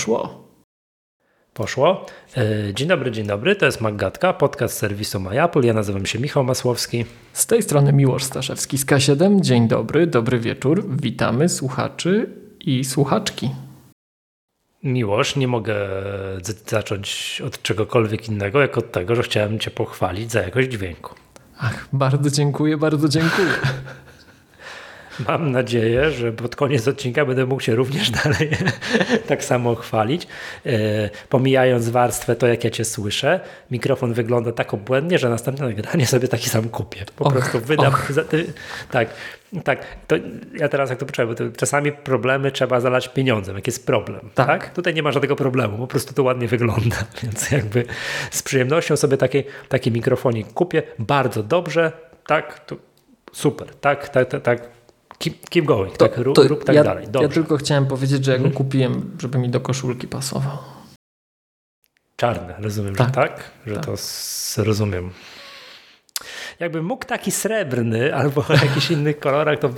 Poszło. Poszło. E, dzień dobry, dzień dobry. To jest Maggatka, podcast serwisu MyApple. Ja nazywam się Michał Masłowski. Z tej strony Miłosz Staszewski z K7. Dzień dobry, dobry wieczór. Witamy słuchaczy i słuchaczki. Miłosz, nie mogę zacząć od czegokolwiek innego, jak od tego, że chciałem Cię pochwalić za jakość dźwięku. Ach, bardzo dziękuję, bardzo dziękuję. Mam nadzieję, że pod koniec odcinka będę mógł się również dalej tak samo chwalić. E, pomijając warstwę, to jak ja Cię słyszę, mikrofon wygląda tak obłędnie, że następne nagranie sobie taki sam kupię. Po och, prostu wydam. Za, ty, tak, tak. To ja teraz jak to poczułem, bo czasami problemy trzeba zalać pieniądzem, jak jest problem. Tak. tak. Tutaj nie ma żadnego problemu, po prostu to ładnie wygląda. Więc jakby z przyjemnością sobie taki, taki mikrofonik kupię. Bardzo dobrze, tak, to super, tak, tak, tak, tak keep, keep going, to, tak, rób, to rób tak ja, dalej. Dobrze. Ja tylko chciałem powiedzieć, że ja go hmm. kupiłem, żeby mi do koszulki pasował. Czarne, rozumiem, tak, że tak? Że tak. to rozumiem. Jakbym mógł taki srebrny albo jakiś inny kolorach, to,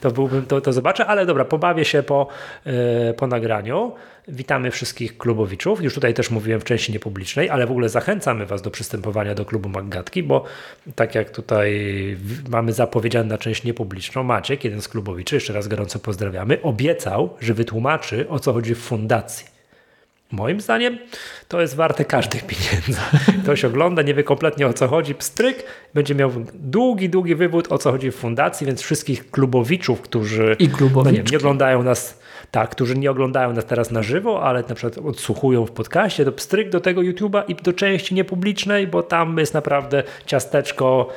to byłbym, to, to zobaczę, ale dobra, pobawię się po, yy, po nagraniu. Witamy wszystkich klubowiczów. Już tutaj też mówiłem w części niepublicznej, ale w ogóle zachęcamy Was do przystępowania do klubu Maggatki, bo tak jak tutaj mamy zapowiedziane na część niepubliczną, Maciek, jeden z klubowiczy, jeszcze raz gorąco pozdrawiamy, obiecał, że wytłumaczy o co chodzi w fundacji. Moim zdaniem to jest warte każdych pieniędzy. Ktoś ogląda, nie wie kompletnie o co chodzi, pstryk, będzie miał długi, długi wywód o co chodzi w fundacji, więc wszystkich klubowiczów, którzy I no nie, nie oglądają nas tak, którzy nie oglądają nas teraz na żywo, ale na przykład odsłuchują w podcaście, to pstryk do tego YouTube'a i do części niepublicznej, bo tam jest naprawdę ciasteczko,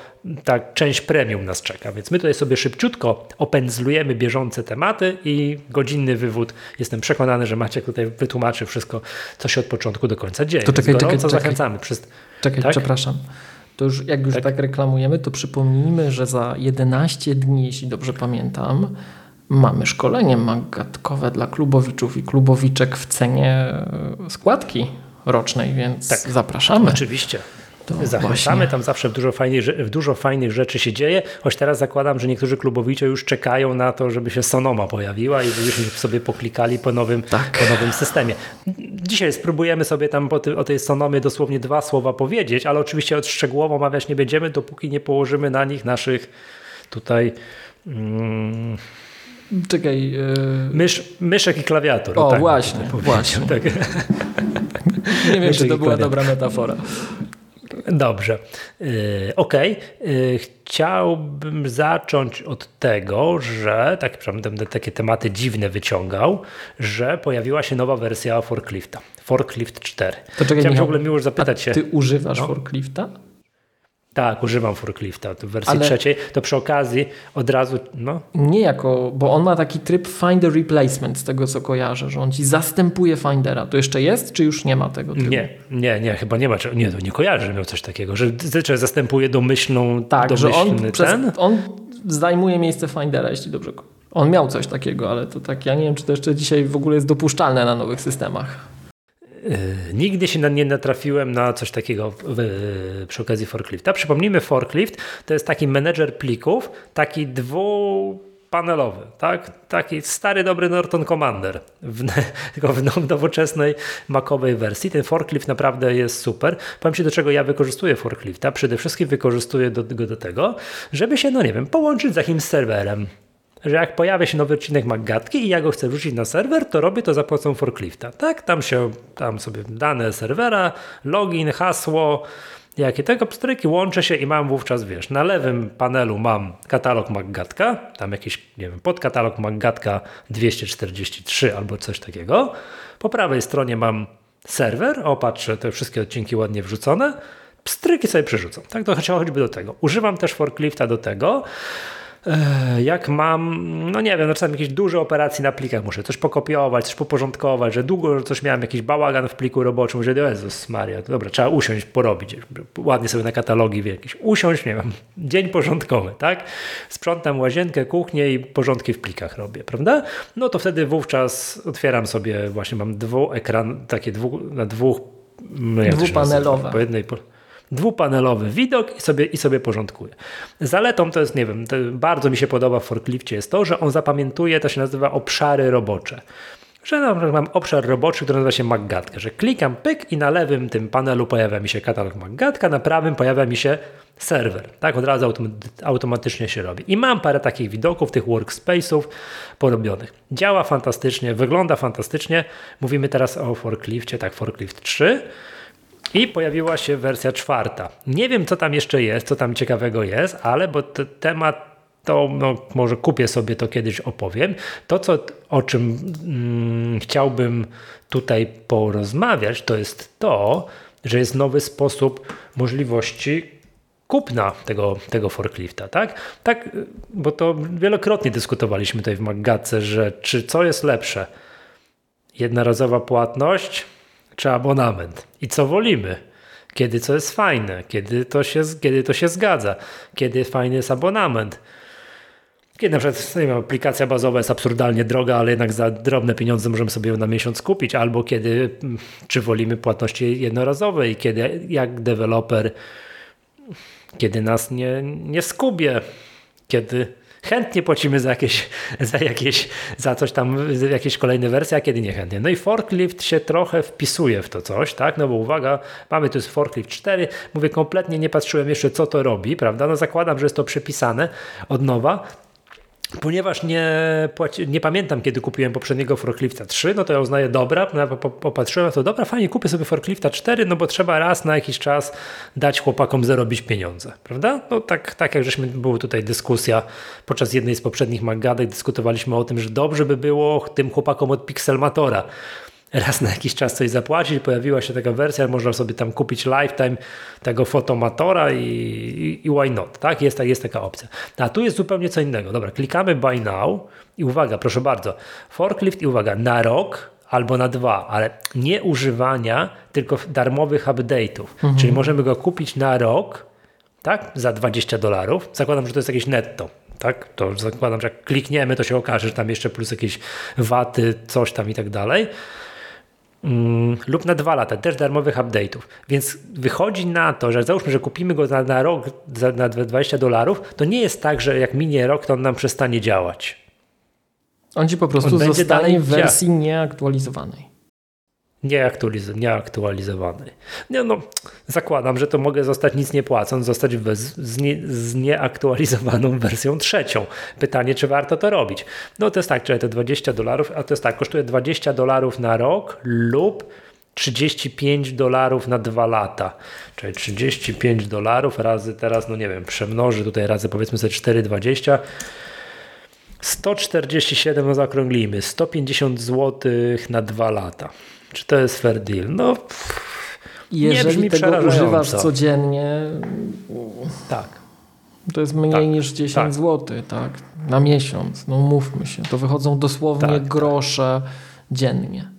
tak, część premium nas czeka. Więc my tutaj sobie szybciutko opędzlujemy bieżące tematy i godzinny wywód. Jestem przekonany, że Maciek tutaj wytłumaczy wszystko, co się od początku do końca dzieje. To czekaj, czekaj, czekaj. zachęcamy. Przez... Czekaj, tak? przepraszam. To już jak już tak? tak reklamujemy, to przypomnijmy, że za 11 dni, jeśli dobrze pamiętam, Mamy szkolenie magatkowe dla klubowiczów i klubowiczek w cenie e, składki rocznej, więc tak, zapraszamy. Oczywiście. Zachęcamy, właśnie. tam zawsze dużo fajnych, dużo fajnych rzeczy się dzieje, choć teraz zakładam, że niektórzy klubowicze już czekają na to, żeby się Sonoma pojawiła i żebyśmy sobie poklikali po nowym, tak. po nowym systemie. Dzisiaj spróbujemy sobie tam o tej Sonomie dosłownie dwa słowa powiedzieć, ale oczywiście szczegółowo omawiać nie będziemy, dopóki nie położymy na nich naszych tutaj... Mm, Czekaj. Yy... Mysz, myszek i klawiatur. O, tak, właśnie, właśnie. Tak. Nie wiem, czy to była dobra metafora. Dobrze. Yy, Okej. Okay. Yy, chciałbym zacząć od tego, że tak będę takie tematy dziwne wyciągał, że pojawiła się nowa wersja forklifta. Forklift 4. To czekaj, Chciałem Michał, w ogóle miło zapytać się. Ty używasz no? forklifta? Tak, używam forklifta w wersji Ale trzeciej. To przy okazji od razu. No. Nie jako, bo on ma taki tryb Finder Replacement, z tego co kojarzę, że on ci zastępuje Findera. To jeszcze jest, czy już nie ma tego trybu? Nie, nie, nie, chyba nie ma. Nie, to nie kojarzę, że miał coś takiego, że, że zastępuje domyślną. Tak, że on, ten? Przez, on zajmuje miejsce Findera, jeśli dobrze. On miał coś takiego, ale to tak, ja nie wiem, czy to jeszcze dzisiaj w ogóle jest dopuszczalne na nowych systemach. Yy, nigdy się nie natrafiłem na coś takiego przy okazji forklifta. Przypomnijmy, forklift to jest taki menedżer plików, taki dwupanelowy, tak? taki stary, dobry Norton Commander, w, tylko w nowoczesnej makowej wersji. Ten forklift naprawdę jest super. Powiem Ci, do czego ja wykorzystuję forklifta. Przede wszystkim wykorzystuję do, do, do tego, żeby się, no nie wiem, połączyć z jakimś serwerem że jak pojawia się nowy odcinek Maggatki i ja go chcę wrzucić na serwer, to robię to za pomocą forklifta. Tak, tam się, tam sobie dane serwera, login, hasło, jakie tego pstryki, łączę się i mam wówczas, wiesz, na lewym panelu mam katalog Maggatka, tam jakiś, nie wiem, podkatalog Maggatka 243 albo coś takiego. Po prawej stronie mam serwer, o patrzę, te wszystkie odcinki ładnie wrzucone, pstryki sobie przerzucą. Tak, to choćby do tego. Używam też forklifta do tego, jak mam, no nie wiem, no czasami jakieś duże operacje na plikach, muszę coś pokopiować, coś poporządkować, że długo coś miałem, jakiś bałagan w pliku roboczym, że Jezus Maria, dobra, trzeba usiąść, porobić, ładnie sobie na katalogi jakiś, usiąść, nie wiem, dzień porządkowy, tak? Sprzątam łazienkę, kuchnię i porządki w plikach robię, prawda? No to wtedy wówczas otwieram sobie, właśnie mam dwu ekran, takie dwu, na dwóch, no dwupanelowe. Po jednej, po, dwupanelowy widok i sobie, i sobie porządkuje. Zaletą to jest, nie wiem, bardzo mi się podoba w forklifcie jest to, że on zapamiętuje, to się nazywa obszary robocze. że no, mam obszar roboczy, który nazywa się Maggatka, że klikam pyk i na lewym tym panelu pojawia mi się katalog Maggatka, na prawym pojawia mi się serwer. Tak, od razu automatycznie się robi. I mam parę takich widoków, tych workspace'ów porobionych. Działa fantastycznie, wygląda fantastycznie. Mówimy teraz o forklifcie, tak, forklift 3. I pojawiła się wersja czwarta. Nie wiem, co tam jeszcze jest, co tam ciekawego jest, ale bo temat to no, może kupię sobie to kiedyś opowiem. To, co, o czym mm, chciałbym tutaj porozmawiać, to jest to, że jest nowy sposób możliwości kupna tego, tego forklifta, tak? Tak, bo to wielokrotnie dyskutowaliśmy tutaj w Maggace, że czy co jest lepsze? Jednorazowa płatność czy abonament? I co wolimy? Kiedy co jest fajne? Kiedy to się, kiedy to się zgadza? Kiedy fajny jest abonament? Kiedy na przykład wiem, aplikacja bazowa jest absurdalnie droga, ale jednak za drobne pieniądze możemy sobie ją na miesiąc kupić, albo kiedy, mm, czy wolimy płatności jednorazowe i kiedy jak deweloper, kiedy nas nie, nie skubie, kiedy chętnie płacimy za jakieś, za jakieś, za coś tam, jakieś kolejne wersje, a kiedy nie chętnie. No i forklift się trochę wpisuje w to coś, tak? No bo uwaga, mamy tu forklift 4, mówię kompletnie nie patrzyłem jeszcze co to robi, prawda? No zakładam, że jest to przepisane od nowa, Ponieważ nie, nie pamiętam, kiedy kupiłem poprzedniego forklifta 3, no to ja uznaję, dobra, popatrzyłem to, dobra, fajnie, kupię sobie forklifta 4, no bo trzeba raz na jakiś czas dać chłopakom zarobić pieniądze, prawda? No tak, tak jak żeśmy, była tutaj dyskusja podczas jednej z poprzednich magadek, dyskutowaliśmy o tym, że dobrze by było tym chłopakom od Pixelmatora raz na jakiś czas coś zapłacić. Pojawiła się taka wersja, można sobie tam kupić lifetime tego fotomatora i, i, i why not, tak? Jest, jest taka opcja. A tu jest zupełnie co innego. Dobra, klikamy buy now i uwaga, proszę bardzo, forklift i uwaga, na rok albo na dwa, ale nie używania, tylko darmowych update'ów. Mhm. Czyli możemy go kupić na rok, tak? Za 20 dolarów. Zakładam, że to jest jakieś netto. Tak? To zakładam, że jak klikniemy, to się okaże, że tam jeszcze plus jakieś waty, coś tam i tak dalej. Mm, lub na dwa lata, też darmowych update'ów. Więc wychodzi na to, że załóżmy, że kupimy go na, na rok za, na 20 dolarów, to nie jest tak, że jak minie rok, to on nam przestanie działać. On ci po prostu on zostanie w wersji nieaktualizowanej nieaktualiz nieaktualizowany. Nie, no, zakładam, że to mogę zostać nic nie płacąc, zostać bez, z, nie, z nieaktualizowaną wersją trzecią. Pytanie, czy warto to robić? No to jest tak, czyli to 20 dolarów, a to jest tak, kosztuje 20 dolarów na rok lub 35 dolarów na dwa lata. Czyli 35 dolarów razy teraz, no nie wiem, przemnoży tutaj razy powiedzmy sobie 4,20 147 no zaokrąglimy, 150 zł na dwa lata. Czy to jest fair deal? No, jeżeli tego używasz codziennie, tak. to jest mniej tak, niż 10 tak. zł tak, na miesiąc. No mówmy się, to wychodzą dosłownie tak. grosze dziennie.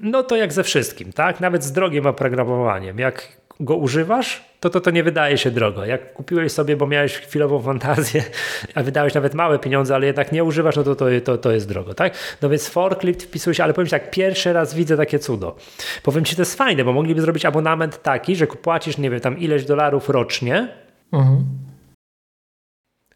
No to jak ze wszystkim, tak? Nawet z drogim oprogramowaniem. Jak go używasz, to, to to nie wydaje się drogo. Jak kupiłeś sobie, bo miałeś chwilową fantazję, a wydałeś nawet małe pieniądze, ale jednak nie używasz, no to to, to, to jest drogo, tak? No więc forklift wpisuje się, ale powiem Ci tak, pierwszy raz widzę takie cudo. Powiem Ci, to jest fajne, bo mogliby zrobić abonament taki, że płacisz, nie wiem, tam ileś dolarów rocznie, mhm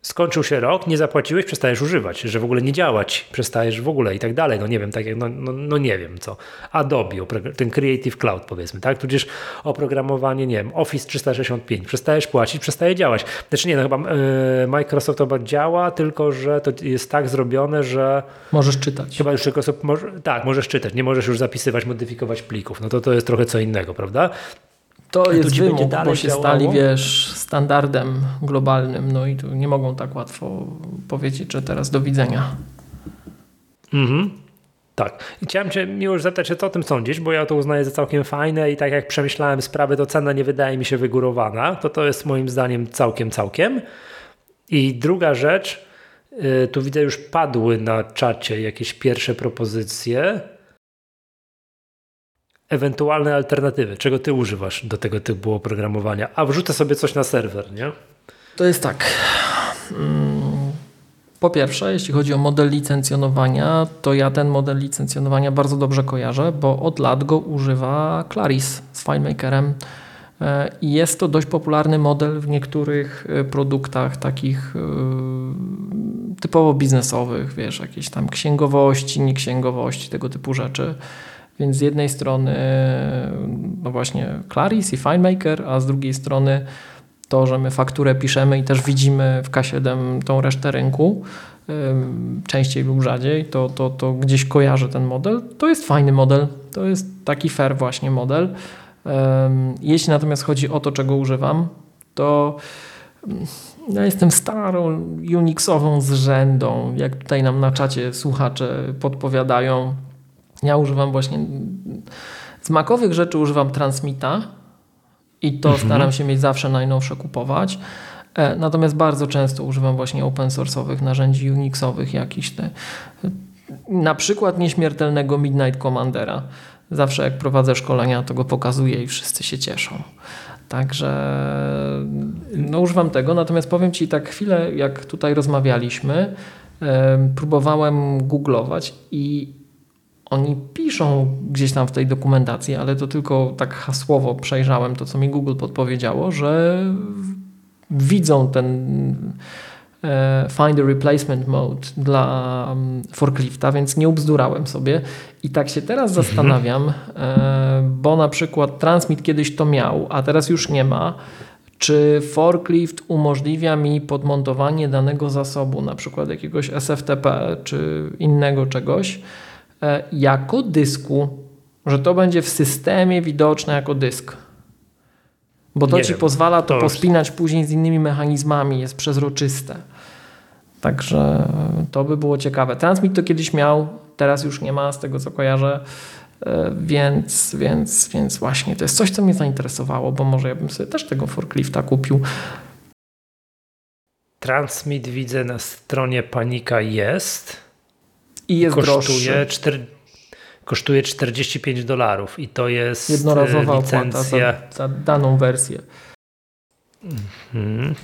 skończył się rok, nie zapłaciłeś, przestajesz używać, że w ogóle nie działać, przestajesz w ogóle i tak dalej. No nie wiem, tak jak, no, no, no nie wiem co. Adobe, ten Creative Cloud powiedzmy, tak? Tudzież oprogramowanie, nie wiem, Office 365, przestajesz płacić, przestaje działać. Znaczy nie, no chyba yy, Microsoft chyba działa, tylko że to jest tak zrobione, że... Możesz czytać. Chyba już tylko może, tak, możesz czytać, nie możesz już zapisywać, modyfikować plików. No to to jest trochę co innego, prawda? To jest wymóg, bo się działało. stali, wiesz, standardem globalnym, no i tu nie mogą tak łatwo powiedzieć, że teraz do widzenia. Mhm. Tak. I chciałem Cię już zapytać, co o tym sądzisz, bo ja to uznaję za całkiem fajne i tak jak przemyślałem sprawę, to cena nie wydaje mi się wygórowana. To to jest moim zdaniem całkiem, całkiem. I druga rzecz, y, tu widzę już padły na czacie jakieś pierwsze propozycje ewentualne alternatywy, czego ty używasz do tego typu oprogramowania, a wrzucę sobie coś na serwer, nie? To jest tak. Mm, po pierwsze, jeśli chodzi o model licencjonowania, to ja ten model licencjonowania bardzo dobrze kojarzę, bo od lat go używa Claris z FileMakerem. E, I jest to dość popularny model w niektórych e, produktach takich e, typowo biznesowych, wiesz, jakieś tam księgowości, nieksięgowości, tego typu rzeczy. Więc z jednej strony no właśnie Claris i FineMaker, a z drugiej strony to, że my fakturę piszemy i też widzimy w K7 tą resztę rynku, częściej lub rzadziej, to, to, to gdzieś kojarzę ten model. To jest fajny model, to jest taki fair właśnie model. Jeśli natomiast chodzi o to, czego używam, to ja jestem starą Unixową zrzędą, jak tutaj nam na czacie słuchacze podpowiadają. Ja używam właśnie z makowych rzeczy używam Transmita i to mhm. staram się mieć zawsze najnowsze kupować. E, natomiast bardzo często używam właśnie open source'owych narzędzi Unixowych jakiś te na przykład nieśmiertelnego Midnight Commandera. Zawsze jak prowadzę szkolenia, to go pokazuję i wszyscy się cieszą. Także no, używam tego. Natomiast powiem Ci tak chwilę, jak tutaj rozmawialiśmy, próbowałem googlować i oni piszą gdzieś tam w tej dokumentacji, ale to tylko tak hasłowo przejrzałem to, co mi Google podpowiedziało, że widzą ten e, find a replacement mode dla mm, forklifta, więc nie ubzdurałem sobie. I tak się teraz zastanawiam, e, bo na przykład Transmit kiedyś to miał, a teraz już nie ma. Czy forklift umożliwia mi podmontowanie danego zasobu, na przykład jakiegoś SFTP czy innego czegoś, jako dysku, że to będzie w systemie widoczne jako dysk? Bo to nie ci wiem, pozwala to, to pospinać później z innymi mechanizmami, jest przezroczyste. Także to by było ciekawe. Transmit to kiedyś miał, teraz już nie ma, z tego co kojarzę. E, więc, więc, więc właśnie to jest coś, co mnie zainteresowało, bo może ja bym sobie też tego forklifta kupił. Transmit widzę na stronie Panika jest. I jest kosztuje droższy. 4, kosztuje 45 dolarów i to jest jednorazowa licencja za, za, daną wersję. Mhm.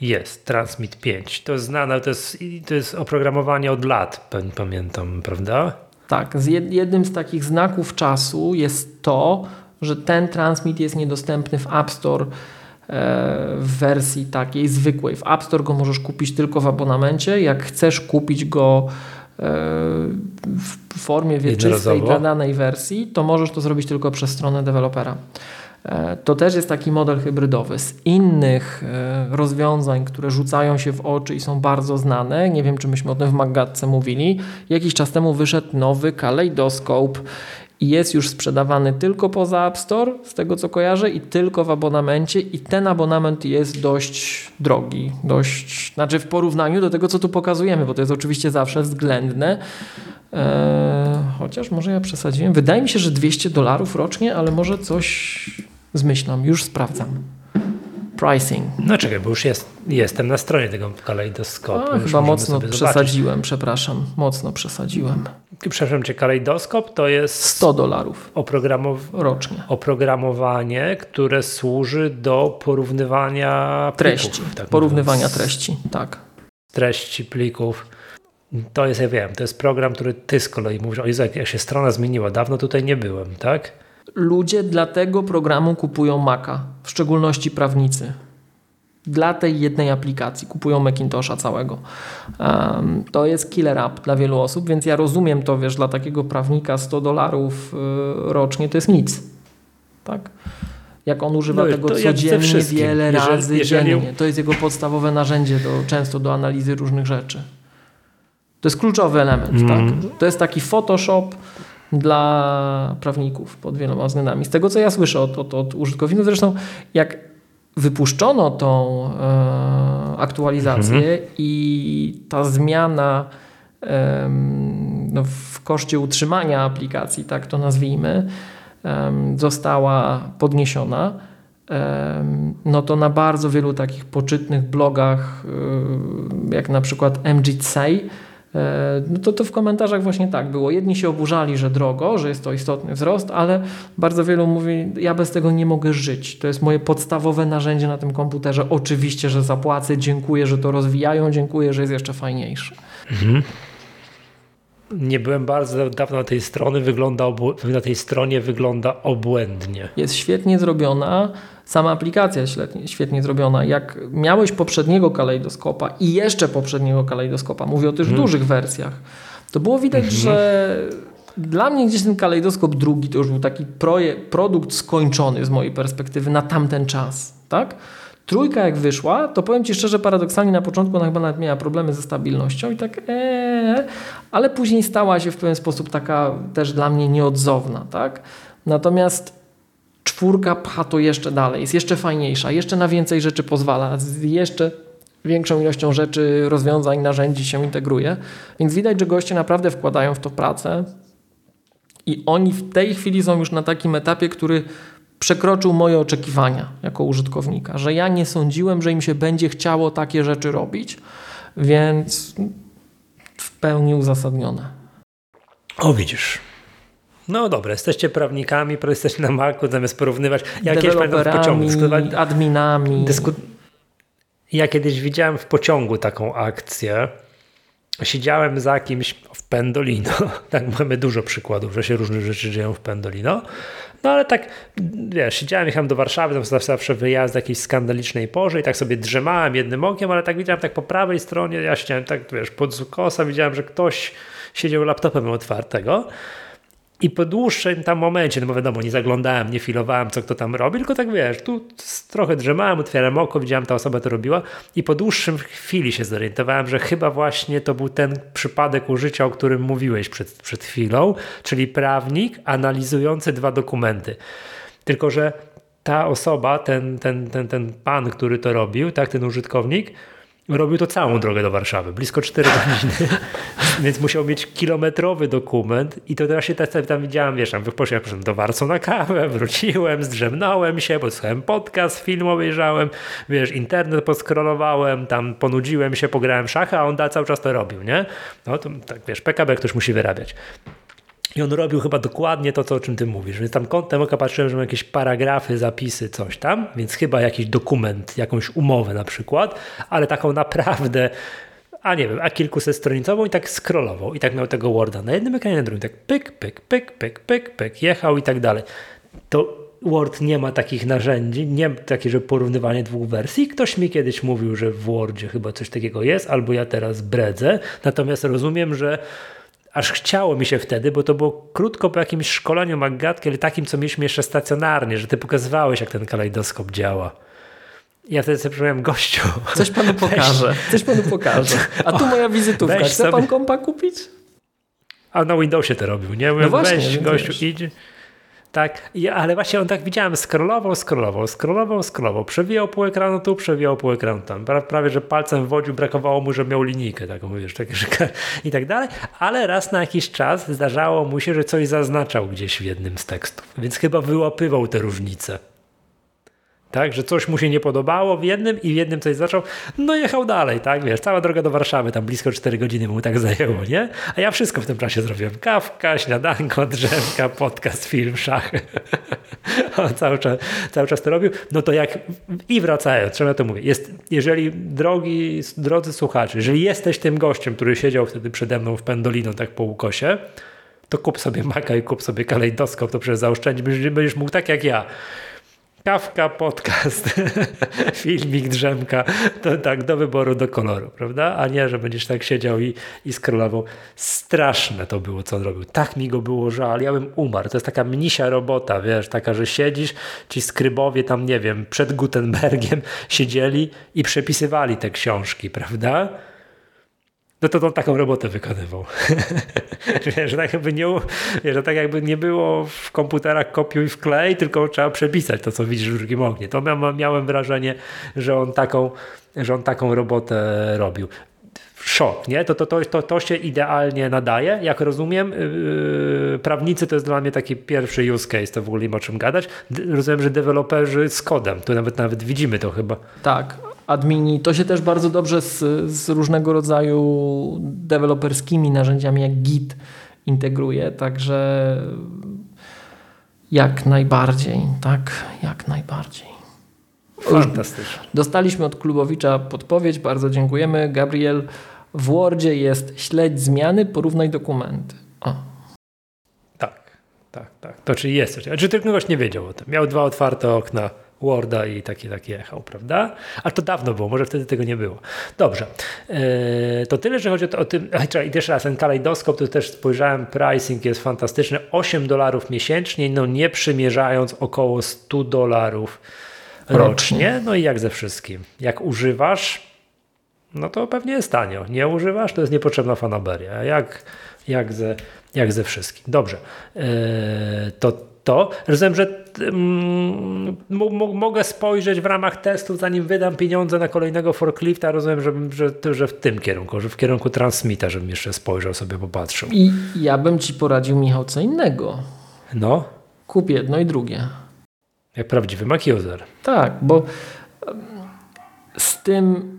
Jest, Transmit 5. To jest znane, to jest, to jest oprogramowanie od lat, pamiętam, prawda? Tak, z jednym z takich znaków czasu jest to, że ten transmit jest niedostępny w App Store e, w wersji takiej zwykłej. W App Store go możesz kupić tylko w abonamencie. Jak chcesz kupić go w formie wieczystej dla danej wersji, to możesz to zrobić tylko przez stronę dewelopera. E, to też jest taki model hybrydowy. Z innych e, rozwiązań, które rzucają się w oczy i są bardzo znane, nie wiem czy myśmy o tym w Maggatce mówili, jakiś czas temu wyszedł nowy Kaleidoskop i jest już sprzedawany tylko poza App Store, z tego co kojarzę, i tylko w abonamencie. I ten abonament jest dość drogi, dość, znaczy w porównaniu do tego, co tu pokazujemy, bo to jest oczywiście zawsze względne. Eee, chociaż może ja przesadziłem. Wydaje mi się, że 200 dolarów rocznie, ale może coś zmyślam, już sprawdzam pricing. No czekaj, bo już jest, jestem na stronie tego kalejdoskopu. A, chyba mocno przesadziłem, przepraszam. Mocno przesadziłem. Przepraszam cię, kalejdoskop to jest 100 dolarów oprogramow... rocznie. Oprogramowanie, które służy do porównywania treści. Plików, tak porównywania mówiąc. treści, tak. Treści plików. To jest, ja wiem, to jest program, który ty z kolei mówisz, o Jezu, jak się strona zmieniła, dawno tutaj nie byłem, tak? Ludzie dla tego programu kupują Maca, w szczególności prawnicy. Dla tej jednej aplikacji kupują Macintosha całego. Um, to jest killer app dla wielu osób, więc ja rozumiem to, wiesz, dla takiego prawnika 100 dolarów y, rocznie to jest nic. Tak? Jak on używa no, tego codziennie wiele razy jeżeli... dziennie. To jest jego podstawowe narzędzie do, często do analizy różnych rzeczy. To jest kluczowy element. Mm. Tak? Mhm. To jest taki Photoshop dla prawników pod wieloma względami. Z tego, co ja słyszę od, od, od użytkowników, zresztą jak wypuszczono tą e, aktualizację mhm. i ta zmiana e, no, w koszcie utrzymania aplikacji, tak to nazwijmy, e, została podniesiona, no to na bardzo wielu takich poczytnych blogach, e, jak na przykład E, no to, to w komentarzach właśnie tak było. Jedni się oburzali, że drogo, że jest to istotny wzrost, ale bardzo wielu mówi, ja bez tego nie mogę żyć. To jest moje podstawowe narzędzie na tym komputerze. Oczywiście, że zapłacę, dziękuję, że to rozwijają, dziękuję, że jest jeszcze fajniejsze. Mhm. Nie byłem bardzo dawno na tej stronie, wygląda na tej stronie wygląda obłędnie. Jest świetnie zrobiona, sama aplikacja świetnie zrobiona. Jak miałeś poprzedniego kalejdoskopa i jeszcze poprzedniego kalejdoskopa, mówię o tych hmm. dużych wersjach, to było widać, hmm. że dla mnie gdzieś ten kalejdoskop drugi to już był taki projekt, produkt skończony z mojej perspektywy na tamten czas, tak? Trójka jak wyszła, to powiem Ci szczerze, paradoksalnie na początku ona chyba nawet miała problemy ze stabilnością i tak ee, ale później stała się w pewien sposób taka też dla mnie nieodzowna, tak? Natomiast czwórka pcha to jeszcze dalej, jest jeszcze fajniejsza, jeszcze na więcej rzeczy pozwala, jeszcze większą ilością rzeczy, rozwiązań, narzędzi się integruje, więc widać, że goście naprawdę wkładają w to pracę i oni w tej chwili są już na takim etapie, który przekroczył moje oczekiwania jako użytkownika, że ja nie sądziłem, że im się będzie chciało takie rzeczy robić, więc w pełni uzasadnione. O, widzisz. No dobra, jesteście prawnikami, jesteście na Macu, zamiast porównywać. Ja kiedyś w pociągu adminami. Dysku... Ja kiedyś widziałem w pociągu taką akcję. Siedziałem za kimś w Pendolino. Tak mamy dużo przykładów, że się różne rzeczy dzieją w Pendolino. No ale tak, wiesz, siedziałem, jechałem do Warszawy, tam zawsze wyjazd jakiejś skandalicznej porze i tak sobie drzemałem jednym okiem, ale tak widziałem tak po prawej stronie, ja siedziałem tak, wiesz, pod Zukosa, widziałem, że ktoś siedział laptopem otwartego. I po dłuższym tam momencie, no bo wiadomo, nie zaglądałem, nie filowałem, co kto tam robi, tylko tak wiesz, tu trochę drzemałem, otwierałem oko, widziałem, ta osoba to robiła i po dłuższym chwili się zorientowałem, że chyba właśnie to był ten przypadek użycia, o którym mówiłeś przed, przed chwilą, czyli prawnik analizujący dwa dokumenty. Tylko, że ta osoba, ten, ten, ten, ten pan, który to robił, tak, ten użytkownik, robił to całą drogę do Warszawy, blisko 4 godziny, więc musiał mieć kilometrowy dokument i to teraz się tam, tam widziałem, wiesz, tam poszedłem do Warso na kawę, wróciłem, zdrzemnąłem się, posłuchałem podcast, film obejrzałem, wiesz, internet poskrolowałem, tam ponudziłem się, pograłem szachy, a on da, cały czas to robił, nie? No to tak, wiesz, PKB ktoś musi wyrabiać. I on robił chyba dokładnie to, co, o czym ty mówisz. Więc tam kątem oka patrzyłem, że ma jakieś paragrafy, zapisy, coś tam, więc chyba jakiś dokument, jakąś umowę na przykład, ale taką naprawdę, a nie wiem, a kilkusetstronicową i tak scrollował i tak miał tego Worda na jednym ekranie, na drugim, tak pyk, pyk, pyk, pyk, pyk, pyk, jechał i tak dalej. To Word nie ma takich narzędzi, nie takie, że porównywanie dwóch wersji. Ktoś mi kiedyś mówił, że w Wordzie chyba coś takiego jest, albo ja teraz bredzę, natomiast rozumiem, że aż chciało mi się wtedy, bo to było krótko po jakimś szkoleniu Maggatki, ale takim, co mieliśmy jeszcze stacjonarnie, że ty pokazywałeś, jak ten kalejdoskop działa. Ja wtedy sobie przypomniałem, gościu. Coś panu pokażę. Coś panu pokażę. A tu moja wizytówka. Chce sobie... pan kompa kupić? A na Windowsie to robił, nie? Mówię, no właśnie, weź, gościu, idź. Tak, I, ale właśnie on tak widziałem, scrollował, scrollował, scrollował, scrollował, przewijał pół ekranu tu, przewijał pół ekranu tam. Prawie, że palcem wodził, brakowało mu, że miał linijkę taką, wiesz, tak, że, i tak dalej, ale raz na jakiś czas zdarzało mu się, że coś zaznaczał gdzieś w jednym z tekstów, więc chyba wyłapywał te różnice tak, że coś mu się nie podobało w jednym i w jednym coś zaczął, no jechał dalej, tak, wiesz, cała droga do Warszawy, tam blisko 4 godziny mu tak zajęło, nie? A ja wszystko w tym czasie zrobiłem, kawka, śniadanko, drzewka, podcast, film, szachy. Cały czas, cały czas to robił, no to jak, i wracając, trzeba to mówić, jest, jeżeli drogi, drodzy słuchacze, jeżeli jesteś tym gościem, który siedział wtedy przede mną w Pendolino, tak po ukosie, to kup sobie maka i kup sobie kalejdoskop, to przecież zaoszczędzisz, będziesz mógł tak jak ja, Kawka, podcast, filmik, drzemka, to tak do wyboru, do koloru, prawda? A nie, że będziesz tak siedział i, i scrollował. Straszne to było, co on robił. Tak mi go było żal, ja bym umarł. To jest taka mnisia robota, wiesz, taka, że siedzisz, ci skrybowie tam, nie wiem, przed Gutenbergiem siedzieli i przepisywali te książki, prawda? No to on taką robotę wykonywał. że, tak jakby nie, że tak jakby nie było w komputerach kopiuj wklej, tylko trzeba przepisać to, co widzisz w drugim ognie. To miałem wrażenie, że on taką, że on taką robotę robił szok, nie? To, to, to, to, to się idealnie nadaje. Jak rozumiem, yy, prawnicy to jest dla mnie taki pierwszy use case, to w ogóle nie ma o czym gadać. rozumiem, że deweloperzy z kodem, tu nawet nawet widzimy to chyba. Tak, admini, to się też bardzo dobrze z, z różnego rodzaju deweloperskimi narzędziami jak Git integruje, także jak najbardziej, tak, jak najbardziej. Fantastycznie. Dostaliśmy od Klubowicza podpowiedź, bardzo dziękujemy. Gabriel, W Wordzie jest śledź zmiany, porównaj dokumenty. O. Tak, tak, tak. To czyli jest coś. Czy tylko ktoś nie wiedział o tym? Miał dwa otwarte okna Worda i taki, taki jechał, prawda? A to dawno było, może wtedy tego nie było. Dobrze. Eee, to tyle, że chodzi o, to, o tym. I jeszcze raz, ten kalejdoskop, to też spojrzałem, pricing jest fantastyczny. 8 dolarów miesięcznie, no nie przymierzając około 100 dolarów rocznie. No i jak ze wszystkim. Jak używasz, no to pewnie jest tanio. Nie używasz, to jest niepotrzebna fanaberia. Jak, jak, ze, jak ze wszystkim. Dobrze. Eee, to to. Rozumiem, że mm, mogę spojrzeć w ramach testu, zanim wydam pieniądze na kolejnego forklifta. Rozumiem, że, że, że w tym kierunku, że w kierunku transmita, żebym jeszcze spojrzał, sobie popatrzył. I ja bym ci poradził, Michał, co innego. No. Kup jedno i drugie. Jak prawdziwy Mac user. Tak, bo z tym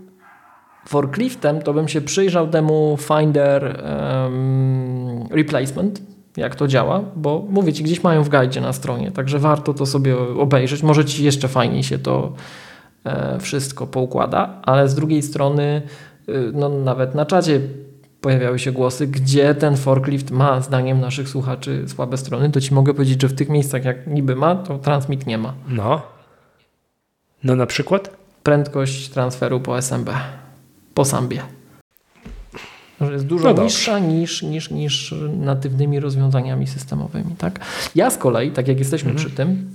forkliftem to bym się przyjrzał temu Finder um, Replacement jak to działa, bo mówię Ci, gdzieś mają w guidzie na stronie, także warto to sobie obejrzeć. Może Ci jeszcze fajniej się to e, wszystko poukłada, ale z drugiej strony y, no, nawet na czacie pojawiały się głosy, gdzie ten forklift ma, zdaniem naszych słuchaczy, słabe strony, to Ci mogę powiedzieć, że w tych miejscach, jak niby ma, to transmit nie ma. No. No na przykład? Prędkość transferu po SMB, po Sambie że jest dużo no niższa niż, niż, niż natywnymi rozwiązaniami systemowymi. Tak? Ja z kolei, tak jak jesteśmy mhm. przy tym,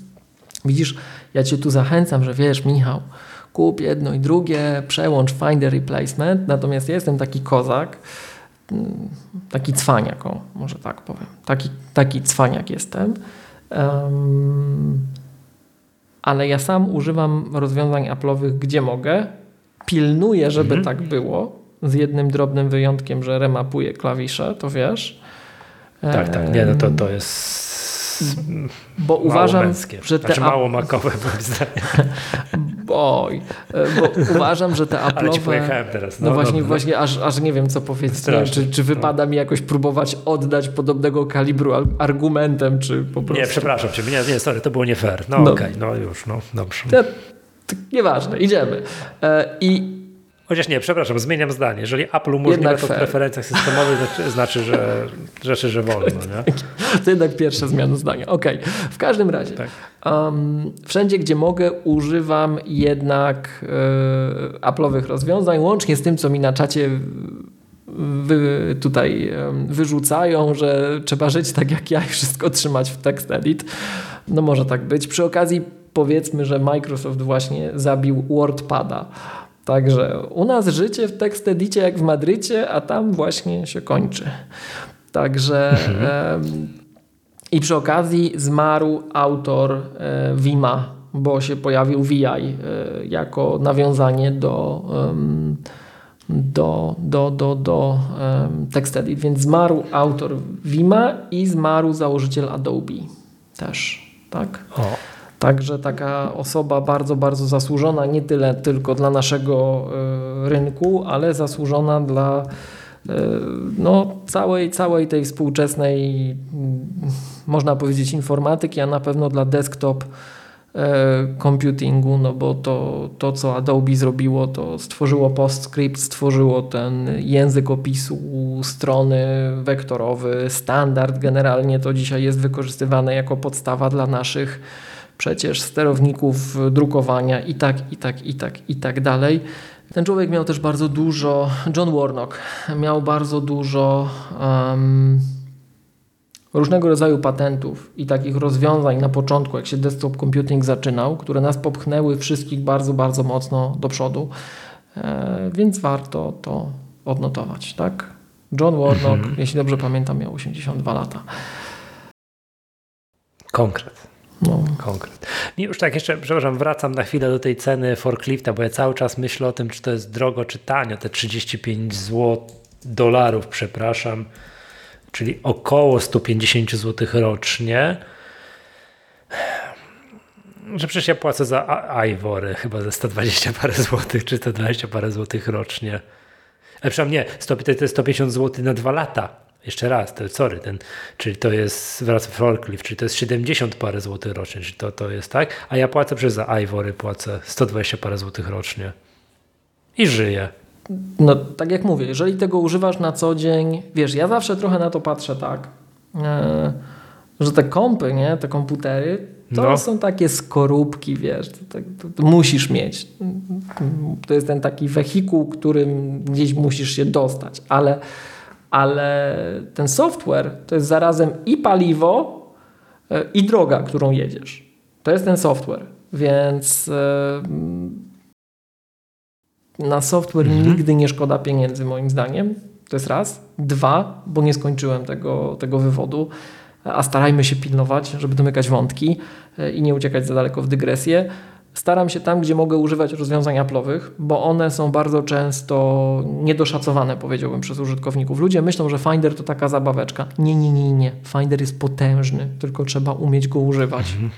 widzisz, ja cię tu zachęcam, że wiesz, Michał, kup jedno i drugie, przełącz Finder Replacement, natomiast ja jestem taki kozak, mm, taki cwaniak, o, może tak powiem, taki, taki cwaniak jestem, um, ale ja sam używam rozwiązań Apple'owych, gdzie mogę, pilnuję, żeby mhm. tak było, z jednym drobnym wyjątkiem, że remapuje klawisze, to wiesz. Tak, tak, nie, no to, to jest bo uważam, męskie. że te znaczy mało makowe moim zdaniem. Oj, bo uważam, że te Apple'owe... Ale ci pojechałem teraz. No, no właśnie, no, właśnie aż, aż nie wiem co powiedzieć. Czy, czy wypada mi jakoś próbować oddać podobnego kalibru argumentem, czy po prostu... Nie, przepraszam cię, nie, nie sorry, to było nie fair. No, no. okej, okay, no już, no dobrze. To nieważne, idziemy. E, I Chociaż nie, przepraszam, zmieniam zdanie. Jeżeli Apple umożliwia to w preferencjach systemowych, znaczy, znaczy, że rzeczy, że wolno. Nie? To jednak pierwsza zmiana zdania. Ok, w każdym razie. Tak. Um, wszędzie, gdzie mogę, używam jednak e, Apple'owych rozwiązań, łącznie z tym, co mi na czacie wy, tutaj wyrzucają, że trzeba żyć tak jak ja i wszystko trzymać w TextEdit. No może tak być. Przy okazji powiedzmy, że Microsoft właśnie zabił WordPada. Także u nas życie w tekstedicie jak w Madrycie, a tam właśnie się kończy. Także mhm. i przy okazji zmarł autor e, Vima, bo się pojawił VI e, jako nawiązanie do, do, do, do, do TextEdit. Więc zmarł autor Vima i zmarł założyciel Adobe też. Tak? O. Także taka osoba bardzo, bardzo zasłużona nie tyle tylko dla naszego e, rynku, ale zasłużona dla e, no, całej, całej tej współczesnej, mm, można powiedzieć, informatyki, a na pewno dla desktop e, computingu, no bo to, to co Adobe zrobiło, to stworzyło PostScript, stworzyło ten język opisu strony wektorowy, standard generalnie to dzisiaj jest wykorzystywane jako podstawa dla naszych przecież sterowników drukowania i tak, i tak, i tak, i tak dalej. Ten człowiek miał też bardzo dużo, John Warnock miał bardzo dużo um, różnego rodzaju patentów i takich rozwiązań na początku, jak się desktop computing zaczynał, które nas popchnęły wszystkich bardzo, bardzo mocno do przodu, e, więc warto to odnotować, tak? John Warnock, mhm. jeśli dobrze pamiętam, miał 82 lata. Konkret. No. Konkret. I już tak jeszcze, przepraszam, wracam na chwilę do tej ceny forklifta, bo ja cały czas myślę o tym, czy to jest drogo, czy tanio, te 35 zł, dolarów, przepraszam, czyli około 150 zł rocznie. Że przecież ja płacę za Ivory chyba ze 120 parę złotych, czy 120 parę złotych rocznie. Ale przynajmniej nie, to jest 150 zł na dwa lata. Jeszcze raz, to sorry, ten, czyli to jest wraca forklift, czyli to jest 70 parę złotych rocznie, czyli to, to jest tak, a ja płacę przez za Ivory, płacę 120 parę złotych rocznie i żyję. no tak jak mówię, jeżeli tego używasz na co dzień, wiesz, ja zawsze trochę na to patrzę tak, e, że te kompy, nie, te komputery, to no. są takie skorupki, wiesz, to, to, to, to, musisz mieć. To jest ten taki wehikuł, którym gdzieś musisz się dostać, ale, ale ten software to jest zarazem i paliwo, e, i droga, którą jedziesz. To jest ten software, więc e, na software mhm. nigdy nie szkoda pieniędzy, moim zdaniem. To jest raz. Dwa, bo nie skończyłem tego, tego wywodu, a starajmy się pilnować, żeby domykać wątki e, i nie uciekać za daleko w dygresję. Staram się tam, gdzie mogę używać rozwiązań Apple'owych, bo one są bardzo często niedoszacowane, powiedziałbym, przez użytkowników. Ludzie myślą, że Finder to taka zabaweczka. Nie, nie, nie, nie. Finder jest potężny, tylko trzeba umieć go używać. Mhm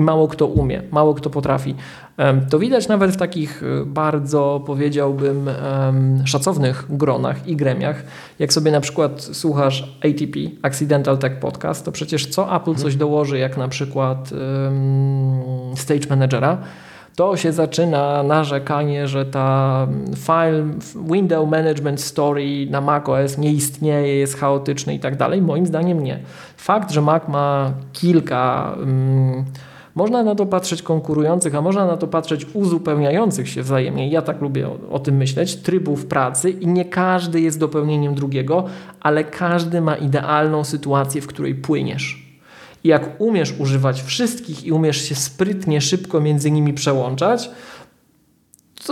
i mało kto umie, mało kto potrafi. To widać nawet w takich y, bardzo, powiedziałbym, szacownych gronach i gremiach. Jak sobie na przykład słuchasz ATP, Accidental Tech Podcast, to przecież co Apple coś dołoży, jak na przykład Stage Managera, to się zaczyna narzekanie, że ta file, window management story na macOS nie istnieje, jest chaotyczny i tak dalej. Moim zdaniem nie. Fakt, że Mac ma kilka można na to patrzeć konkurujących, a można na to patrzeć uzupełniających się wzajemnie. Ja tak lubię o, o tym myśleć, trybów pracy i nie każdy jest dopełnieniem drugiego, ale każdy ma idealną sytuację, w której płyniesz. I jak umiesz używać wszystkich i umiesz się sprytnie, szybko między nimi przełączać,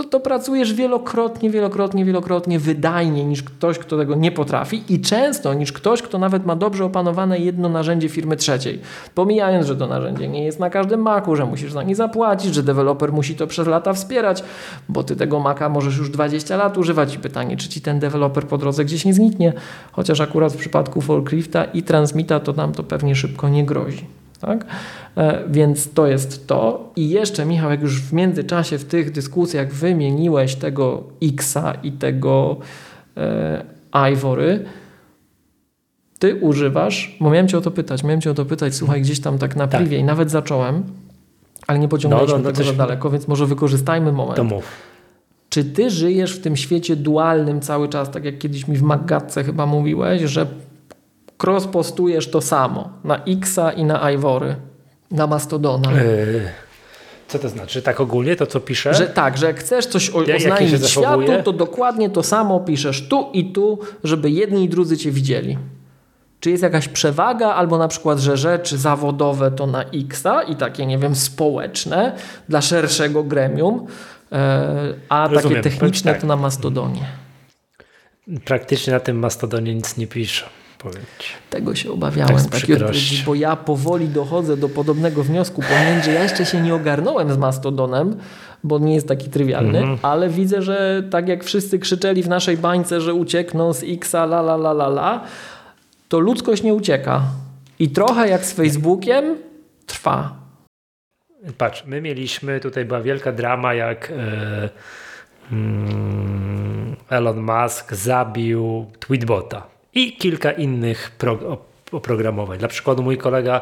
to, to pracujesz wielokrotnie, wielokrotnie, wielokrotnie wydajniej niż ktoś, kto tego nie potrafi i często niż ktoś, kto nawet ma dobrze opanowane jedno narzędzie firmy trzeciej. Pomijając, że to narzędzie nie jest na każdym Macu, że musisz za nie zapłacić, że deweloper musi to przez lata wspierać, bo ty tego Maca możesz już 20 lat używać i pytanie, czy ci ten deweloper po drodze gdzieś nie zniknie, chociaż akurat w przypadku Folkrifta i Transmita to nam to pewnie szybko nie grozi. Tak? E, więc to jest to. I jeszcze, Michał, jak już w międzyczasie w tych dyskusjach wymieniłeś tego Xa i tego e, Ivory, ty używasz, bo miałem cię o to pytać, miałem cię o to pytać, słuchaj, gdzieś tam tak na tak. i nawet zacząłem, ale nie pociągnęliśmy no, no, no, tego za daleko, więc może wykorzystajmy moment. To mów. Czy ty żyjesz w tym świecie dualnym cały czas, tak jak kiedyś mi w Maggatce chyba mówiłeś, że cross-postujesz to samo na Xa i na Ivory, na Mastodona. Yy, co to znaczy? Tak ogólnie to, co piszę? Że tak, że jak chcesz coś o, oznajmić światu, to dokładnie to samo piszesz tu i tu, żeby jedni i drudzy cię widzieli. Czy jest jakaś przewaga, albo na przykład, że rzeczy zawodowe to na Xa i takie, nie wiem, społeczne dla szerszego gremium, e, a Rozumiem. takie techniczne tak. to na Mastodonie. Praktycznie na tym Mastodonie nic nie piszę. Tego się obawiałem, tak takiej odpowiedzi, bo ja powoli dochodzę do podobnego wniosku, pomiędzy ja jeszcze się nie ogarnąłem z Mastodonem, bo nie jest taki trywialny, mm -hmm. ale widzę, że tak jak wszyscy krzyczeli w naszej bańce, że uciekną z Xa, la la la la la, to ludzkość nie ucieka. I trochę jak z Facebookiem trwa. Patrz, my mieliśmy, tutaj była wielka drama, jak mm, Elon Musk zabił Tweetbota i kilka innych oprogramowań. Dla przykładu mój kolega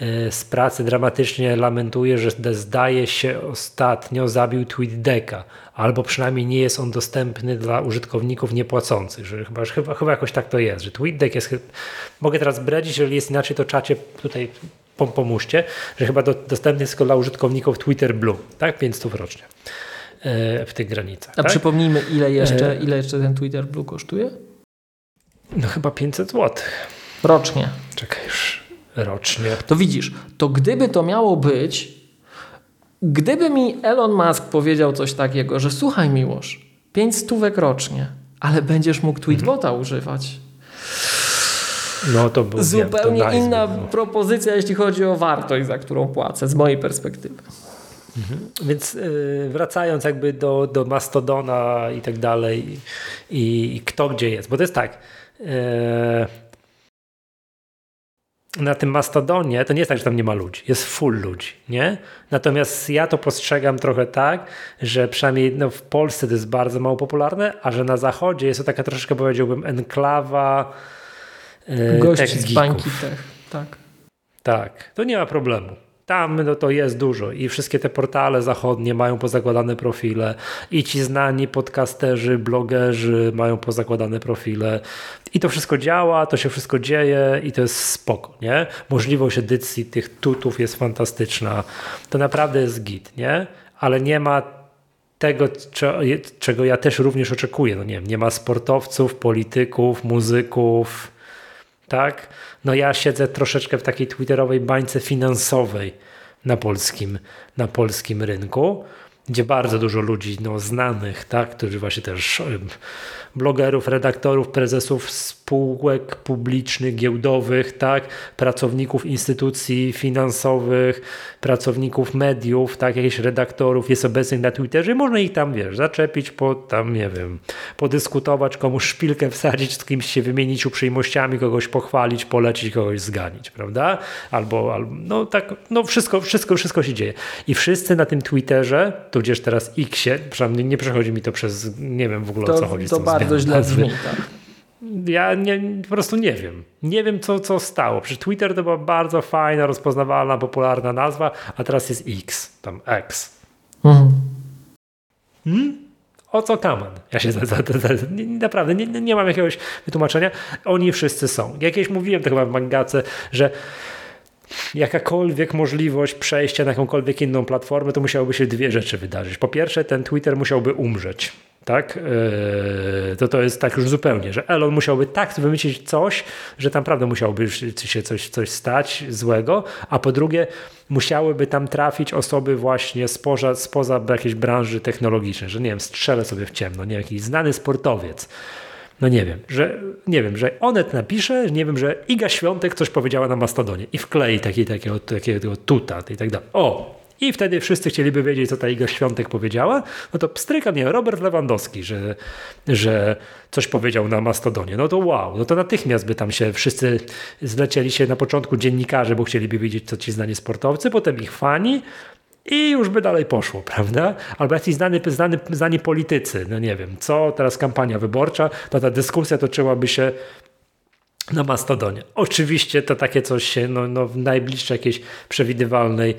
e, z pracy dramatycznie lamentuje, że zdaje się ostatnio zabił TweetDecka, albo przynajmniej nie jest on dostępny dla użytkowników niepłacących, że chyba, chyba, chyba jakoś tak to jest, że TweetDeck jest, mogę teraz bredzić, jeżeli jest inaczej to czacie tutaj pomóżcie, że chyba do, dostępny jest tylko dla użytkowników Twitter Blue, tak? 500 rocznie e, w tych granicach. A tak? przypomnijmy, ile jeszcze, e, ile jeszcze ten Twitter Blue kosztuje? No chyba 500 zł. Rocznie. Czekaj już. Rocznie. To widzisz, to gdyby to miało być, gdyby mi Elon Musk powiedział coś takiego, że słuchaj Miłosz, 5 stówek rocznie, ale będziesz mógł Tweetbota mhm. używać. No to był Zupełnie to inna propozycja, jeśli chodzi o wartość, za którą płacę, z mojej perspektywy. Mhm. Więc yy, wracając jakby do, do Mastodona i tak dalej i, i kto gdzie jest, bo to jest tak, na tym Mastodonie to nie jest tak, że tam nie ma ludzi, jest full ludzi, nie? Natomiast ja to postrzegam trochę tak, że przynajmniej no, w Polsce to jest bardzo mało popularne, a że na zachodzie jest to taka troszeczkę powiedziałbym enklawa e, Gości z bańki tak. Tak, to nie ma problemu. Tam no, to jest dużo i wszystkie te portale zachodnie mają pozakładane profile i ci znani podcasterzy, blogerzy mają pozakładane profile i to wszystko działa, to się wszystko dzieje i to jest spoko, nie? Możliwość edycji tych tutów jest fantastyczna. To naprawdę jest git, nie? Ale nie ma tego, czego ja też również oczekuję. No nie wiem, nie ma sportowców, polityków, muzyków, tak? No ja siedzę troszeczkę w takiej twitterowej bańce finansowej na polskim, na polskim rynku, gdzie bardzo dużo ludzi no, znanych, tak, którzy właśnie też blogerów, redaktorów, prezesów spółek publicznych, giełdowych, tak, pracowników instytucji finansowych, pracowników mediów, tak, jakichś redaktorów jest obecnych na Twitterze i można ich tam, wiesz, zaczepić, po, tam, nie wiem, podyskutować, komuś szpilkę wsadzić, z kimś się wymienić uprzejmościami, kogoś pochwalić, polecić, kogoś zganić, prawda? Albo, albo no tak, no wszystko, wszystko, wszystko się dzieje. I wszyscy na tym Twitterze, tudzież teraz Xie, przynajmniej nie przechodzi mi to przez, nie wiem w ogóle to, o co chodzi. To bardzo źle brzmi, tak. Ja nie, po prostu nie wiem. Nie wiem, co, co stało. Przecież Twitter to była bardzo fajna, rozpoznawalna, popularna nazwa, a teraz jest X, tam X. Mhm. Hmm? O co kaman? Ja się za, za, za, nie, naprawdę nie, nie mam jakiegoś wytłumaczenia. Oni wszyscy są. Jakieś mówiłem to chyba w Mangace, że jakakolwiek możliwość przejścia na jakąkolwiek inną platformę, to musiałyby się dwie rzeczy wydarzyć. Po pierwsze, ten Twitter musiałby umrzeć tak? E, to to jest tak już zupełnie, że Elon musiałby tak wymyślić coś, że tam naprawdę musiałoby się coś, coś stać złego, a po drugie musiałyby tam trafić osoby właśnie spoza, spoza jakiejś branży technologicznej, że nie wiem, strzelę sobie w ciemno, nie wiem, jakiś znany sportowiec, no nie wiem, że nie wiem, że Onet napisze, nie wiem, że Iga Świątek coś powiedziała na Mastodonie i wklei taki, takiego, takiego tuta i tak dalej. O, i wtedy wszyscy chcieliby wiedzieć, co ta Iga Świątek powiedziała. No to pstryka, nie, Robert Lewandowski, że, że coś powiedział na Mastodonie. No to wow, no to natychmiast by tam się wszyscy zlecieli się na początku dziennikarze, bo chcieliby wiedzieć, co ci znani sportowcy, potem ich fani, i już by dalej poszło, prawda? Albo jakiś znany, znany, znani politycy, no nie wiem, co teraz kampania wyborcza, to ta dyskusja toczyłaby się na Mastodonie. Oczywiście to takie coś się no, no w najbliższej jakiejś przewidywalnej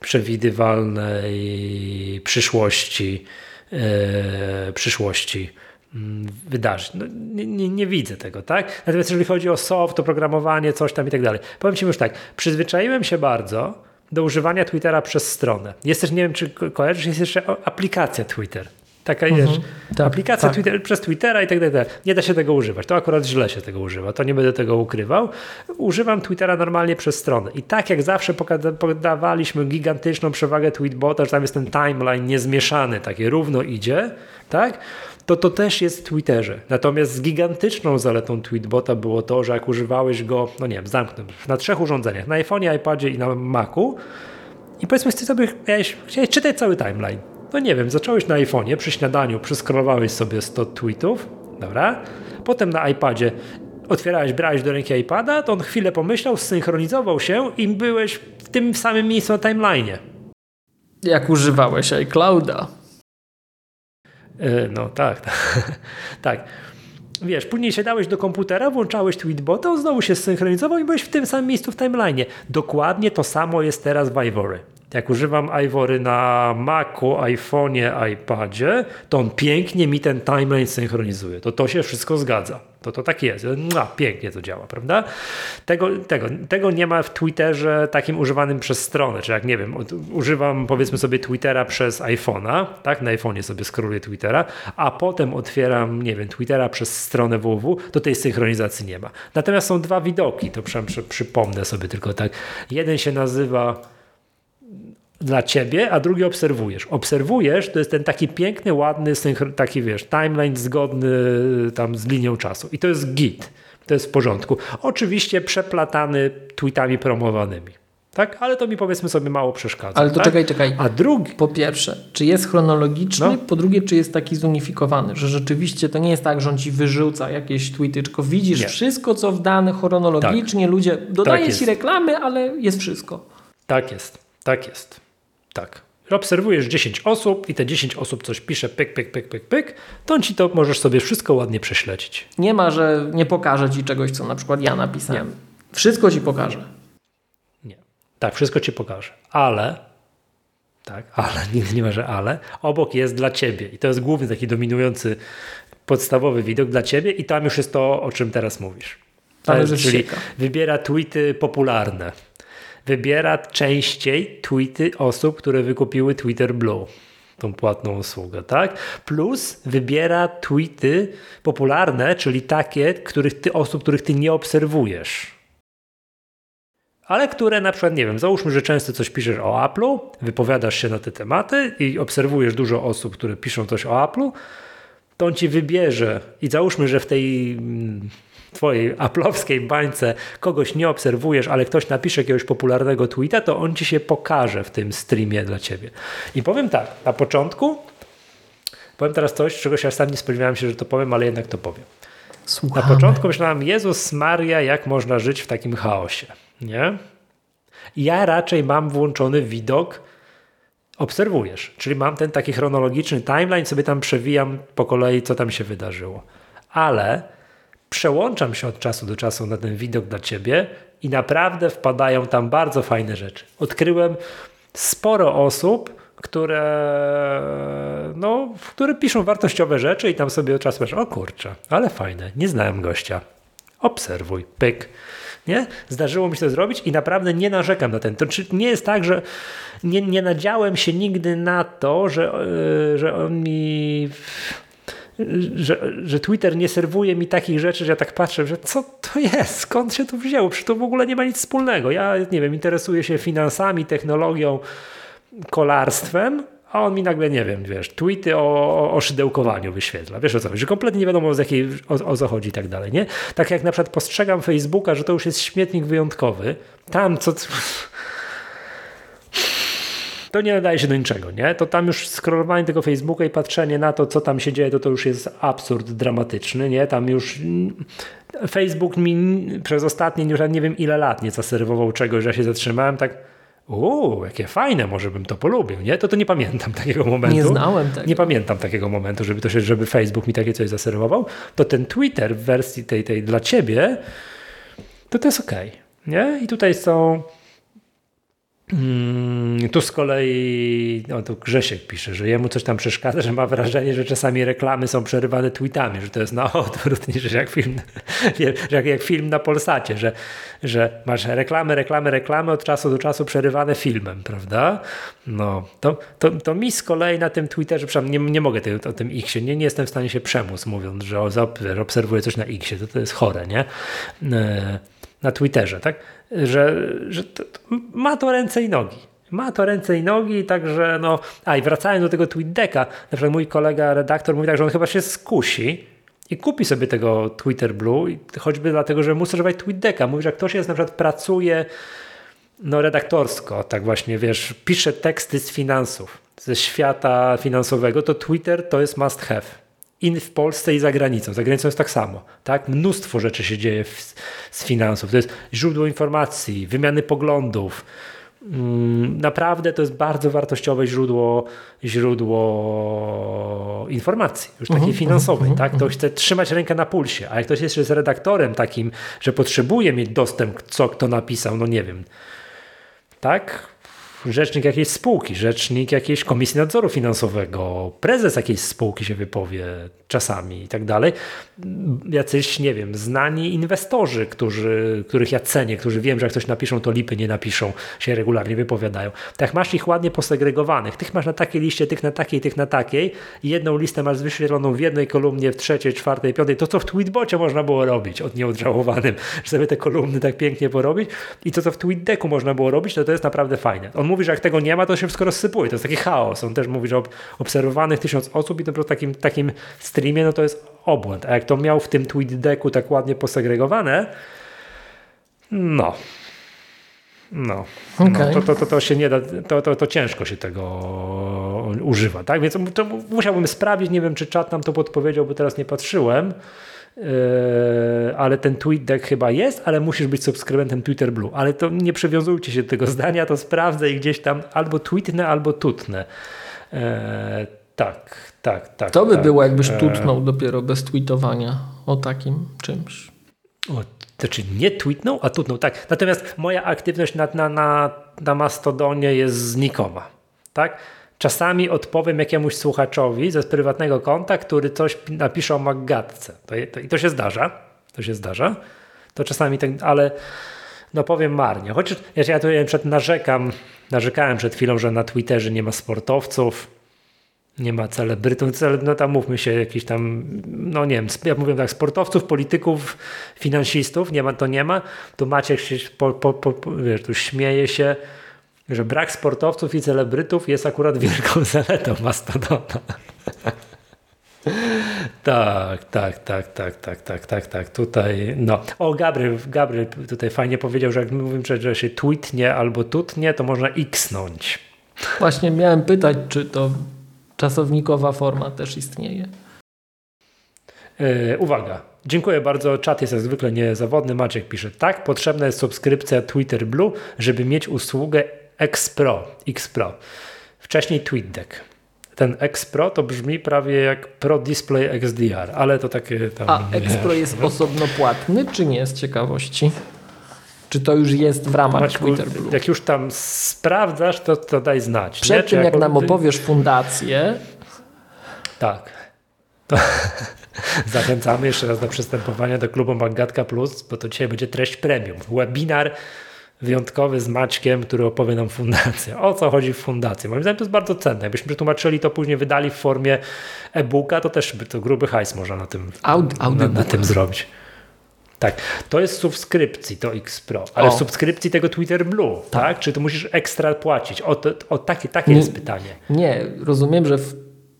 przewidywalnej przyszłości, e, przyszłości mm, wydarzeń. No, nie, nie, nie, widzę tego, tak? Natomiast jeżeli chodzi o soft, oprogramowanie, coś tam i tak dalej, powiem Ci już tak, przyzwyczaiłem się bardzo do używania Twittera przez stronę. Jest też, nie wiem czy kojarzysz, jest jeszcze aplikacja Twitter. Taka mhm, jest tak, aplikacja tak. Twitter, przez Twittera i tak dalej. Nie da się tego używać. To akurat źle się tego używa. To nie będę tego ukrywał. Używam Twittera normalnie przez stronę. I tak jak zawsze podawaliśmy gigantyczną przewagę tweetbota, że tam jest ten timeline niezmieszany, takie równo idzie, tak? To to też jest w Twitterze. Natomiast z gigantyczną zaletą tweetbota było to, że jak używałeś go, no nie wiem, zamknę, na trzech urządzeniach, na iPhone'ie, iPadzie i na Macu i powiedzmy, ty sobie chciałeś, chciałeś czytać cały timeline no nie wiem, zacząłeś na iPhone'ie, przy śniadaniu przeskrolowałeś sobie 100 tweetów, dobra? Potem na iPadzie otwierałeś, brałeś do ręki iPada, to on chwilę pomyślał, synchronizował się i byłeś w tym samym miejscu na timeline'ie. Jak używałeś iClouda. Yy, no tak, tak. tak. Wiesz, później siadałeś do komputera, włączałeś tweetbota, on znowu się synchronizował i byłeś w tym samym miejscu w timeline'ie. Dokładnie to samo jest teraz w Ivory jak używam Ivory na Macu, iPhone'ie, iPadzie, to on pięknie mi ten timeline synchronizuje. To to się wszystko zgadza. To to tak jest. No, pięknie to działa, prawda? Tego, tego, tego nie ma w Twitterze takim używanym przez stronę, czy jak nie wiem, używam powiedzmy sobie Twittera przez iPhone'a, tak? Na iPhone'ie sobie scrolluję Twittera, a potem otwieram, nie wiem, Twittera przez stronę www, to tej synchronizacji nie ma. Natomiast są dwa widoki, to przy, przy, przypomnę sobie tylko tak. Jeden się nazywa dla ciebie, a drugi obserwujesz. Obserwujesz to jest ten taki piękny, ładny, taki wiesz, timeline zgodny tam z linią czasu. I to jest git. To jest w porządku. Oczywiście przeplatany tweetami promowanymi. Tak? Ale to mi powiedzmy sobie mało przeszkadza. Ale to tak? czekaj, czekaj. A drugi. Po pierwsze, czy jest chronologiczny? No. Po drugie, czy jest taki zunifikowany, że rzeczywiście to nie jest tak, że on ci wyrzuca jakieś tweety, tylko widzisz nie. wszystko, co w danych chronologicznie, tak. ludzie dodaje tak ci reklamy, ale jest wszystko. Tak jest. Tak jest. Tak. Obserwujesz 10 osób i te 10 osób coś pisze, pyk, pyk, pyk, pyk, pyk, to ci to możesz sobie wszystko ładnie prześledzić. Nie ma, że nie pokażę ci czegoś, co na przykład ja napisałem. Nie. Wszystko ci pokażę. Nie. Tak, wszystko ci pokażę. Ale, tak, ale, nigdy nie ma, że ale, obok jest dla ciebie. I to jest główny taki dominujący, podstawowy widok dla ciebie i tam już jest to, o czym teraz mówisz. Ale jest, czyli wybiera tweety popularne. Wybiera częściej tweety osób, które wykupiły Twitter Blue tą płatną usługę, tak? Plus wybiera tweety popularne, czyli takie, których ty, osób, których ty nie obserwujesz. Ale które na przykład, nie wiem, załóżmy, że często coś piszesz o Apple'u, wypowiadasz się na te tematy i obserwujesz dużo osób, które piszą coś o Apple'u, to on ci wybierze i załóżmy, że w tej mm, twojej aplowskiej bańce kogoś nie obserwujesz, ale ktoś napisze jakiegoś popularnego tweeta, to on ci się pokaże w tym streamie dla ciebie. I powiem tak, na początku powiem teraz coś, czego się sam nie spodziewałem się, że to powiem, ale jednak to powiem. Słuchamy. Na początku myślałem, Jezus Maria, jak można żyć w takim chaosie, nie? Ja raczej mam włączony widok obserwujesz, czyli mam ten taki chronologiczny timeline, sobie tam przewijam po kolei, co tam się wydarzyło. Ale przełączam się od czasu do czasu na ten widok dla ciebie i naprawdę wpadają tam bardzo fajne rzeczy. Odkryłem sporo osób, które, no, które piszą wartościowe rzeczy i tam sobie od czasu masz, o kurczę, ale fajne, nie znałem gościa. Obserwuj, pyk. Nie? Zdarzyło mi się to zrobić i naprawdę nie narzekam na ten. To czy nie jest tak, że nie, nie nadziałem się nigdy na to, że, yy, że on mi że, że Twitter nie serwuje mi takich rzeczy, że ja tak patrzę, że co to jest, skąd się to wzięło, przecież to w ogóle nie ma nic wspólnego. Ja nie wiem, interesuję się finansami, technologią, kolarstwem, a on mi nagle, nie wiem, wiesz, tweety o, o szydełkowaniu wyświetla. Wiesz o co chodzi, że kompletnie nie wiadomo z jakiej, o, o co chodzi i tak dalej, nie? Tak jak na przykład postrzegam Facebooka, że to już jest śmietnik wyjątkowy. Tam co to nie nadaje się do niczego, nie? To tam już scrollowanie tego Facebooka i patrzenie na to, co tam się dzieje, to to już jest absurd dramatyczny, nie? Tam już Facebook mi przez ostatnie już nie wiem ile lat nie zaserwował czegoś, że ja się zatrzymałem tak uuu, jakie fajne, może bym to polubił, nie? To to nie pamiętam takiego momentu. Nie znałem tego. Nie pamiętam takiego momentu, żeby to się, żeby Facebook mi takie coś zaserwował. To ten Twitter w wersji tej, tej dla ciebie, to to jest ok, nie? I tutaj są tu z kolei, no tu Grzesiek pisze, że jemu coś tam przeszkadza, że ma wrażenie, że czasami reklamy są przerywane tweetami, że to jest na odwrót niż jak film, jak, jak film na Polsacie, że, że masz reklamy, reklamy, reklamy od czasu do czasu przerywane filmem, prawda? No, to, to, to mi z kolei na tym Twitterze, przynajmniej nie, nie mogę tej, o tym Xie, nie, nie jestem w stanie się przemóc mówiąc, że, obserwuję coś na Xie, to, to jest chore, nie? E, na Twitterze, tak? Że, że to, to ma to ręce i nogi. Ma to ręce i nogi, także no. A i wracając do tego TweetDecka, na przykład mój kolega redaktor mówi tak, że on chyba się skusi i kupi sobie tego Twitter Blue, choćby dlatego, że musi używać TweetDecka. Mówi, że jak ktoś jest na przykład pracuje no redaktorsko, tak właśnie, wiesz, pisze teksty z finansów, ze świata finansowego, to Twitter to jest must have in w Polsce i za granicą. Za granicą jest tak samo. Tak? Mnóstwo rzeczy się dzieje w, z finansów. To jest źródło informacji, wymiany poglądów. Mm, naprawdę to jest bardzo wartościowe źródło, źródło informacji, już takiej uh -huh, finansowej. Uh -huh, tak? To chce trzymać rękę na pulsie, a jak ktoś jest z redaktorem takim, że potrzebuje mieć dostęp, co kto napisał, no nie wiem, tak? Rzecznik jakiejś spółki, rzecznik jakiejś komisji nadzoru finansowego, prezes jakiejś spółki się wypowie czasami i tak dalej. Jacyś, nie wiem, znani inwestorzy, którzy, których ja cenię, którzy wiem, że jak coś napiszą, to lipy nie napiszą, się regularnie wypowiadają. Tak masz ich ładnie posegregowanych. Tych masz na takiej liście, tych na takiej, tych na takiej. Jedną listę masz wyświetloną w jednej kolumnie, w trzeciej, czwartej, piątej. To, co w tweetbocie można było robić od nieodżałowanym, żeby te kolumny tak pięknie porobić. I to, co w tweetdecku można było robić, to to jest naprawdę fajne. On mówi, że jak tego nie ma, to się wszystko rozsypuje. To jest taki chaos. On też mówi, że obserwowanych tysiąc osób i to po takim, takim streamie, no to jest obłęd. A jak to miał w tym tweet decku tak ładnie posegregowane, no. No, okay. no to, to, to, to się nie da, to, to, to ciężko się tego używa, tak? Więc to musiałbym sprawdzić, nie wiem, czy czat nam to podpowiedział, bo teraz nie patrzyłem. Yy, ale ten tweet deck chyba jest, ale musisz być subskrybentem Twitter Blue. Ale to nie przywiązujcie się do tego zdania, to sprawdzę i gdzieś tam albo tweetnę, albo tutnę. Yy, tak, tak, tak. To by tak. było, jakbyś yy. tutnął dopiero bez tweetowania o takim czymś. O, znaczy nie tweetnął, a tutnął, tak. Natomiast moja aktywność na, na, na, na Mastodonie jest znikoma, tak. Czasami odpowiem jakiemuś słuchaczowi ze prywatnego konta, który coś napisze o Maggatce. To, to, I to się zdarza. To się zdarza. To czasami tak, ale no powiem marnie. Chociaż ja tu przed narzekam, narzekałem przed chwilą, że na Twitterze nie ma sportowców, nie ma celebrytów, no tam mówmy się, jakiś tam, no nie wiem, ja mówię tak, sportowców, polityków, finansistów, nie ma, to nie ma. Tu Maciek się, po, po, po, wiesz, tu śmieje się, że brak sportowców i celebrytów jest akurat wielką zaletą Mastodona. tak, tak, tak, tak, tak, tak, tak, tak. Tutaj, no. O, Gabriel, Gabriel tutaj fajnie powiedział, że jak mówimy, że się tweetnie albo tutnie, to można xnąć. Właśnie miałem pytać, czy to czasownikowa forma też istnieje. Yy, uwaga. Dziękuję bardzo. Czat jest jak zwykle niezawodny. Maciek pisze, tak, potrzebna jest subskrypcja Twitter Blue, żeby mieć usługę X-Pro, X-Pro. Wcześniej TweetDeck. Ten X-Pro to brzmi prawie jak Pro Display XDR, ale to takie tam... A X-Pro jest no. osobno płatny, czy nie z ciekawości? Czy to już jest w ramach Maćku, Twitter Blue? Jak już tam sprawdzasz, to, to daj znać. Przed tym, jak, jak nam opowiesz fundację... Tak. To zachęcamy jeszcze raz do przystępowania do klubu Magatka Plus, bo to dzisiaj będzie treść premium. Webinar wyjątkowy z Maćkiem, który opowie nam fundację. O co chodzi w fundacji? Moim zdaniem to jest bardzo cenne. Jakbyśmy przetłumaczyli to później wydali w formie e-booka, to też by to gruby hajs można na tym, na, na tym zrobić. Tak, to jest subskrypcji, to X Pro, ale o. w subskrypcji tego Twitter Blue, tak? tak? Czy ty musisz ekstra płacić? O, to, o takie, takie nie, jest pytanie. Nie, rozumiem, że w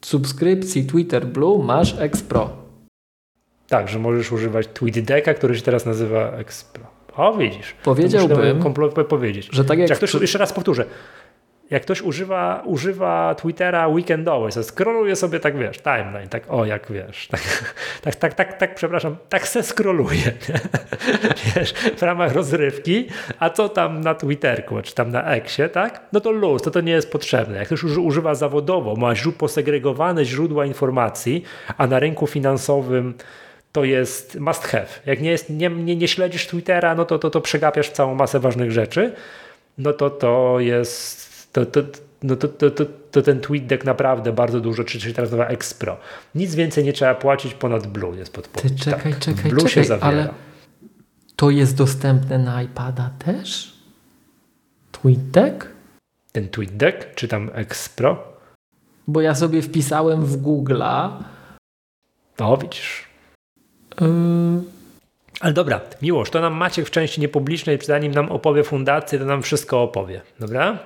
subskrypcji Twitter Blue masz X Pro. Tak, że możesz używać TweetDecka, który się teraz nazywa X Pro. O, widzisz. Powiedziałbym, powiedzieć. że tak jak... jak ktoś, jeszcze raz powtórzę, jak ktoś używa, używa Twittera weekendowo, to scrolluje sobie tak, wiesz, timeline, tak o, jak wiesz, tak, tak, tak, tak, tak przepraszam, tak se scrolluje, wiesz, w ramach rozrywki, a co tam na Twitterku, czy tam na Exie, tak, no to luz, to to nie jest potrzebne. Jak ktoś używa zawodowo, ma posegregowane źródła informacji, a na rynku finansowym to jest must have. Jak nie, jest, nie, nie, nie śledzisz Twittera, no to, to, to przegapiasz całą masę ważnych rzeczy, no to to jest to, to, no to, to, to, to ten TweetDeck naprawdę bardzo dużo, czy, czy teraz nowa Expro. Nic więcej nie trzeba płacić ponad Blue jest podpowiedź. Ty czekaj, tak. czekaj, Blue czekaj, się ale to jest dostępne na iPada też? TweetDeck? Ten TweetDeck, czy tam Expro? Bo ja sobie wpisałem w Google'a. No, widzisz. Yy... Ale dobra, miłość, to nam Maciek w części niepublicznej, zanim nam opowie fundację, to nam wszystko opowie, dobra?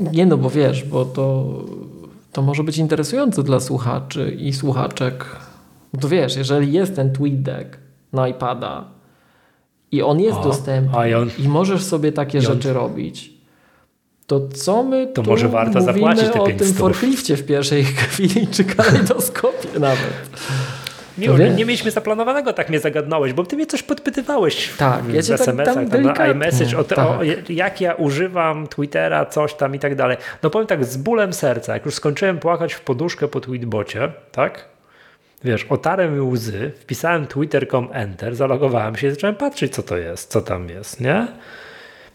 Nie no, bo wiesz, bo to, to może być interesujące dla słuchaczy i słuchaczek. To wiesz, jeżeli jest ten TweetDeck na iPada i on jest o, dostępny on, i możesz sobie takie rzeczy robić, to co my to może warto zapłacić te o tym forklifcie w pierwszej chwili, czy kalejdoskopie nawet. Miło, nie, nie mieliśmy zaplanowanego, tak mnie zagadnąłeś, bo ty mnie coś podpytywałeś tak, w, ja w SMS-ach, tam, tam na iMessage, o, te, tak. o, jak ja używam Twittera, coś tam i tak dalej. No powiem tak, z bólem serca, jak już skończyłem płakać w poduszkę po tweetbocie, tak? Wiesz, otarłem łzy, wpisałem twitter.com enter, zalogowałem się i zacząłem patrzeć, co to jest, co tam jest, nie?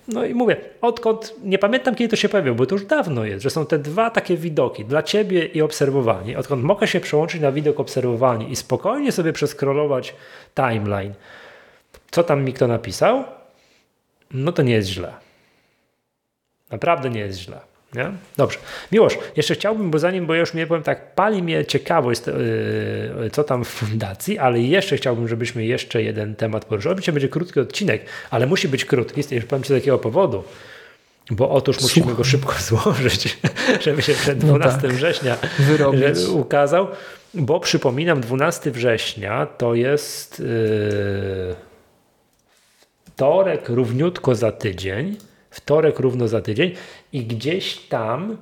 No i mówię, odkąd, nie pamiętam kiedy to się pojawiło, bo to już dawno jest, że są te dwa takie widoki, dla ciebie i obserwowanie. Odkąd mogę się przełączyć na widok obserwowanie i spokojnie sobie przeskrolować timeline, co tam mi kto napisał, no to nie jest źle. Naprawdę nie jest źle. Nie? Dobrze. Miłosz, jeszcze chciałbym, bo zanim, bo ja już mnie powiem tak, pali mnie ciekawość, yy, co tam w fundacji, ale jeszcze chciałbym, żebyśmy jeszcze jeden temat poruszyli. Oczywiście będzie krótki odcinek, ale musi być krótki, już powiem Ci z takiego powodu, bo otóż Słucham. musimy go szybko złożyć, żeby się przed 12 no tak. września ukazał, bo przypominam, 12 września to jest yy, wtorek równiutko za tydzień, wtorek równo za tydzień i gdzieś tam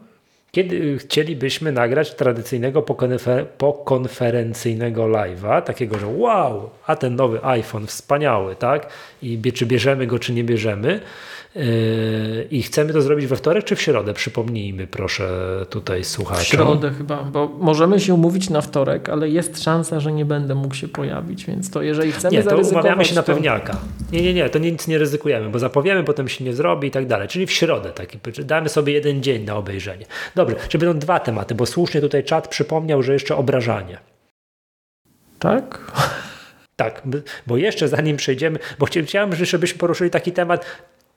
kiedy chcielibyśmy nagrać tradycyjnego pokonfer pokonferencyjnego live'a, takiego, że wow, a ten nowy iPhone wspaniały, tak? I czy bierzemy go, czy nie bierzemy. Yy, I chcemy to zrobić we wtorek czy w środę? Przypomnijmy proszę tutaj słuchaczom. W środę chyba, bo możemy się umówić na wtorek, ale jest szansa, że nie będę mógł się pojawić, więc to jeżeli chcemy Nie, to umawiamy się na pewniaka. Nie, nie, nie, to nic nie ryzykujemy, bo zapowiemy, potem się nie zrobi i tak dalej. Czyli w środę taki, damy sobie jeden dzień na obejrzenie. Dobrze, czy będą dwa tematy, bo słusznie tutaj czat przypomniał, że jeszcze obrażanie. Tak? Tak, bo jeszcze zanim przejdziemy, bo chciałem, żebyśmy poruszyli taki temat,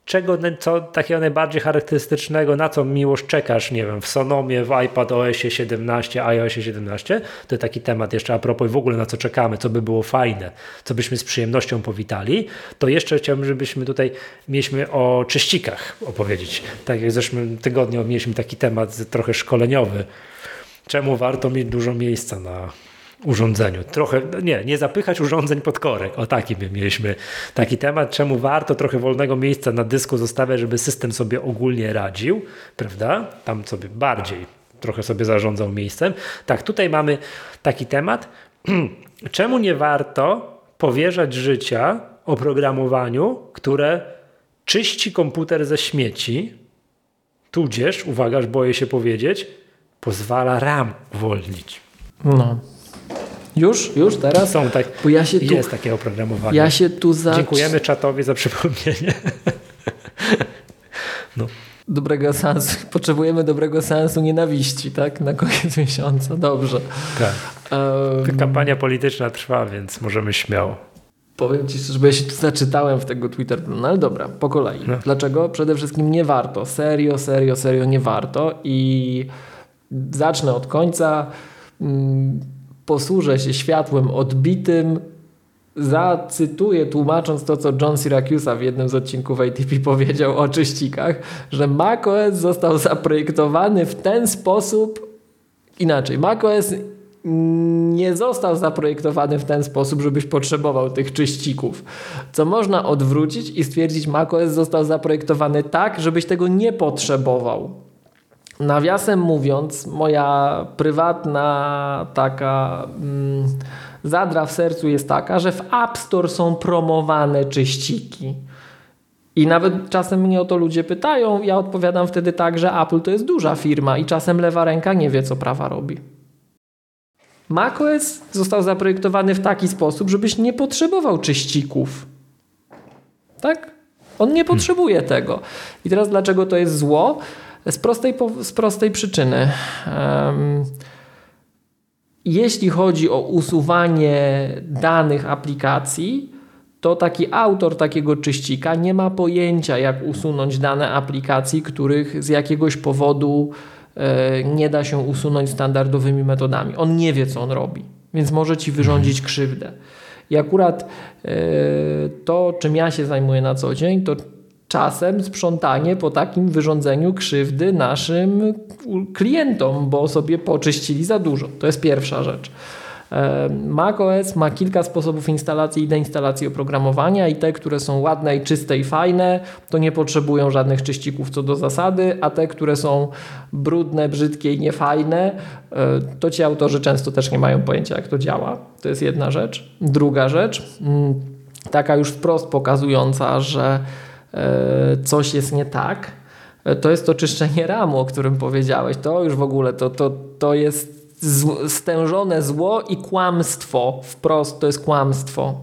czego, co takiego najbardziej charakterystycznego, na co miłość czekasz, nie wiem, w Sonomie, w iPad OS 17, iOS 17, to taki temat jeszcze a propos w ogóle na co czekamy, co by było fajne, co byśmy z przyjemnością powitali, to jeszcze chciałbym, żebyśmy tutaj mieliśmy o czyścikach opowiedzieć. Tak jak w zeszłym tygodniu mieliśmy taki temat trochę szkoleniowy, czemu warto mieć dużo miejsca na urządzeniu. Trochę, nie, nie zapychać urządzeń pod korek. O taki by mieliśmy taki temat, czemu warto trochę wolnego miejsca na dysku zostawiać, żeby system sobie ogólnie radził, prawda? Tam sobie bardziej trochę sobie zarządzał miejscem. Tak, tutaj mamy taki temat. czemu nie warto powierzać życia oprogramowaniu, które czyści komputer ze śmieci, tudzież, uwaga, boję się powiedzieć, pozwala RAM uwolnić. No, już, już teraz? Są tak, Bo ja się tu, jest takie oprogramowanie. Ja się tu za... Dziękujemy czatowi za przypomnienie. no. Dobrego sensu. Potrzebujemy dobrego sensu nienawiści, tak? Na koniec miesiąca. Dobrze. Tak. Um, Kampania polityczna trwa, więc możemy śmiało. Powiem Ci szczerze, bo ja się tu zaczytałem w tego Twitter, no ale dobra, po kolei. No. Dlaczego? Przede wszystkim nie warto. Serio, serio, serio nie warto. I zacznę od końca. Mm, posłużę się światłem odbitym, zacytuję tłumacząc to, co John Syracusa w jednym z odcinków ATP powiedział o czyścikach, że macOS został zaprojektowany w ten sposób, inaczej, macOS nie został zaprojektowany w ten sposób, żebyś potrzebował tych czyścików. Co można odwrócić i stwierdzić, macOS został zaprojektowany tak, żebyś tego nie potrzebował. Nawiasem mówiąc, moja prywatna taka mm, zadra w sercu jest taka, że w App Store są promowane czyściki. I nawet czasem mnie o to ludzie pytają, ja odpowiadam wtedy tak, że Apple to jest duża firma i czasem lewa ręka nie wie, co prawa robi. macOS został zaprojektowany w taki sposób, żebyś nie potrzebował czyścików. Tak? On nie potrzebuje tego. I teraz dlaczego to jest zło? Z prostej, z prostej przyczyny. Jeśli chodzi o usuwanie danych aplikacji, to taki autor takiego czyścika nie ma pojęcia, jak usunąć dane aplikacji, których z jakiegoś powodu e, nie da się usunąć standardowymi metodami. On nie wie, co on robi, więc może ci wyrządzić krzywdę. I akurat e, to, czym ja się zajmuję na co dzień, to czasem sprzątanie po takim wyrządzeniu krzywdy naszym klientom, bo sobie poczyścili za dużo. To jest pierwsza rzecz. macOS ma kilka sposobów instalacji i deinstalacji oprogramowania i te, które są ładne i czyste i fajne, to nie potrzebują żadnych czyścików co do zasady, a te, które są brudne, brzydkie i niefajne, e, to ci autorzy często też nie mają pojęcia jak to działa. To jest jedna rzecz. Druga rzecz, mm, taka już wprost pokazująca, że E, coś jest nie tak, e, to jest to czyszczenie ramu, o którym powiedziałeś. To już w ogóle to, to, to jest stężone zło i kłamstwo. Wprost to jest kłamstwo.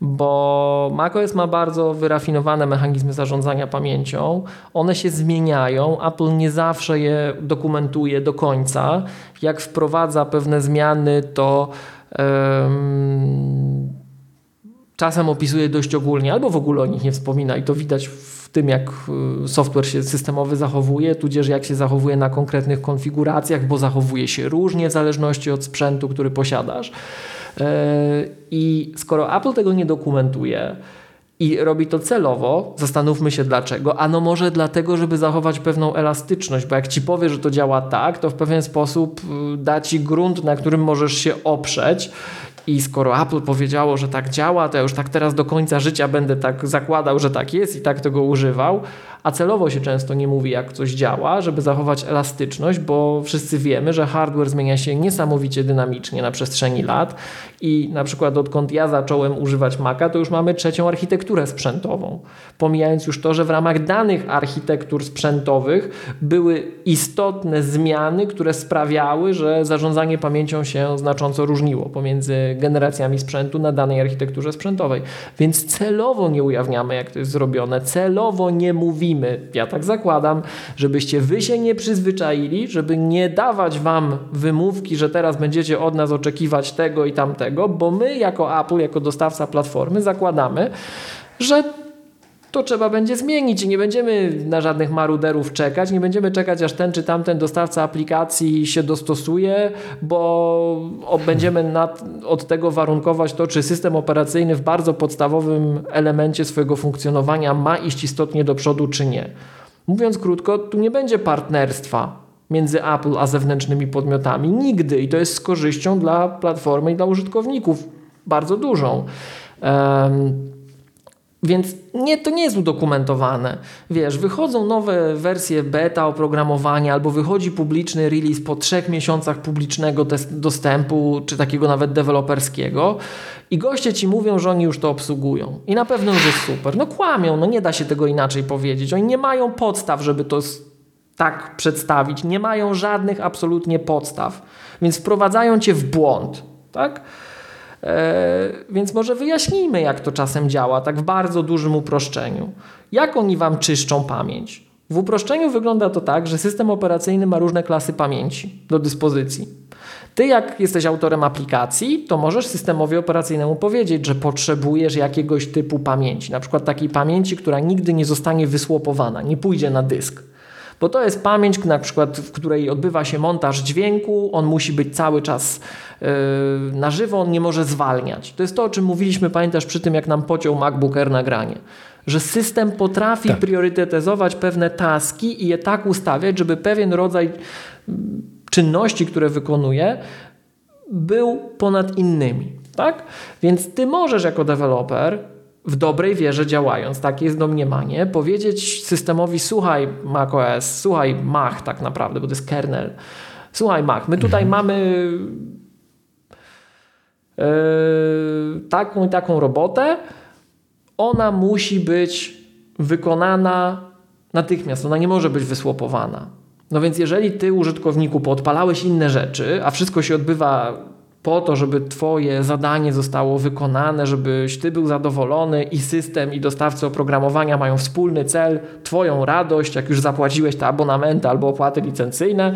Bo macOS ma bardzo wyrafinowane mechanizmy zarządzania pamięcią. One się zmieniają. Apple nie zawsze je dokumentuje do końca. Jak wprowadza pewne zmiany, to czasem opisuje dość ogólnie, albo w ogóle o nich nie wspomina i to widać w tym, jak y, software się systemowy zachowuje, tudzież jak się zachowuje na konkretnych konfiguracjach, bo zachowuje się różnie w zależności od sprzętu, który posiadasz. E, I skoro Apple tego nie dokumentuje, i robi to celowo. Zastanówmy się dlaczego. Ano może dlatego, żeby zachować pewną elastyczność, bo jak ci powie, że to działa tak, to w pewien sposób y, da ci grunt, na którym możesz się oprzeć i skoro Apple powiedziało, że tak działa, to ja już tak teraz do końca życia będę tak zakładał, że tak jest i tak tego używał, A celowo się często nie mówi, jak coś działa, żeby zachować elastyczność, bo wszyscy wiemy, że hardware zmienia się niesamowicie dynamicznie na przestrzeni lat i na przykład odkąd ja zacząłem używać Maca, to już mamy trzecią architekturę sprzętową. Pomijając już to, że w ramach danych architektur sprzętowych były istotne zmiany, które sprawiały, że zarządzanie pamięcią się znacząco różniło pomiędzy generacjami sprzętu na danej architekturze sprzętowej. Więc celowo nie ujawniamy, jak to jest zrobione, celowo nie mówimy, ja tak zakładam, żebyście wy się nie przyzwyczaili, żeby nie dawać wam wymówki, że teraz będziecie od nas oczekiwać tego i tamtego, bo my jako Apple, jako dostawca platformy zakładamy, że to trzeba będzie zmienić i nie będziemy na żadnych maruderów czekać, nie będziemy czekać aż ten czy tamten dostawca aplikacji się dostosuje, bo będziemy nad, od tego warunkować to, czy system operacyjny w bardzo podstawowym elemencie swojego funkcjonowania ma iść istotnie do przodu, czy nie. Mówiąc krótko, tu nie będzie partnerstwa między Apple a zewnętrznymi podmiotami nigdy i to jest z korzyścią dla platformy i dla użytkowników bardzo dużą. Um, więc nie, to nie jest udokumentowane. Wiesz, wychodzą nowe wersje beta oprogramowania, albo wychodzi publiczny release po trzech miesiącach publicznego dostępu, czy takiego nawet deweloperskiego, i goście ci mówią, że oni już to obsługują. I na pewno już jest super. No kłamią, no nie da się tego inaczej powiedzieć. Oni nie mają podstaw, żeby to tak przedstawić. Nie mają żadnych absolutnie podstaw. Więc wprowadzają cię w błąd. Tak? E, więc może wyjaśnijmy, jak to czasem działa, tak w bardzo dużym uproszczeniu. Jak oni Wam czyszczą pamięć? W uproszczeniu wygląda to tak, że system operacyjny ma różne klasy pamięci do dyspozycji. Ty, jak jesteś autorem aplikacji, to możesz systemowi operacyjnemu powiedzieć, że potrzebujesz jakiegoś typu pamięci, na przykład takiej pamięci, która nigdy nie zostanie wysłopowana, nie pójdzie na dysk. Bo to jest pamięć, na przykład, w której odbywa się montaż dźwięku, on musi być cały czas yy, na żywo, on nie może zwalniać. To jest to, o czym mówiliśmy, pamiętasz, przy tym, jak nam pociął MacBook Air nagranie. Że system potrafi tak. priorytetyzować pewne taski i je tak ustawiać, żeby pewien rodzaj mm, czynności, które wykonuje, był ponad innymi. Tak? Więc ty możesz jako deweloper w dobrej wierze działając, takie jest domniemanie, powiedzieć systemowi słuchaj macOS, słuchaj Mach tak naprawdę, bo to jest kernel, słuchaj Mach, my tutaj mhm. mamy yy, taką i taką robotę, ona musi być wykonana natychmiast, ona nie może być wysłopowana. No więc jeżeli ty użytkowniku podpalałeś inne rzeczy, a wszystko się odbywa po to, żeby Twoje zadanie zostało wykonane, żebyś Ty był zadowolony i system i dostawcy oprogramowania mają wspólny cel, Twoją radość, jak już zapłaciłeś te abonamenty albo opłaty licencyjne,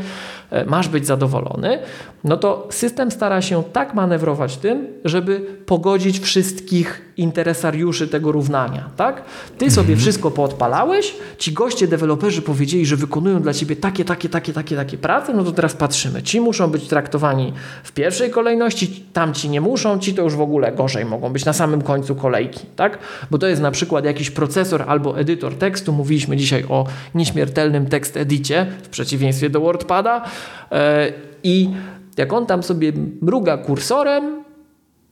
e, masz być zadowolony, no to system stara się tak manewrować tym, żeby pogodzić wszystkich interesariuszy tego równania. Tak? Ty sobie mhm. wszystko poodpalałeś, ci goście, deweloperzy powiedzieli, że wykonują dla ciebie takie, takie, takie, takie, takie prace, no to teraz patrzymy. Ci muszą być traktowani w pierwszej kolejności, tamci nie muszą, ci to już w ogóle gorzej mogą być na samym końcu kolejki. Tak? Bo to jest na przykład jakiś procesor albo edytor tekstu. Mówiliśmy dzisiaj o nieśmiertelnym tekst edicie w przeciwieństwie do WordPada. Yy, I jak on tam sobie mruga kursorem,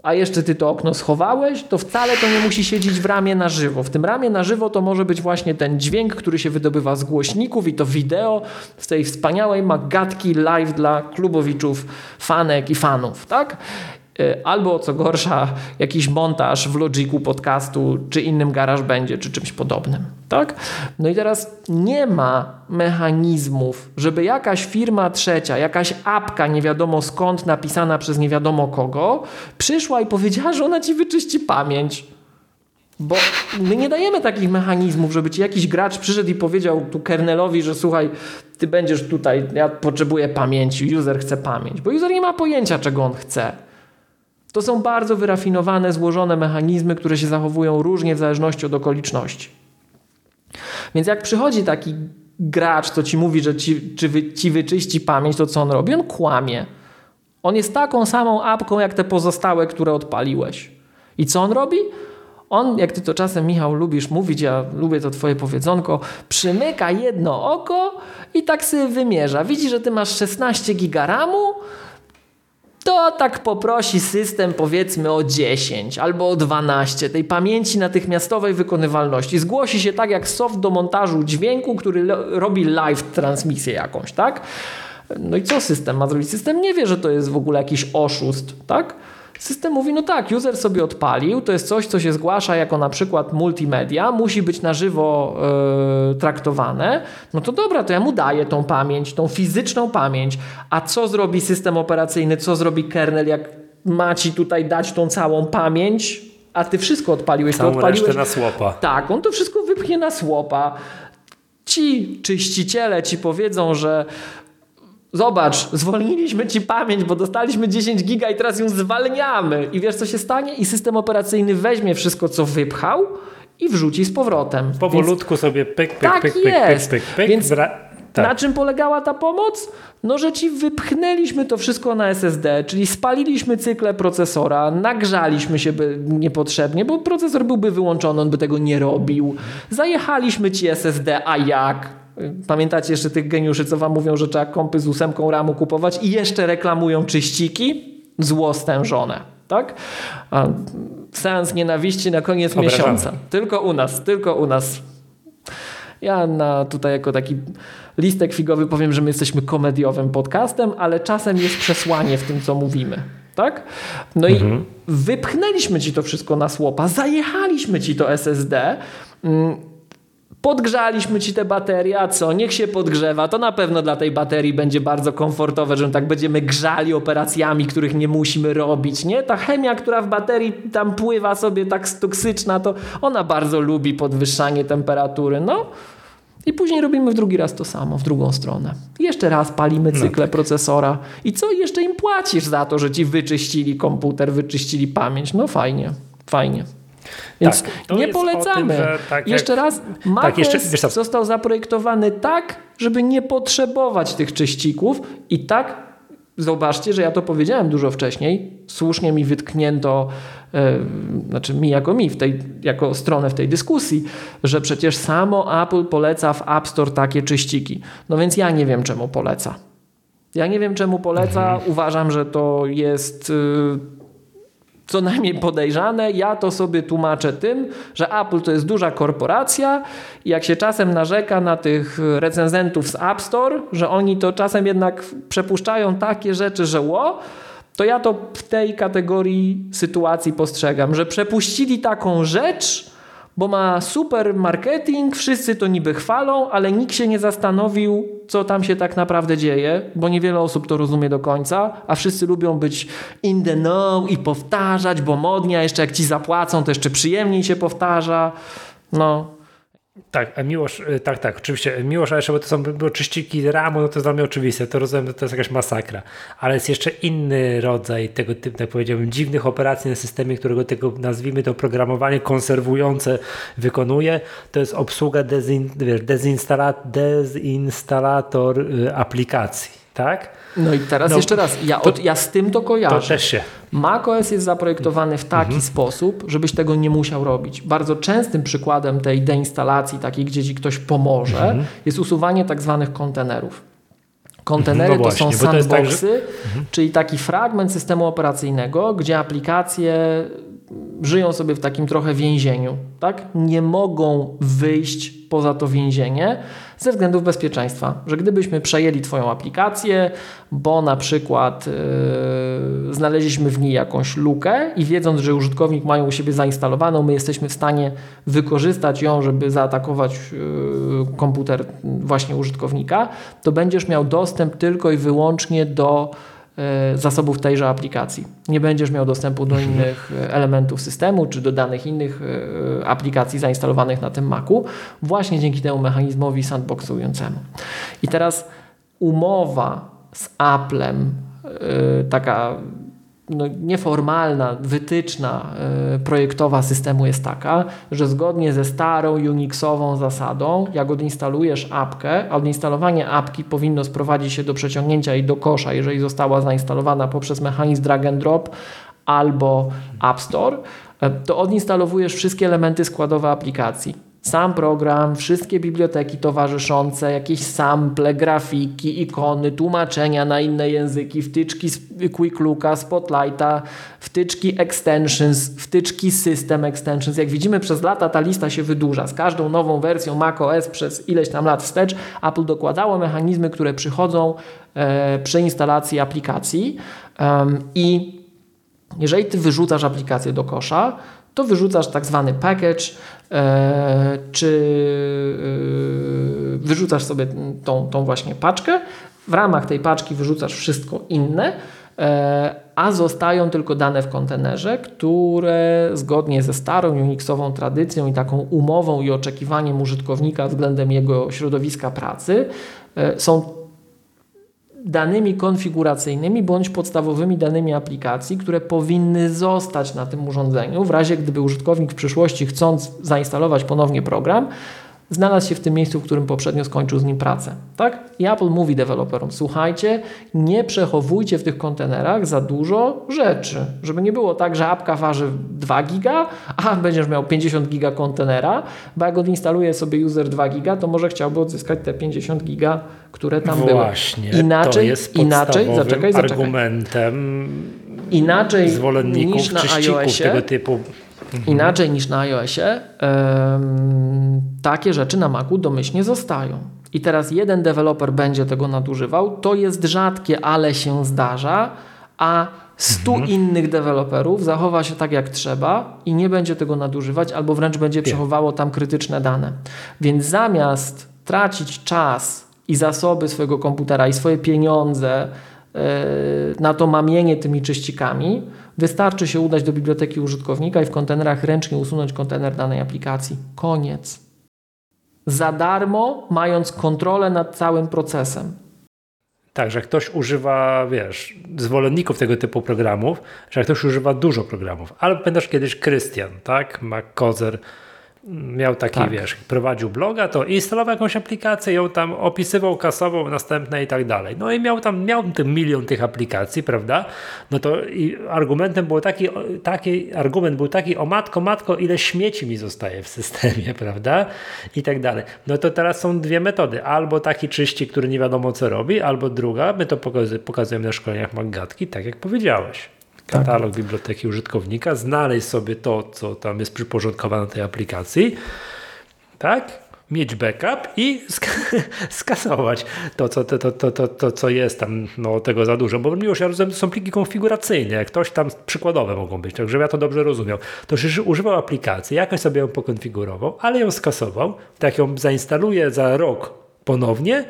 a jeszcze ty to okno schowałeś, to wcale to nie musi siedzieć w ramie na żywo. W tym ramie na żywo to może być właśnie ten dźwięk, który się wydobywa z głośników i to wideo z tej wspaniałej magatki live dla klubowiczów, fanek i fanów, tak? E, albo co gorsza, jakiś montaż w Logiku podcastu, czy innym garaż będzie, czy czymś podobnym. Tak? No i teraz nie ma mechanizmów, żeby jakaś firma trzecia, jakaś apka nie wiadomo skąd napisana przez nie wiadomo kogo, przyszła i powiedziała, że ona ci wyczyści pamięć. Bo my nie dajemy takich mechanizmów, żeby ci jakiś gracz przyszedł i powiedział tu kernelowi, że słuchaj, ty będziesz tutaj, ja potrzebuję pamięci, user chce pamięć, bo user nie ma pojęcia, czego on chce. To są bardzo wyrafinowane, złożone mechanizmy, które się zachowują różnie w zależności od okoliczności. Więc jak przychodzi taki gracz, co ci mówi, że ci, czy wy, ci wyczyści pamięć, to co on robi? On kłamie. On jest taką samą apką, jak te pozostałe, które odpaliłeś. I co on robi? On, jak ty to czasem, Michał, lubisz mówić, ja lubię to twoje powiedzonko, przymyka jedno oko i tak sobie wymierza. Widzi, że ty masz 16 gigaramu, to tak poprosi system powiedzmy o 10 albo o 12 tej pamięci natychmiastowej wykonywalności. Zgłosi się tak jak soft do montażu dźwięku, który robi live transmisję jakąś, tak? No i co system ma zrobić? System nie wie, że to jest w ogóle jakiś oszust, tak? System mówi, no tak, user sobie odpalił, to jest coś, co się zgłasza jako na przykład multimedia, musi być na żywo yy, traktowane, no to dobra, to ja mu daję tą pamięć, tą fizyczną pamięć, a co zrobi system operacyjny, co zrobi kernel, jak ma ci tutaj dać tą całą pamięć, a ty wszystko odpaliłeś, Całą to odpaliłeś. na słopa. Tak, on to wszystko wypchnie na słopa. Ci czyściciele ci powiedzą, że Zobacz, zwolniliśmy ci pamięć, bo dostaliśmy 10 giga i teraz ją zwalniamy. I wiesz co się stanie? I system operacyjny weźmie wszystko, co wypchał i wrzuci z powrotem. Powolutku Więc... sobie pyk, pyk, tak pyk, pyk, jest. pyk, pyk, pyk. Więc tak. na czym polegała ta pomoc? No, że ci wypchnęliśmy to wszystko na SSD, czyli spaliliśmy cykle procesora, nagrzaliśmy się niepotrzebnie, bo procesor byłby wyłączony, on by tego nie robił. Zajechaliśmy ci SSD, a jak? Pamiętacie jeszcze tych geniuszy, co wam mówią, że trzeba kompy z ósemką ramu kupować i jeszcze reklamują czyściki? Zło stężone, tak? A seans nienawiści na koniec Obrażamy. miesiąca. Tylko u nas, tylko u nas. Ja na, tutaj jako taki listek figowy powiem, że my jesteśmy komediowym podcastem, ale czasem jest przesłanie w tym, co mówimy. Tak? No mhm. i wypchnęliśmy ci to wszystko na słopa, zajechaliśmy ci to SSD. Mm, Podgrzaliśmy ci te baterie, a co? Niech się podgrzewa. To na pewno dla tej baterii będzie bardzo komfortowe, że tak będziemy grzali operacjami, których nie musimy robić, nie? Ta chemia, która w baterii tam pływa sobie tak toksyczna, to ona bardzo lubi podwyższanie temperatury. No. I później robimy w drugi raz to samo, w drugą stronę. jeszcze raz palimy no cykle no tak. procesora. I co? Jeszcze im płacisz za to, że ci wyczyścili komputer, wyczyścili pamięć. No fajnie, fajnie. Więc tak, nie polecamy. Tym, tak jeszcze jak, raz, macOS tak, został zaprojektowany tak, żeby nie potrzebować tych czyścików i tak zobaczcie, że ja to powiedziałem dużo wcześniej, słusznie mi wytknięto, e, znaczy mi jako mi, w tej, jako stronę w tej dyskusji, że przecież samo Apple poleca w App Store takie czyściki. No więc ja nie wiem, czemu poleca. Ja nie wiem, czemu poleca. Mhm. Uważam, że to jest... Y, co najmniej podejrzane. Ja to sobie tłumaczę tym, że Apple to jest duża korporacja i jak się czasem narzeka na tych recenzentów z App Store, że oni to czasem jednak przepuszczają takie rzeczy, że ło, to ja to w tej kategorii sytuacji postrzegam, że przepuścili taką rzecz, bo ma super marketing, wszyscy to niby chwalą, ale nikt się nie zastanowił, co tam się tak naprawdę dzieje, bo niewiele osób to rozumie do końca, a wszyscy lubią być in the know i powtarzać, bo modnia, jeszcze jak ci zapłacą, to jeszcze przyjemniej się powtarza. No, tak, Miłosz, y, tak, tak, oczywiście. Miłosz, ale bo to są było czyściki ramu, no to dla mnie oczywiste, to rozumiem, to jest jakaś masakra. Ale jest jeszcze inny rodzaj tego typu, tak powiedziałbym, dziwnych operacji na systemie, którego tego, nazwijmy to oprogramowanie konserwujące wykonuje. To jest obsługa dezin, dezinstala, dezinstalator y, aplikacji tak? No i teraz no, jeszcze raz, ja, to, ja z tym to kojarzę. To też się. macOS jest zaprojektowany w taki mhm. sposób, żebyś tego nie musiał robić. Bardzo częstym przykładem tej deinstalacji, takiej, gdzie ci ktoś pomoże, mhm. jest usuwanie tak zwanych kontenerów. Kontenery no właśnie, to są sandboxy, to tak, że... mhm. czyli taki fragment systemu operacyjnego, gdzie aplikacje żyją sobie w takim trochę więzieniu. Tak? Nie mogą wyjść poza to więzienie ze względów bezpieczeństwa. Że gdybyśmy przejęli Twoją aplikację, bo na przykład yy, znaleźliśmy w niej jakąś lukę i wiedząc, że użytkownik ma u siebie zainstalowaną, my jesteśmy w stanie wykorzystać ją, żeby zaatakować yy, komputer właśnie użytkownika, to będziesz miał dostęp tylko i wyłącznie do zasobów tejże aplikacji. Nie będziesz miał dostępu do innych e, elementów systemu czy do danych innych e, aplikacji zainstalowanych na tym Macu, właśnie dzięki temu mechanizmowi sandboxującemu. I teraz umowa z Applem, taka no, nieformalna, wytyczna y, projektowa systemu jest taka, że zgodnie ze starą Unixową zasadą, jak odinstalujesz apkę, a odinstalowanie apki powinno sprowadzić się do przeciągnięcia jej do kosza, jeżeli została zainstalowana poprzez mechanizm drag and drop albo App Store, y, to odinstalowujesz wszystkie elementy składowe aplikacji sam program, wszystkie biblioteki towarzyszące, jakieś sample, grafiki, ikony, tłumaczenia na inne języki, wtyczki Quick Looka, Spotlighta, wtyczki extensions, wtyczki system extensions. Jak widzimy przez lata ta lista się wydłuża. Z każdą nową wersją macOS przez ileś tam lat wstecz Apple dokładało mechanizmy, które przychodzą e, przy instalacji aplikacji um, i jeżeli ty wyrzucasz aplikację do kosza, to wyrzucasz tak zwany package, czy e, wyrzucasz sobie tą, tą właśnie paczkę. W ramach tej paczki wyrzucasz wszystko inne, e, a zostają tylko dane w kontenerze, które zgodnie ze starą Unixową tradycją i taką umową i oczekiwaniem użytkownika względem jego środowiska pracy e, są danymi konfiguracyjnymi bądź podstawowymi danymi aplikacji, które powinny zostać na tym urządzeniu w razie gdyby użytkownik w przyszłości chcąc zainstalować ponownie program, znalazł się w tym miejscu, w którym poprzednio skończył z nim pracę. Tak? I Apple mówi deweloperom, słuchajcie, nie przechowujcie w tych kontenerach za dużo rzeczy, żeby nie było tak, że apka waży 2 giga, a będziesz miał 50 giga kontenera, bo jak odinstaluje sobie user 2 giga, to może chciałby odzyskać te 50 giga, które tam Właśnie, były. Inaczej, to jest inaczej, zaczekaj, zaczekaj. argumentem inaczej zwolenników niż na iOSie, tego typu Mhm. Inaczej niż na iOSie, takie rzeczy na Macu domyślnie zostają. I teraz jeden deweloper będzie tego nadużywał. To jest rzadkie, ale się zdarza, a stu mhm. innych deweloperów zachowa się tak jak trzeba i nie będzie tego nadużywać, albo wręcz będzie przechowało tam krytyczne dane. Więc zamiast tracić czas i zasoby swojego komputera i swoje pieniądze yy, na to mamienie tymi czyścikami, Wystarczy się udać do biblioteki użytkownika i w kontenerach ręcznie usunąć kontener danej aplikacji. Koniec. Za darmo, mając kontrolę nad całym procesem. Tak, że ktoś używa, wiesz, zwolenników tego typu programów, że ktoś używa dużo programów. Ale pamiętasz kiedyś Krystian, tak? McCozer miał taki, tak. wiesz, prowadził bloga, to instalował jakąś aplikację, ją tam opisywał, kasował, następne i tak dalej. No i miał tam, miał ten milion tych aplikacji, prawda? No to i argumentem był taki, taki argument był taki, o matko, matko, ile śmieci mi zostaje w systemie, prawda? I tak dalej. No to teraz są dwie metody. Albo taki czyści, który nie wiadomo co robi, albo druga, my to pokazujemy na szkoleniach Maggatki, tak jak powiedziałeś katalog tak. biblioteki użytkownika, znaleźć sobie to, co tam jest przyporządkowane tej aplikacji, tak? mieć backup i sk skasować to co, to, to, to, to, co jest tam no, tego za dużo, bo już ja rozumiem, to są pliki konfiguracyjne, jak ktoś tam przykładowe mogą być, tak żebym ja to dobrze rozumiał. To że używał aplikacji, jakoś sobie ją pokonfigurował, ale ją skasował, tak ją zainstaluje za rok ponownie,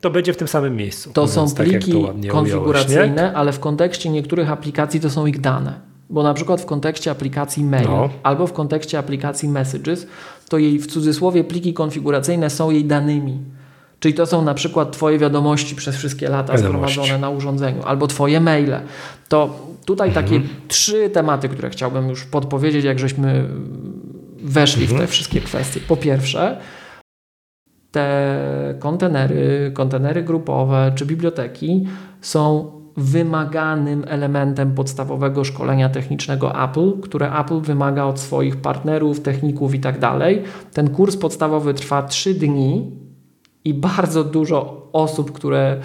to będzie w tym samym miejscu. To są tak, pliki konfiguracyjne, ująłeś, ale w kontekście niektórych aplikacji to są ich dane. Bo na przykład w kontekście aplikacji mail no. albo w kontekście aplikacji messages, to jej w cudzysłowie pliki konfiguracyjne są jej danymi. Czyli to są na przykład Twoje wiadomości przez wszystkie lata wiadomości. zgromadzone na urządzeniu, albo Twoje maile. To tutaj mhm. takie trzy tematy, które chciałbym już podpowiedzieć, jak żeśmy weszli mhm. w te mhm. wszystkie kwestie. Po pierwsze, te kontenery, kontenery grupowe czy biblioteki są wymaganym elementem podstawowego szkolenia technicznego Apple, które Apple wymaga od swoich partnerów, techników i tak dalej. Ten kurs podstawowy trwa 3 dni i bardzo dużo osób, które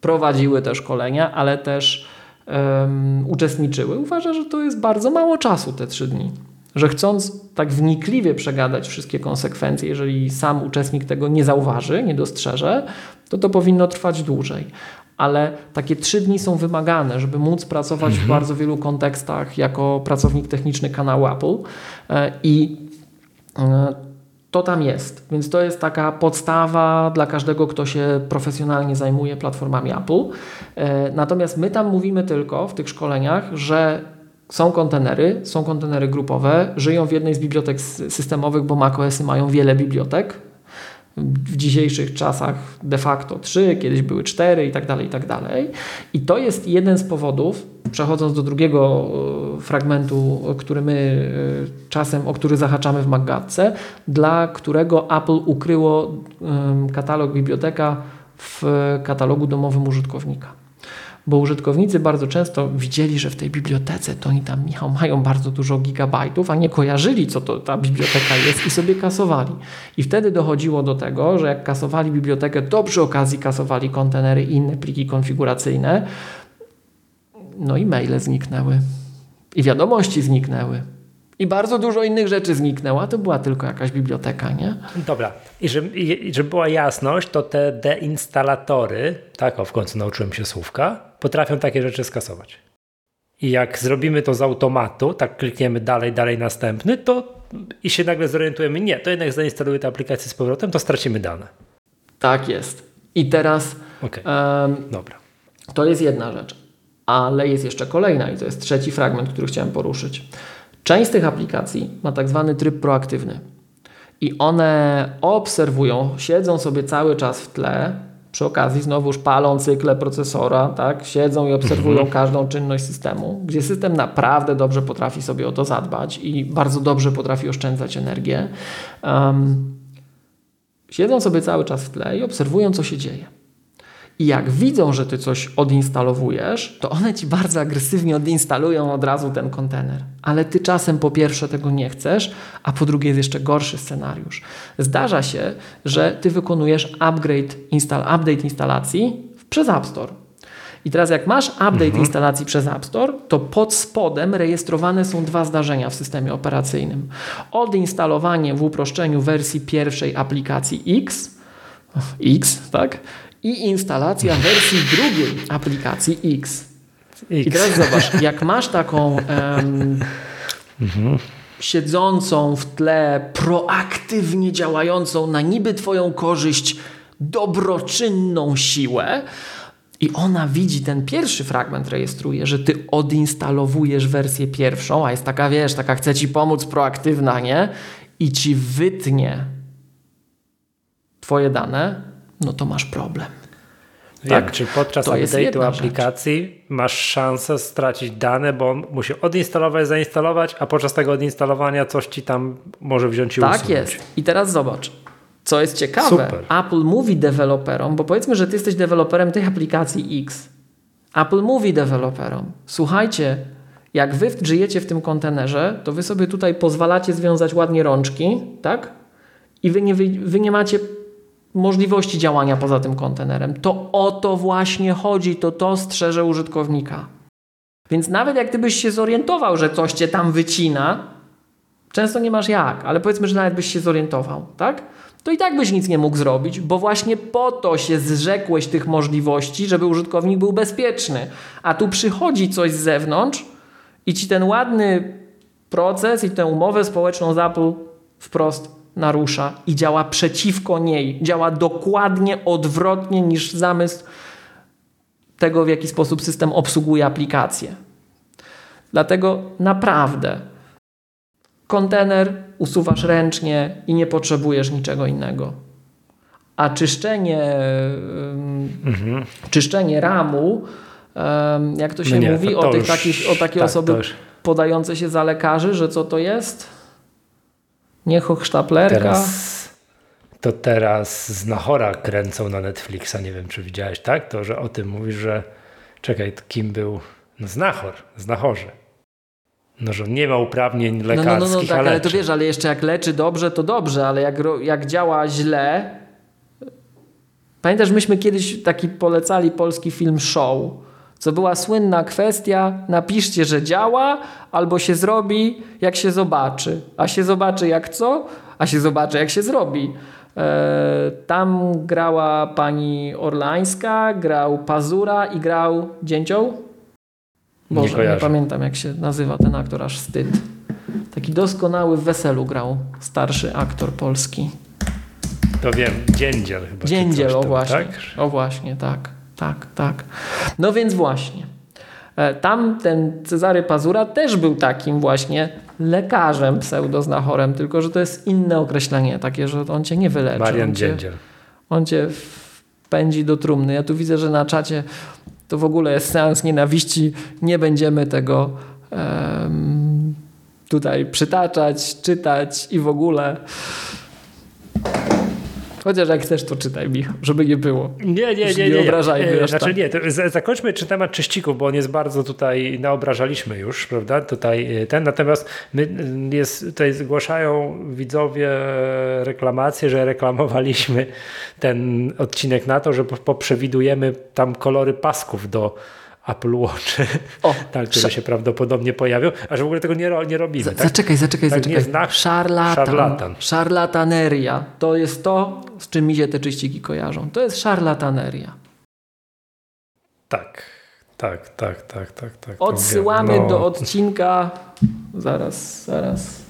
prowadziły te szkolenia, ale też um, uczestniczyły, uważa, że to jest bardzo mało czasu te 3 dni że chcąc tak wnikliwie przegadać wszystkie konsekwencje, jeżeli sam uczestnik tego nie zauważy, nie dostrzeże, to to powinno trwać dłużej. Ale takie trzy dni są wymagane, żeby móc pracować mhm. w bardzo wielu kontekstach jako pracownik techniczny kanału Apple. E, I e, to tam jest. Więc to jest taka podstawa dla każdego, kto się profesjonalnie zajmuje platformami Apple. E, natomiast my tam mówimy tylko w tych szkoleniach, że są kontenery, są kontenery grupowe, żyją w jednej z bibliotek systemowych, bo macOSy mają wiele bibliotek. W dzisiejszych czasach de facto trzy, kiedyś były cztery i tak dalej, i tak dalej. I to jest jeden z powodów, przechodząc do drugiego e, fragmentu, który my e, czasem, o który zahaczamy w Maggatce, dla którego Apple ukryło katalog biblioteka w katalogu domowym użytkownika bo użytkownicy bardzo często widzieli, że w tej bibliotece to oni tam, Michał, mają bardzo dużo gigabajtów, a nie kojarzyli, co to ta biblioteka jest i sobie kasowali. I wtedy dochodziło do tego, że jak kasowali bibliotekę, to przy okazji kasowali kontenery i inne pliki konfiguracyjne, no i maile zniknęły. I wiadomości zniknęły. I bardzo dużo innych rzeczy zniknęło, a to była tylko jakaś biblioteka, nie? Dobra. I żeby, i żeby była jasność, to te deinstalatory, tak, o w końcu nauczyłem się słówka, potrafią takie rzeczy skasować. I jak zrobimy to z automatu, tak klikniemy dalej, dalej następny, to i się nagle zorientujemy, nie, to jednak zainstaluję tę aplikację z powrotem, to stracimy dane. Tak jest. I teraz okay. um, Dobra. to jest jedna rzecz, ale jest jeszcze kolejna i to jest trzeci fragment, który chciałem poruszyć. Część z tych aplikacji ma tak zwany tryb proaktywny i one obserwują, siedzą sobie cały czas w tle, przy okazji znowuż palą cykle procesora, tak? siedzą i obserwują mhm. każdą czynność systemu, gdzie system naprawdę dobrze potrafi sobie o to zadbać i bardzo dobrze potrafi oszczędzać energię. Um, siedzą sobie cały czas w tle i obserwują, co się dzieje. I jak widzą, że ty coś odinstalowujesz, to one ci bardzo agresywnie odinstalują od razu ten kontener. Ale ty czasem po pierwsze tego nie chcesz, a po drugie jest jeszcze gorszy scenariusz. Zdarza się, że ty wykonujesz upgrade, install, update instalacji przez App Store. I teraz jak masz update mhm. instalacji przez App Store, to pod spodem rejestrowane są dwa zdarzenia w systemie operacyjnym. Odinstalowanie w uproszczeniu wersji pierwszej aplikacji X, X, tak? I instalacja wersji drugiej aplikacji X. X. I teraz zobacz, jak masz taką um, mhm. siedzącą w tle, proaktywnie działającą na niby Twoją korzyść dobroczynną siłę, i ona widzi ten pierwszy fragment, rejestruje, że ty odinstalowujesz wersję pierwszą, a jest taka, wiesz, taka chce ci pomóc proaktywna, nie? I ci wytnie twoje dane, no to masz problem. Wiem, tak? czy podczas update'u aplikacji rzecz. masz szansę stracić dane, bo on musi odinstalować, zainstalować, a podczas tego odinstalowania coś ci tam może wziąć i tak usunąć. Tak jest. I teraz zobacz, co jest ciekawe. Super. Apple mówi deweloperom, bo powiedzmy, że ty jesteś deweloperem tej aplikacji X. Apple mówi deweloperom, słuchajcie, jak wy żyjecie w tym kontenerze, to wy sobie tutaj pozwalacie związać ładnie rączki, tak? I wy nie, wy, wy nie macie możliwości działania poza tym kontenerem. To o to właśnie chodzi, to to strzeże użytkownika. Więc nawet jak ty byś się zorientował, że coś cię tam wycina, często nie masz jak, ale powiedzmy, że nawet byś się zorientował, tak? To i tak byś nic nie mógł zrobić, bo właśnie po to się zrzekłeś tych możliwości, żeby użytkownik był bezpieczny. A tu przychodzi coś z zewnątrz i ci ten ładny proces i tę umowę społeczną z Apple wprost narusza i działa przeciwko niej. Działa dokładnie odwrotnie niż zamysł tego, w jaki sposób system obsługuje aplikację. Dlatego naprawdę kontener usuwasz ręcznie i nie potrzebujesz niczego innego. A czyszczenie, mhm. czyszczenie ramu, jak to się no nie, mówi to, to o, tych już, takich, o takie tak, osoby podające się za lekarzy, że co to jest? Nie hochsztaplerka. Teraz, to teraz Znachora kręcą na Netflixa. Nie wiem, czy widziałeś, tak? To, że o tym mówisz, że czekaj, kim był no, Znachor, Znachorze. No, że nie ma uprawnień lekarskich, no, no, no, no tak, ale to wiesz, ale jeszcze jak leczy dobrze, to dobrze, ale jak, jak działa źle... Pamiętasz, myśmy kiedyś taki polecali polski film Show, co była słynna kwestia, napiszcie, że działa, albo się zrobi, jak się zobaczy. A się zobaczy jak co? A się zobaczy, jak się zrobi. E, tam grała pani Orlańska, grał Pazura i grał Dzięcioł? Boże, nie, nie pamiętam jak się nazywa ten aktor, aż wstyd. Taki doskonały w weselu grał starszy aktor polski. To wiem, Dziędziel chyba. Dziędziel, o właśnie. Tak? O właśnie, tak tak, tak. No więc właśnie. E, tam ten Cezary Pazura też był takim właśnie lekarzem pseudoznachorem, tylko że to jest inne określenie, takie, że on cię nie wyleczy. Marian Dziędziel. On cię pędzi do trumny. Ja tu widzę, że na czacie to w ogóle jest seans nienawiści. Nie będziemy tego um, tutaj przytaczać, czytać i w ogóle. Chociaż jak chcesz, to czytaj, Michał, żeby nie było. Nie, nie, nie. Nie, obrażajmy nie. Znaczy tak. nie, to zakończmy czy temat czyścików, bo on jest bardzo tutaj, naobrażaliśmy już, prawda? Tutaj ten, natomiast my jest, tutaj zgłaszają widzowie reklamację, że reklamowaliśmy ten odcinek na to, że poprzewidujemy tam kolory pasków do Apple Watch, o, tak, które się prawdopodobnie pojawią, a że w ogóle tego nie, nie robimy. tak? Zaczekaj, zaczekaj, tak, zaczekaj. Znak, szarlatan, szarlatan. Szarlataneria. To jest to, z czym mi się te czyściki kojarzą. To jest szarlataneria. Tak, tak, tak, tak, tak. tak Odsyłamy no. do odcinka, zaraz, zaraz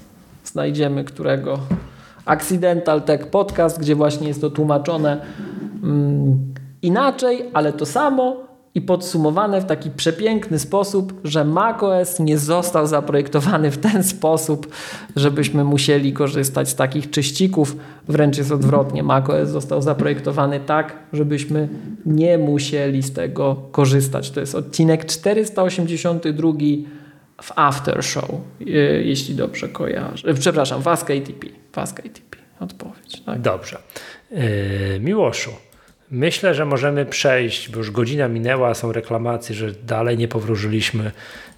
znajdziemy którego, Accidental Tech Podcast, gdzie właśnie jest to tłumaczone mm, inaczej, ale to samo, i podsumowane w taki przepiękny sposób, że macOS nie został zaprojektowany w ten sposób, żebyśmy musieli korzystać z takich czyścików. Wręcz jest odwrotnie. macOS został zaprojektowany tak, żebyśmy nie musieli z tego korzystać. To jest odcinek 482 w After Show, e, jeśli dobrze kojarzę. E, przepraszam, w Ask ATP. W Ask ATP. Odpowiedź. Tak? Dobrze. Yy, Miłoszu. Myślę, że możemy przejść, bo już godzina minęła, są reklamacje, że dalej nie powróżyliśmy,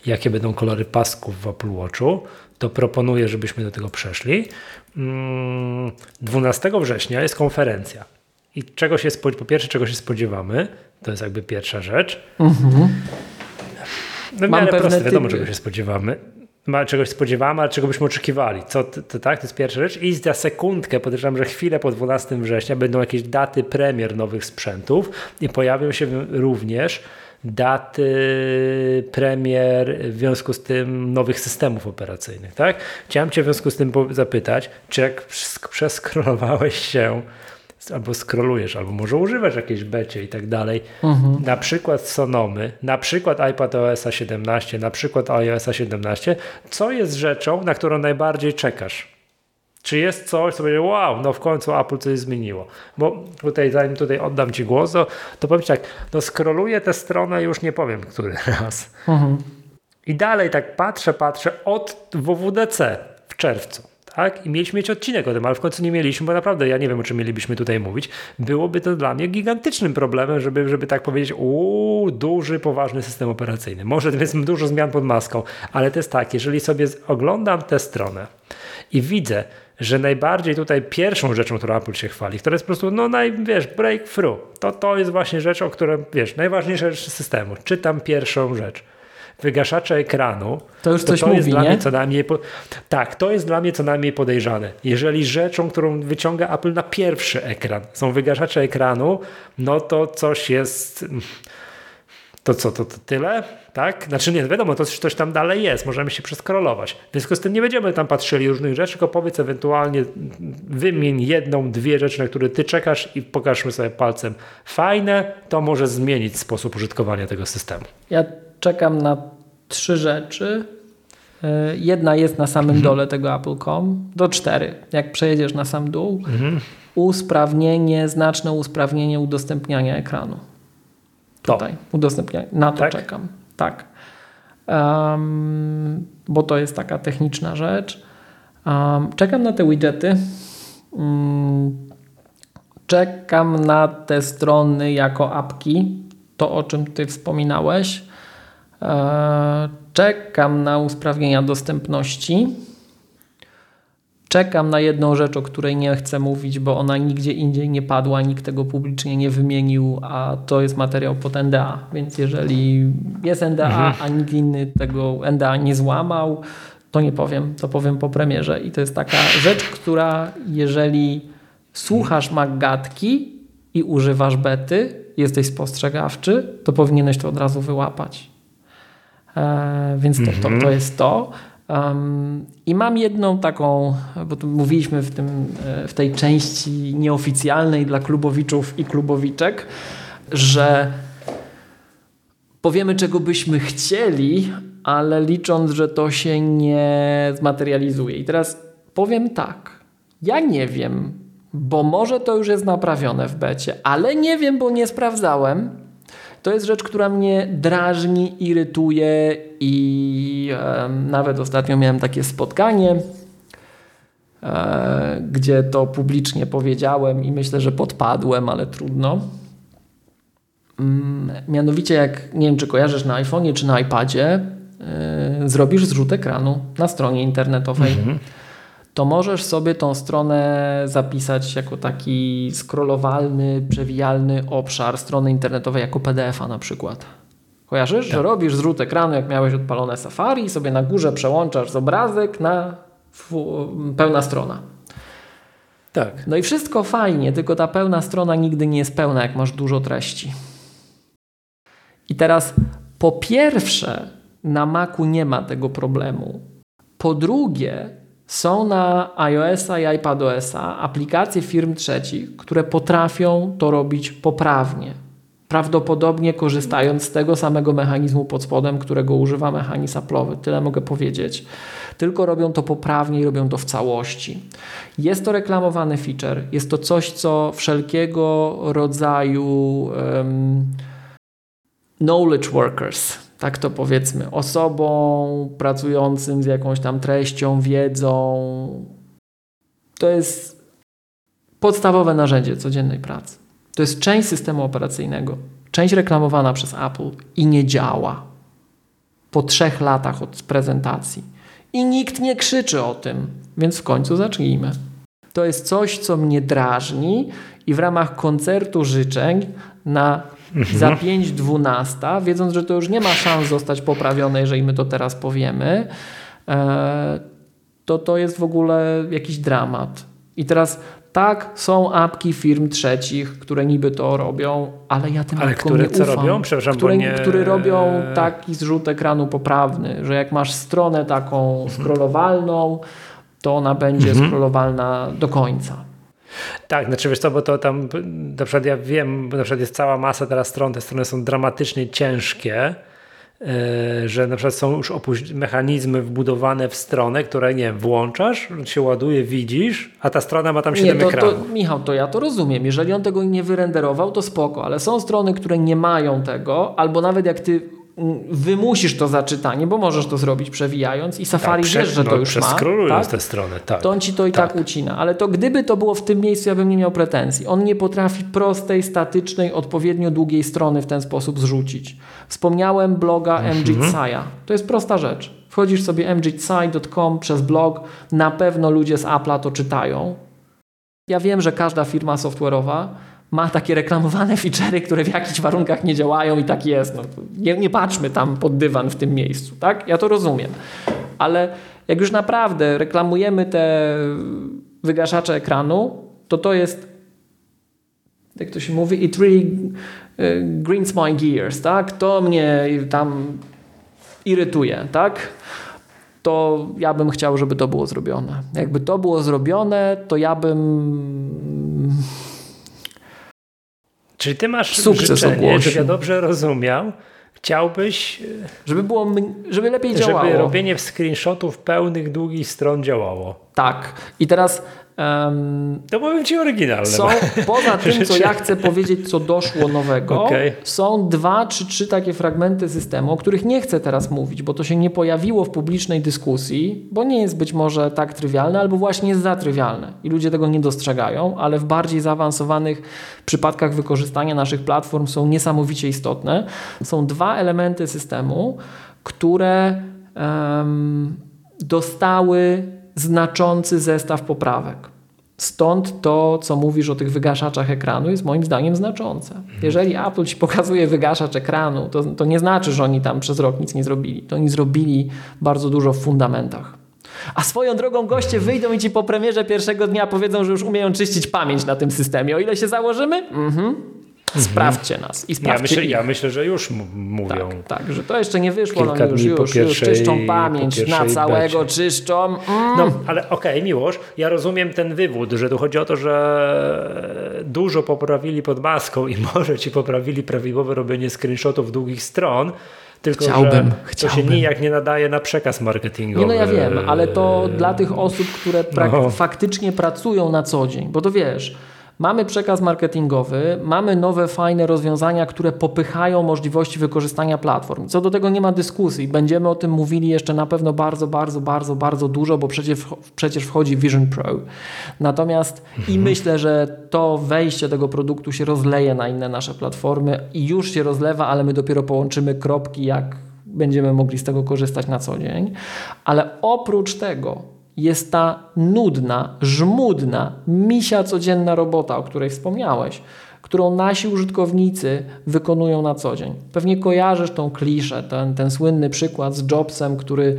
jakie będą kolory pasków w Apple Watchu. To proponuję, żebyśmy do tego przeszli. 12 mm, września jest konferencja. I czego się po pierwsze, czego się spodziewamy, to jest jakby pierwsza rzecz. Mhm. No w miarę proste, wiadomo, czego się spodziewamy czegoś spodziewamy, ale czego byśmy oczekiwali. Co, to, to, tak, to jest pierwsza rzecz. I za sekundkę, podejrzewam, że chwilę po 12 września będą jakieś daty premier nowych sprzętów i pojawią się również daty premier w związku z tym nowych systemów operacyjnych. Tak? Chciałem Cię w związku z tym zapytać, czy jak przeskrolowałeś się albo scrollujesz, albo może używasz jakiejś becie i tak dalej. Mhm. Na przykład Sonomy, na przykład iPad OS 17, na przykład iOS 17, co jest rzeczą, na którą najbardziej czekasz? Czy jest coś, co będzie, wow, no w końcu Apple coś zmieniło? Bo tutaj, zanim tutaj oddam Ci głos, to, to powiem tak, no scrolluję tę stronę już nie powiem, który raz. Mhm. I dalej tak patrzę, patrzę od WWDC w czerwcu tak? I mieliśmy mieć odcinek o tym, ale w końcu nie mieliśmy, bo naprawdę ja nie wiem, o czym mielibyśmy tutaj mówić. Byłoby to dla mnie gigantycznym problemem, żeby, żeby tak powiedzieć, uuu, duży, poważny system operacyjny. Może jest dużo zmian pod maską, ale to jest tak, jeżeli sobie oglądam tę stronę i widzę, że najbardziej tutaj pierwszą rzeczą, którą Apple się chwali, która jest po prostu, no naj, wiesz, breakthrough, to to jest właśnie rzecz, o której, wiesz, najważniejsza rzecz systemu. Czytam pierwszą rzecz wygaszacze ekranu, to już to, coś to mówi, jest nie? dla mnie co najmniej po... tak, to jest dla mnie co najmniej podejrzane. Jeżeli rzeczą, którą wyciąga Apple na pierwszy ekran, są wygaszacze ekranu, no to coś jest to co, to, to tyle? Tak? Znaczy nie, wiadomo, to coś tam dalej jest, możemy się przeskrolować. W związku z tym nie będziemy tam patrzyli różnych rzeczy, tylko powiedz ewentualnie, wymień jedną, dwie rzeczy, na które ty czekasz i pokażmy sobie palcem. Fajne, to może zmienić sposób użytkowania tego systemu. Ja czekam na trzy rzeczy. E, jedna jest na samym mhm. dole tego Apple.com, do cztery. Jak przejedziesz na sam dół, mhm. usprawnienie, znaczne usprawnienie udostępniania ekranu. Tutaj, udostępniania. Na to tak? czekam. Tak. Um, bo to jest taka techniczna rzecz. Um, czekam na te widgety. Um, czekam na te strony jako apki. To, o czym Ty wspominałeś. E, czekam na usprawnienia dostępności. Czekam na jedną rzecz, o której nie chcę mówić, bo ona nigdzie indziej nie padła, nikt tego publicznie nie wymienił, a to jest materiał pod NDA. Więc jeżeli jest NDA, mhm. a nikt inny tego NDA nie złamał, to nie powiem, to powiem po premierze. I to jest taka rzecz, która jeżeli słuchasz Maggatki i używasz bety, jesteś spostrzegawczy, to powinieneś to od razu wyłapać. E, więc to, to, to mhm. jest to. Um, I mam jedną taką, bo tu mówiliśmy w, tym, e, w tej części nieoficjalnej dla klubowiczów i klubowiczek, że powiemy, czego byśmy chcieli, ale licząc, że to się nie zmaterializuje. I teraz powiem tak. Ja nie wiem, bo może to już jest naprawione w becie, ale nie wiem, bo nie sprawdzałem. To jest rzecz, która mnie drażni, irytuje i e, nawet ostatnio miałem takie spotkanie e, gdzie to publicznie powiedziałem i myślę, że podpadłem, ale trudno. Mm, mianowicie, jak nie wiem, czy kojarzysz na iPhone'ie czy na iPadzie, yy, zrobisz zrzut ekranu na stronie internetowej. Mhm. To możesz sobie tą stronę zapisać jako taki scrollowalny, przewijalny obszar strony internetowej jako PDF-a na przykład. Kojarzysz, tak. że robisz zrzut ekranu, jak miałeś odpalone Safari i sobie na górze przełączasz z obrazek na pełna strona. Tak. No i wszystko fajnie, tylko ta pełna strona nigdy nie jest pełna, jak masz dużo treści. I teraz po pierwsze, na Macu nie ma tego problemu. Po drugie, są na iOS-a i iPadOS-a aplikacje firm trzecich, które potrafią to robić poprawnie. Prawdopodobnie korzystając z tego samego mechanizmu pod spodem, którego używa mechanizm Apple'owy. Tyle mogę powiedzieć. Tylko robią to poprawnie i robią to w całości. Jest to reklamowany feature. Jest to coś, co wszelkiego rodzaju. Um, knowledge workers, tak to powiedzmy, osobą pracującym z jakąś tam treścią, wiedzą. To jest podstawowe narzędzie codziennej pracy. To jest część systemu operacyjnego, część reklamowana przez Apple i nie działa. Po trzech latach od prezentacji. I nikt nie krzyczy o tym, więc w końcu zacznijmy. To jest coś, co mnie drażni i w ramach koncertu życzeń na mhm. za 5.12, wiedząc, że to już nie ma szans zostać poprawione, jeżeli my to teraz powiemy, e, to to jest w ogóle jakiś dramat. I teraz tak, są apki firm trzecich, które niby to robią, ale ja tym ale które nie co ufam. robią? Przepraszam, które, nie... które robią taki zrzut ekranu poprawny, że jak masz stronę taką mhm. scrollowalną, to ona będzie mhm. scrollowalna do końca. Tak, znaczy wiesz co, bo to tam na przykład ja wiem, bo na przykład jest cała masa teraz stron, te strony są dramatycznie ciężkie, yy, że na przykład są już mechanizmy wbudowane w stronę, które nie wiem, włączasz, się ładuje, widzisz, a ta strona ma tam 7 nie, to, ekranów. To, Michał, to ja to rozumiem. Jeżeli on tego nie wyrenderował, to spoko, ale są strony, które nie mają tego, albo nawet jak ty wymusisz to zaczytanie, bo możesz to zrobić przewijając i Safari tak, wiesz, że to no, już ma. Tak? tę stronę, tak. To on ci to i tak. tak ucina. Ale to gdyby to było w tym miejscu, ja bym nie miał pretensji. On nie potrafi prostej, statycznej, odpowiednio długiej strony w ten sposób zrzucić. Wspomniałem bloga mhm. To jest prosta rzecz. Wchodzisz sobie mgtsai.com przez blog, na pewno ludzie z Apple'a to czytają. Ja wiem, że każda firma software'owa ma takie reklamowane feature'y, które w jakichś warunkach nie działają i tak jest. No, nie, nie patrzmy tam pod dywan w tym miejscu. Tak? Ja to rozumiem. Ale jak już naprawdę reklamujemy te wygaszacze ekranu, to to jest jak to się mówi, it really y, grinds my gears, tak? To mnie tam irytuje, tak? To ja bym chciał, żeby to było zrobione. Jakby to było zrobione, to ja bym Czyli ty masz Sukces życzenie, żeby ja dobrze rozumiał, chciałbyś... Żeby było, żeby lepiej działało. Żeby robienie screenshotów pełnych, długich stron działało. Tak. I teraz Um, to powiem Ci oryginalne. Są, poza tym, co ja chcę powiedzieć, co doszło nowego, okay. są dwa czy trzy takie fragmenty systemu, o których nie chcę teraz mówić, bo to się nie pojawiło w publicznej dyskusji, bo nie jest być może tak trywialne, albo właśnie jest za trywialne i ludzie tego nie dostrzegają, ale w bardziej zaawansowanych przypadkach wykorzystania naszych platform są niesamowicie istotne. Są dwa elementy systemu, które um, dostały znaczący zestaw poprawek. Stąd to, co mówisz o tych wygaszaczach ekranu, jest moim zdaniem znaczące. Jeżeli Apple ci pokazuje wygaszacz ekranu, to, to nie znaczy, że oni tam przez rok nic nie zrobili. To oni zrobili bardzo dużo w fundamentach. A swoją drogą goście wyjdą i ci po premierze pierwszego dnia powiedzą, że już umieją czyścić pamięć na tym systemie. O ile się założymy? Mhm. Mhm. Sprawdźcie nas i sprawdźcie ja myślę, ja myślę, że już mówią. Tak, tak, że to jeszcze nie wyszło, no już, już, pierwszej, już czyszczą pamięć, na całego becie. czyszczą. Mm. No, ale okej, okay, Miłosz, ja rozumiem ten wywód, że tu chodzi o to, że dużo poprawili pod maską i może ci poprawili prawidłowe robienie screenshotów długich stron, tylko, chciałbym, że chciałbym. to się nijak nie nadaje na przekaz marketingowy. Nie, no ja wiem, ale to dla tych osób, które no. faktycznie pracują na co dzień, bo to wiesz, Mamy przekaz marketingowy, mamy nowe, fajne rozwiązania, które popychają możliwości wykorzystania platform. Co do tego nie ma dyskusji. Będziemy o tym mówili jeszcze na pewno bardzo, bardzo, bardzo, bardzo dużo, bo przecież, przecież wchodzi Vision Pro. Natomiast mhm. i myślę, że to wejście tego produktu się rozleje na inne nasze platformy i już się rozlewa, ale my dopiero połączymy kropki, jak będziemy mogli z tego korzystać na co dzień. Ale oprócz tego jest ta nudna, żmudna, misia codzienna robota, o której wspomniałeś, którą nasi użytkownicy wykonują na co dzień. Pewnie kojarzysz tą kliszę, ten, ten słynny przykład z Jobsem, który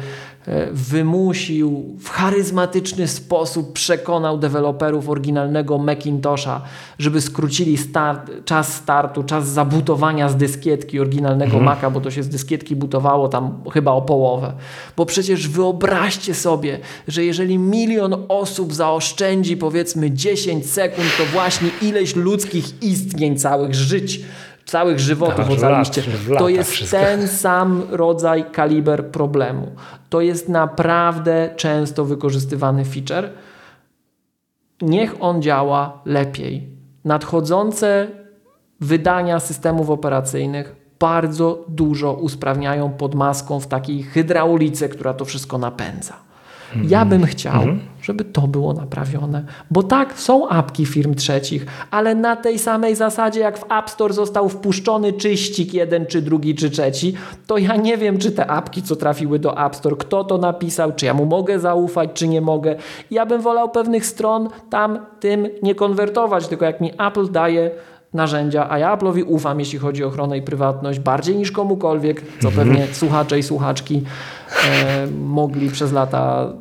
wymusił, w charyzmatyczny sposób przekonał deweloperów oryginalnego Macintosha, żeby skrócili start, czas startu, czas zabutowania z dyskietki oryginalnego mhm. Maca, bo to się z dyskietki butowało tam chyba o połowę. Bo przecież wyobraźcie sobie, że jeżeli milion osób zaoszczędzi powiedzmy 10 sekund, to właśnie ileś ludzkich istnień, całych żyć całych żywotów tak, ocaliście. To jest wszystko. ten sam rodzaj, kaliber problemu. To jest naprawdę często wykorzystywany feature. Niech on działa lepiej. Nadchodzące wydania systemów operacyjnych bardzo dużo usprawniają pod maską w takiej hydraulice, która to wszystko napędza. Ja bym chciał, mhm. żeby to było naprawione, bo tak, są apki firm trzecich, ale na tej samej zasadzie, jak w App Store został wpuszczony czyścik jeden, czy drugi, czy trzeci, to ja nie wiem, czy te apki, co trafiły do App Store, kto to napisał, czy ja mu mogę zaufać, czy nie mogę. Ja bym wolał pewnych stron tam tym nie konwertować, tylko jak mi Apple daje narzędzia, a ja Apple'owi ufam, jeśli chodzi o ochronę i prywatność, bardziej niż komukolwiek, co mhm. pewnie słuchacze i słuchaczki e, mogli przez lata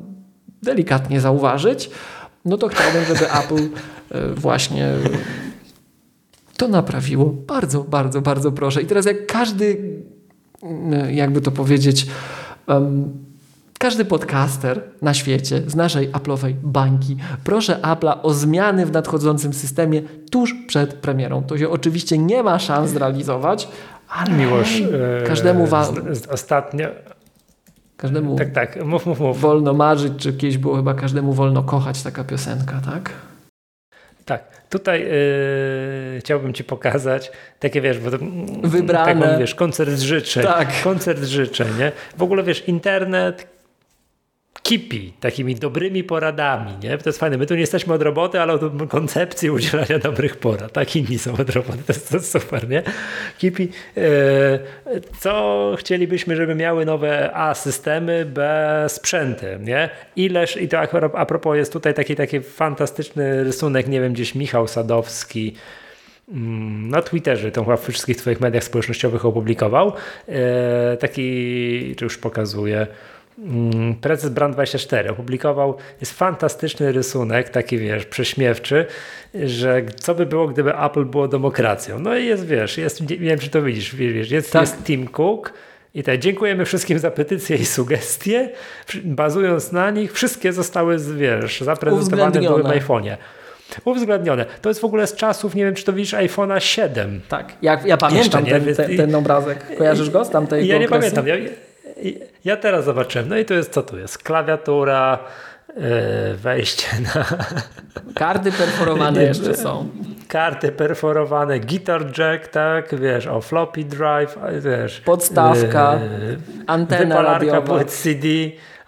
delikatnie zauważyć, no to chciałbym, żeby Apple e, właśnie to naprawiło. Bardzo, bardzo, bardzo proszę. I teraz jak każdy, e, jakby to powiedzieć, każdy podcaster na świecie z naszej Apple'owej bańki proszę Apple'a o zmiany w nadchodzącym systemie tuż przed premierą. To się oczywiście nie ma szans zrealizować, ale Miłosz, każdemu wa- ostatnio Każdemu tak, tak, mów, mów, mów. wolno marzyć, czy kiedyś było chyba każdemu wolno kochać taka piosenka, tak? Tak, tutaj yy, chciałbym Ci pokazać takie, wiesz, bo to, Wybrane. Tak, wiesz, koncert życzeń. Tak. Koncert życzeń, nie? W ogóle, wiesz, internet, kipi takimi dobrymi poradami, nie? To jest fajne. My tu nie jesteśmy od roboty, ale od koncepcji udzielania dobrych porad. Tak inni są od roboty. To jest, to jest super, nie? Kipi. E, co chcielibyśmy, żeby miały nowe A systemy, B sprzęty, nie? Ileż, i to a propos jest tutaj taki, taki fantastyczny rysunek, nie wiem, gdzieś Michał Sadowski mm, na Twitterze, to chyba w wszystkich Twoich mediach społecznościowych opublikował. E, taki, czy już pokazuje, prezes Brand24 opublikował, jest fantastyczny rysunek, taki wiesz, prześmiewczy, że co by było, gdyby Apple było demokracją. No i jest, wiesz, jest, nie wiem, czy to widzisz, wiesz, jest, tak. jest Tim Cook, i tak, dziękujemy wszystkim za petycje i sugestie. Bazując na nich, wszystkie zostały, wiesz, zaprezentowane w nowym iPhone'ie. Uwzględnione. To jest w ogóle z czasów, nie wiem, czy to widzisz, iPhone'a 7. Tak, jak, ja pamiętam ten, ten, ten, obrazek. Kojarzysz go z tamtej Ja nie okresu? pamiętam. Ja, ja teraz zobaczyłem. No i to jest co tu jest? Klawiatura, e, wejście na. Karty perforowane jeszcze są. Karty perforowane, guitar jack, tak, wiesz, o floppy drive, wiesz. Podstawka, yy, antena radiowa. płyt CD,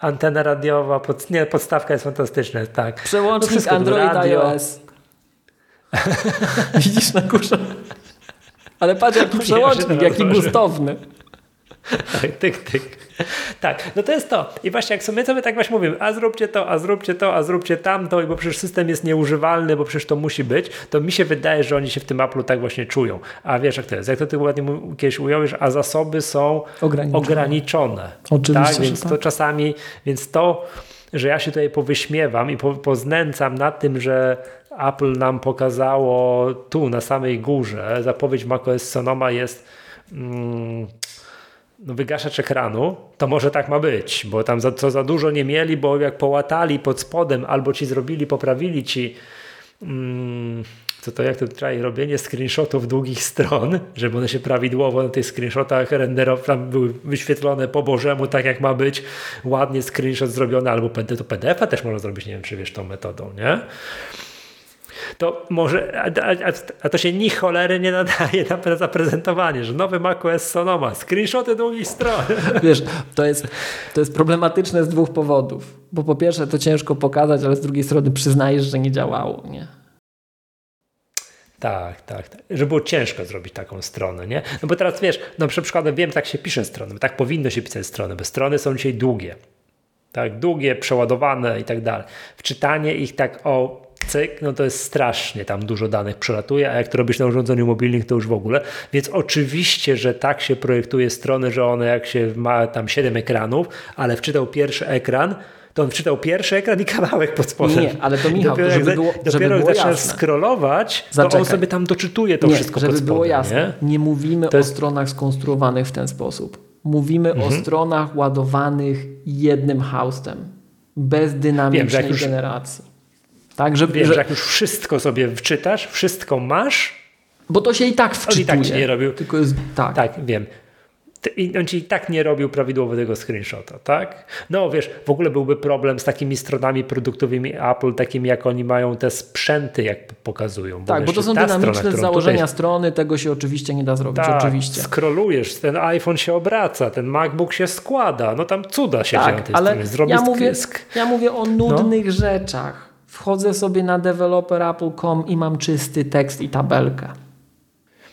antena radiowa, pod, nie, podstawka jest fantastyczna, tak. Przełącznik Android radio. iOS. Widzisz na górze? Ale patrz jaki przełącznik, jaki gustowny. Tak, tyk, tyk. Tak, no to jest to. I właśnie jak sobie, sobie tak właśnie mówimy, a zróbcie to, a zróbcie to, a zróbcie tamto, bo przecież system jest nieużywalny, bo przecież to musi być, to mi się wydaje, że oni się w tym Apple tak właśnie czują. A wiesz jak to jest, jak to ty ładnie kiedyś ująłeś, a zasoby są ograniczone. ograniczone. Oczywiście, tak? Więc to tak. czasami, więc to, że ja się tutaj powyśmiewam i po, poznęcam nad tym, że Apple nam pokazało tu na samej górze, zapowiedź macOS Sonoma jest mm, no, wygaszacz ekranu, to może tak ma być, bo tam za, co za dużo nie mieli, bo jak połatali pod spodem albo ci zrobili, poprawili ci mm, co to jak to tutaj robienie screenshotów długich stron, żeby one się prawidłowo na tych screenshotach renderowane, tam były wyświetlone po bożemu, tak jak ma być, ładnie screenshot zrobiony, albo to PDF-a też można zrobić, nie wiem czy wiesz tą metodą, nie? To może, a, a, a, to się ni cholery nie nadaje na zaprezentowanie, że nowy macOS Sonoma, screenshoty długich stron. Wiesz, to jest, to jest problematyczne z dwóch powodów. Bo po pierwsze to ciężko pokazać, ale z drugiej strony przyznajesz, że nie działało, nie? Tak, tak, tak. Że było ciężko zrobić taką stronę, nie? No bo teraz wiesz, no przykładem wiem, tak się pisze strony, tak powinno się pisać strony, bo strony są dzisiaj długie. Tak, długie, przeładowane i tak dalej. Wczytanie ich tak o cyk, no to jest strasznie, tam dużo danych przelatuje, a jak to robisz na urządzeniu mobilnym, to już w ogóle. Więc oczywiście, że tak się projektuje strony, że one jak się ma tam 7 ekranów, ale wczytał pierwszy ekran, to on wczytał pierwszy ekran i kawałek pod spodem. Nie, ale to Michał, dopiero, żeby było, dopiero żeby jak było zaczynasz jasne. scrollować, Zaczekaj. to on sobie tam doczytuje to nie, wszystko żeby pod spodem. było jasne, nie? nie mówimy To jest- o stronach skonstruowanych w ten sposób. Mówimy Mhm. o stronach ładowanych jednym hostem, bez Wiem, dynamicznej już- generacji. Tak, że, Wiem, że, jak już wszystko sobie wczytasz, wszystko masz, bo to się i tak on wczytuje. i tak ci nie robił. Tylko jest tak. Tak, wiem. I on ci i tak nie robił prawidłowo tego screenshota, tak? No wiesz, w ogóle byłby problem z takimi stronami produktowymi Apple, takimi jak oni mają te sprzęty, jak pokazują. Tak, bo wiesz, to są strona, dynamiczne którą założenia tutaj- strony, tego się oczywiście nie da zrobić, tak, oczywiście. Scrollujesz, ten iPhone się obraca, ten MacBook się składa, no tam cuda się dzieją Tak, tej ale stronie. Zrobię ja mówię, ja mówię o nudnych rzeczach. Wchodzę sobie na developer.apple.com i mam czysty tekst i tabelkę.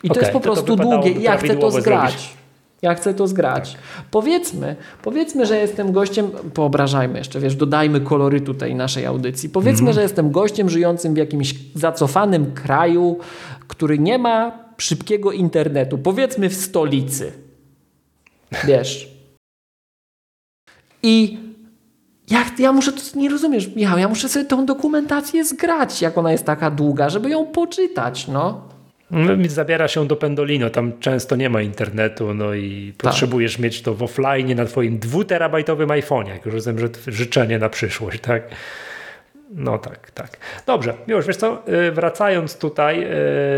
I to Okej, jest po to to prostu wypadałoby długie ja chcę to zgrać. zrobić. Ja chcę to zgrać. Powiedzmy, powiedzmy, że jestem gościem, poobrażajmy jeszcze, wiesz, dodajmy kolorytu tej naszej audycji. Powiedzmy, Mhm. że jestem gościem żyjącym w jakimś zacofanym kraju, który nie ma szybkiego internetu. Powiedzmy w stolicy. Wiesz. I jak, ja muszę, to nie rozumiesz, Michał, ja muszę sobie tą dokumentację zgrać, jak ona jest taka długa, żeby ją poczytać, no. No, Zabiera się do Pendolino, tam często nie ma internetu, no i Tak. potrzebujesz mieć to w offline na twoim dwuterabajtowym iPhone'ie, jak już rozumiem, że życzenie na przyszłość, tak? No tak, tak. Dobrze, już wiesz co, y, wracając tutaj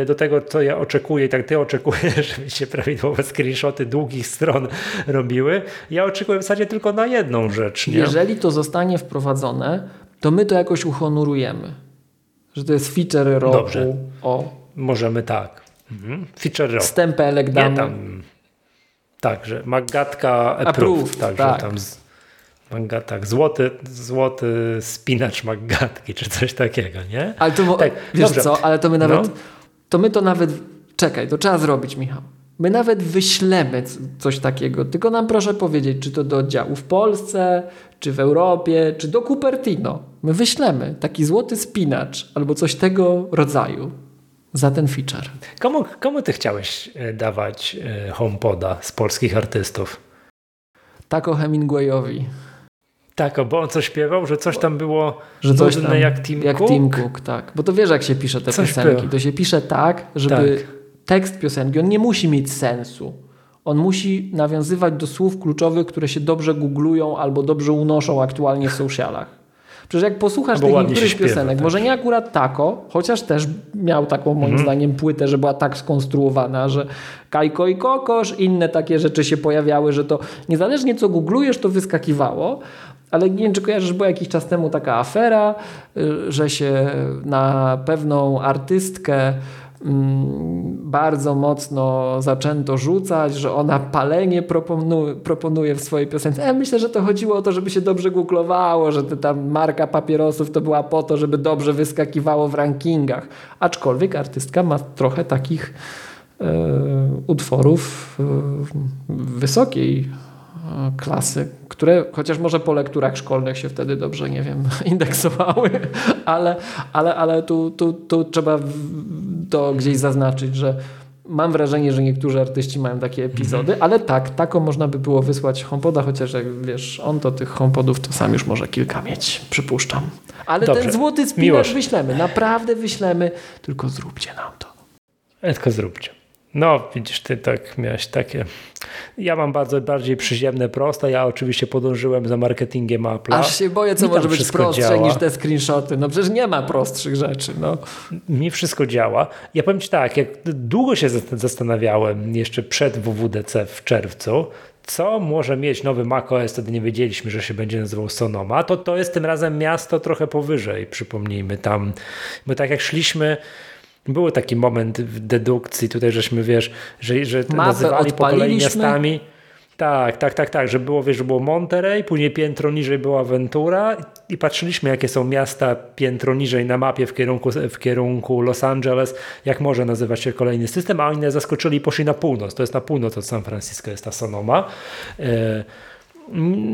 y, do tego, co ja oczekuję, i tak ty oczekujesz, żeby się prawidłowe screenshoty długich stron robiły, ja oczekuję w zasadzie tylko na jedną rzecz, nie? Jeżeli to zostanie wprowadzone, to my to jakoś uhonorujemy. Że to jest feature roku. Dobrze. O, Możemy tak. Mhm. Feature rock. stempelek Nie damy. tam. Tak, że Magatka approved, Approved, tak, tak. tam z, Maga, tak, złoty, złoty spinacz Magatki, czy coś takiego, nie? Ale to, Tak, wiesz dobrze. co, ale to my nawet, No. to my to nawet, czekaj, to trzeba zrobić, Michał. My nawet wyślemy coś takiego, tylko nam proszę powiedzieć, czy to do oddziału w Polsce, czy w Europie, czy do Cupertino. My wyślemy taki złoty spinacz albo coś tego rodzaju za ten feature. Komu, komu ty chciałeś e, dawać e, HomePoda z polskich artystów? Tako Hemingwayowi, Tak, bo on co śpiewał, że coś tam było że coś tam, jak Tim jak Cook? Tim Cook, tak. Bo to wiesz, jak się pisze te Coś piosenki. było. To się pisze tak, żeby Tak. tekst piosenki, on nie musi mieć sensu. On musi nawiązywać do słów kluczowych, które się dobrze googlują albo dobrze unoszą aktualnie w socialach. Przecież jak posłuchasz tych niektórych śpiewa, piosenek, tak. może nie akurat tako, chociaż też miał taką moim Mhm. zdaniem płytę, że była tak skonstruowana, że Kajko i Kokosz, inne takie rzeczy się pojawiały, że to niezależnie co googlujesz, to wyskakiwało. Ale nie wiem, czy kojarzysz, była jakiś czas temu taka afera, y, że się na pewną artystkę mm, bardzo mocno zaczęto rzucać, że ona palenie proponu- proponuje w swojej piosence. Ja myślę, że to chodziło o to, żeby się dobrze googlowało, że ta marka papierosów to była po to, żeby dobrze wyskakiwało w rankingach. Aczkolwiek artystka ma trochę takich e, utworów e, wysokiej e, klasy, które chociaż może po lekturach szkolnych się wtedy dobrze, nie wiem, indeksowały, ale, ale, ale tu, tu, tu trzeba to gdzieś zaznaczyć, że mam wrażenie, że niektórzy artyści mają takie epizody, ale tak, tako można by było wysłać HomePoda, chociaż jak wiesz, on to tych HomePodów to sam już może kilka mieć, przypuszczam. Ale Dobrze. ten złoty spinacz wyślemy, naprawdę wyślemy, tylko zróbcie nam to. Tylko zróbcie. No, widzisz, ty tak miałeś takie. Ja mam bardzo bardziej przyziemne, proste. Ja oczywiście podążyłem za marketingiem Apple'a. Aż się boję, co może być prostsze działa. niż te screenshoty. No przecież nie ma prostszych rzeczy. No. Mi wszystko działa. Ja powiem Ci tak, jak długo się zast- zastanawiałem jeszcze przed WWDC w czerwcu, co może mieć nowy macOS, wtedy nie wiedzieliśmy, że się będzie nazywał Sonoma, to to jest tym razem miasto trochę powyżej, przypomnijmy tam, bo tak jak szliśmy, był taki moment w dedukcji tutaj, żeśmy wiesz, że, że nazywali po kolei miastami. Tak, tak, tak, tak, że było, wiesz, że było Monterey, później piętro niżej była Ventura i patrzyliśmy, jakie są miasta piętro niżej na mapie w kierunku, w kierunku Los Angeles, jak może nazywać się kolejny system, a oni zaskoczyli i poszli na północ. To jest na północ od San Francisco, jest ta Sonoma. E,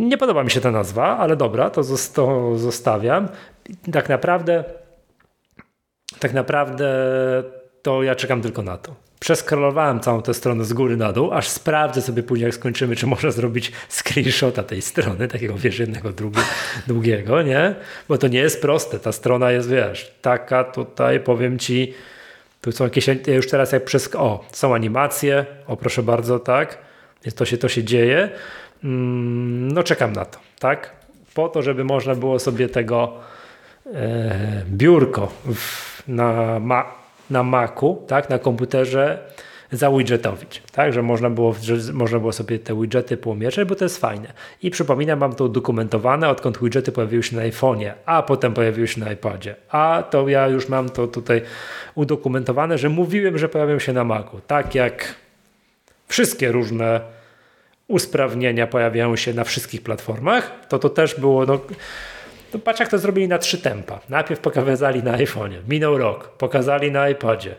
nie podoba mi się ta nazwa, ale dobra, to, to zostawiam. Tak naprawdę tak naprawdę to ja czekam tylko na to przeskrolowałem całą tę stronę z góry na dół, aż sprawdzę sobie później, jak skończymy, czy można zrobić screenshota tej strony, takiego wiesz, jednego drugi, długiego, nie? Bo to nie jest proste. Ta strona jest, wiesz, taka tutaj, powiem ci, tu są jakieś, ja już teraz jak przez, o, są animacje, o proszę bardzo, tak, to się, to się dzieje. Mm, no czekam na to, tak? Po to, żeby można było sobie tego e, biurko w, na, ma, na Macu, tak, na komputerze zawidgetowić, tak, że można było, że można było sobie te widgety pomieszać, bo to jest fajne. I przypominam, mam to udokumentowane, odkąd widgety pojawiły się na iPhone'ie, a potem pojawiły się na iPadzie, a to ja już mam to tutaj udokumentowane, że mówiłem, że pojawią się na Macu, tak jak wszystkie różne usprawnienia pojawiają się na wszystkich platformach, to to też było, no, to patrz jak to zrobili na trzy tempa. Najpierw pokazali na iPhone'ie, minął rok, pokazali na iPodzie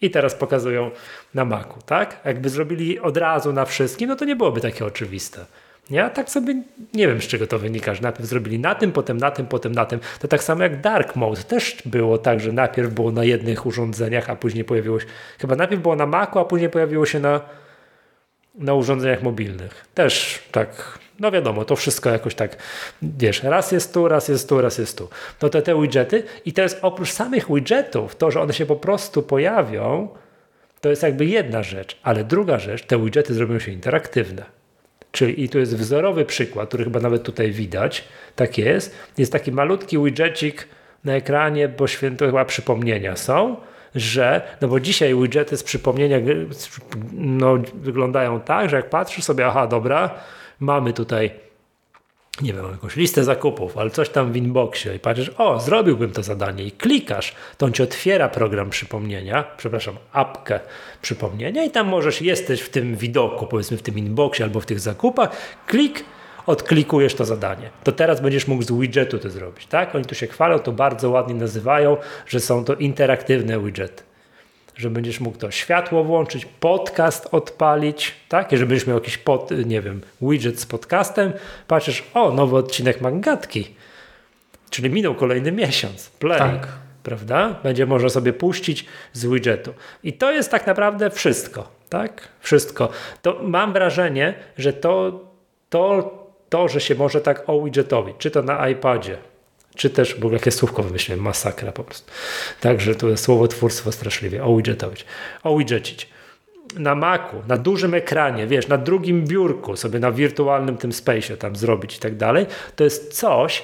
i teraz pokazują na Macu, tak? Jakby zrobili od razu na wszystkim, no to nie byłoby takie oczywiste. Ja tak sobie nie wiem, z czego to wynika, że najpierw zrobili na tym, potem na tym, potem na tym. To tak samo jak Dark Mode też było tak, że najpierw było na jednych urządzeniach, a później pojawiło się, chyba najpierw było na Macu, a później pojawiło się na, na urządzeniach mobilnych. Też tak no wiadomo, to wszystko jakoś tak, wiesz, raz jest tu, raz jest tu, raz jest tu. No to te widgety i jest oprócz samych widgetów, to, że one się po prostu pojawią, to jest jakby jedna rzecz, ale druga rzecz, te widgety zrobią się interaktywne. Czyli i tu jest wzorowy przykład, który chyba nawet tutaj widać, tak jest. Jest taki malutki widgetik na ekranie, bo święto chyba przypomnienia są, że, no bo dzisiaj widgety z przypomnienia no, wyglądają tak, że jak patrzysz sobie, aha, dobra, mamy tutaj nie wiem, jakąś listę zakupów, ale coś tam w inboxie i patrzysz, o, zrobiłbym to zadanie i klikasz, to on ci otwiera program przypomnienia, przepraszam, apkę przypomnienia i tam możesz, jesteś w tym widoku, powiedzmy w tym inboxie albo w tych zakupach, klik, odklikujesz to zadanie. To teraz będziesz mógł z widgetu to zrobić, tak? Oni tu się chwalą, to bardzo ładnie nazywają, że są to interaktywne widgety że będziesz mógł to światło włączyć, podcast odpalić, tak? Jeżeli będziesz miał jakiś pod, nie wiem, widget z podcastem, patrzysz, o, nowy odcinek Mangatki, czyli minął kolejny miesiąc, play. Tak. Prawda? Będzie można sobie puścić z widgetu. I to jest tak naprawdę wszystko. Tak? Wszystko. To mam wrażenie, że to, to, to że się może tak widgetowi, czy to na iPadzie, czy też, bo jakie słówko wymyśliłem, masakra po prostu. Także to jest słowotwórstwo straszliwie. Owidgetować. Owidgecić. Na Macu, na dużym ekranie, wiesz, na drugim biurku, sobie na wirtualnym tym space tam zrobić i tak dalej, to jest coś,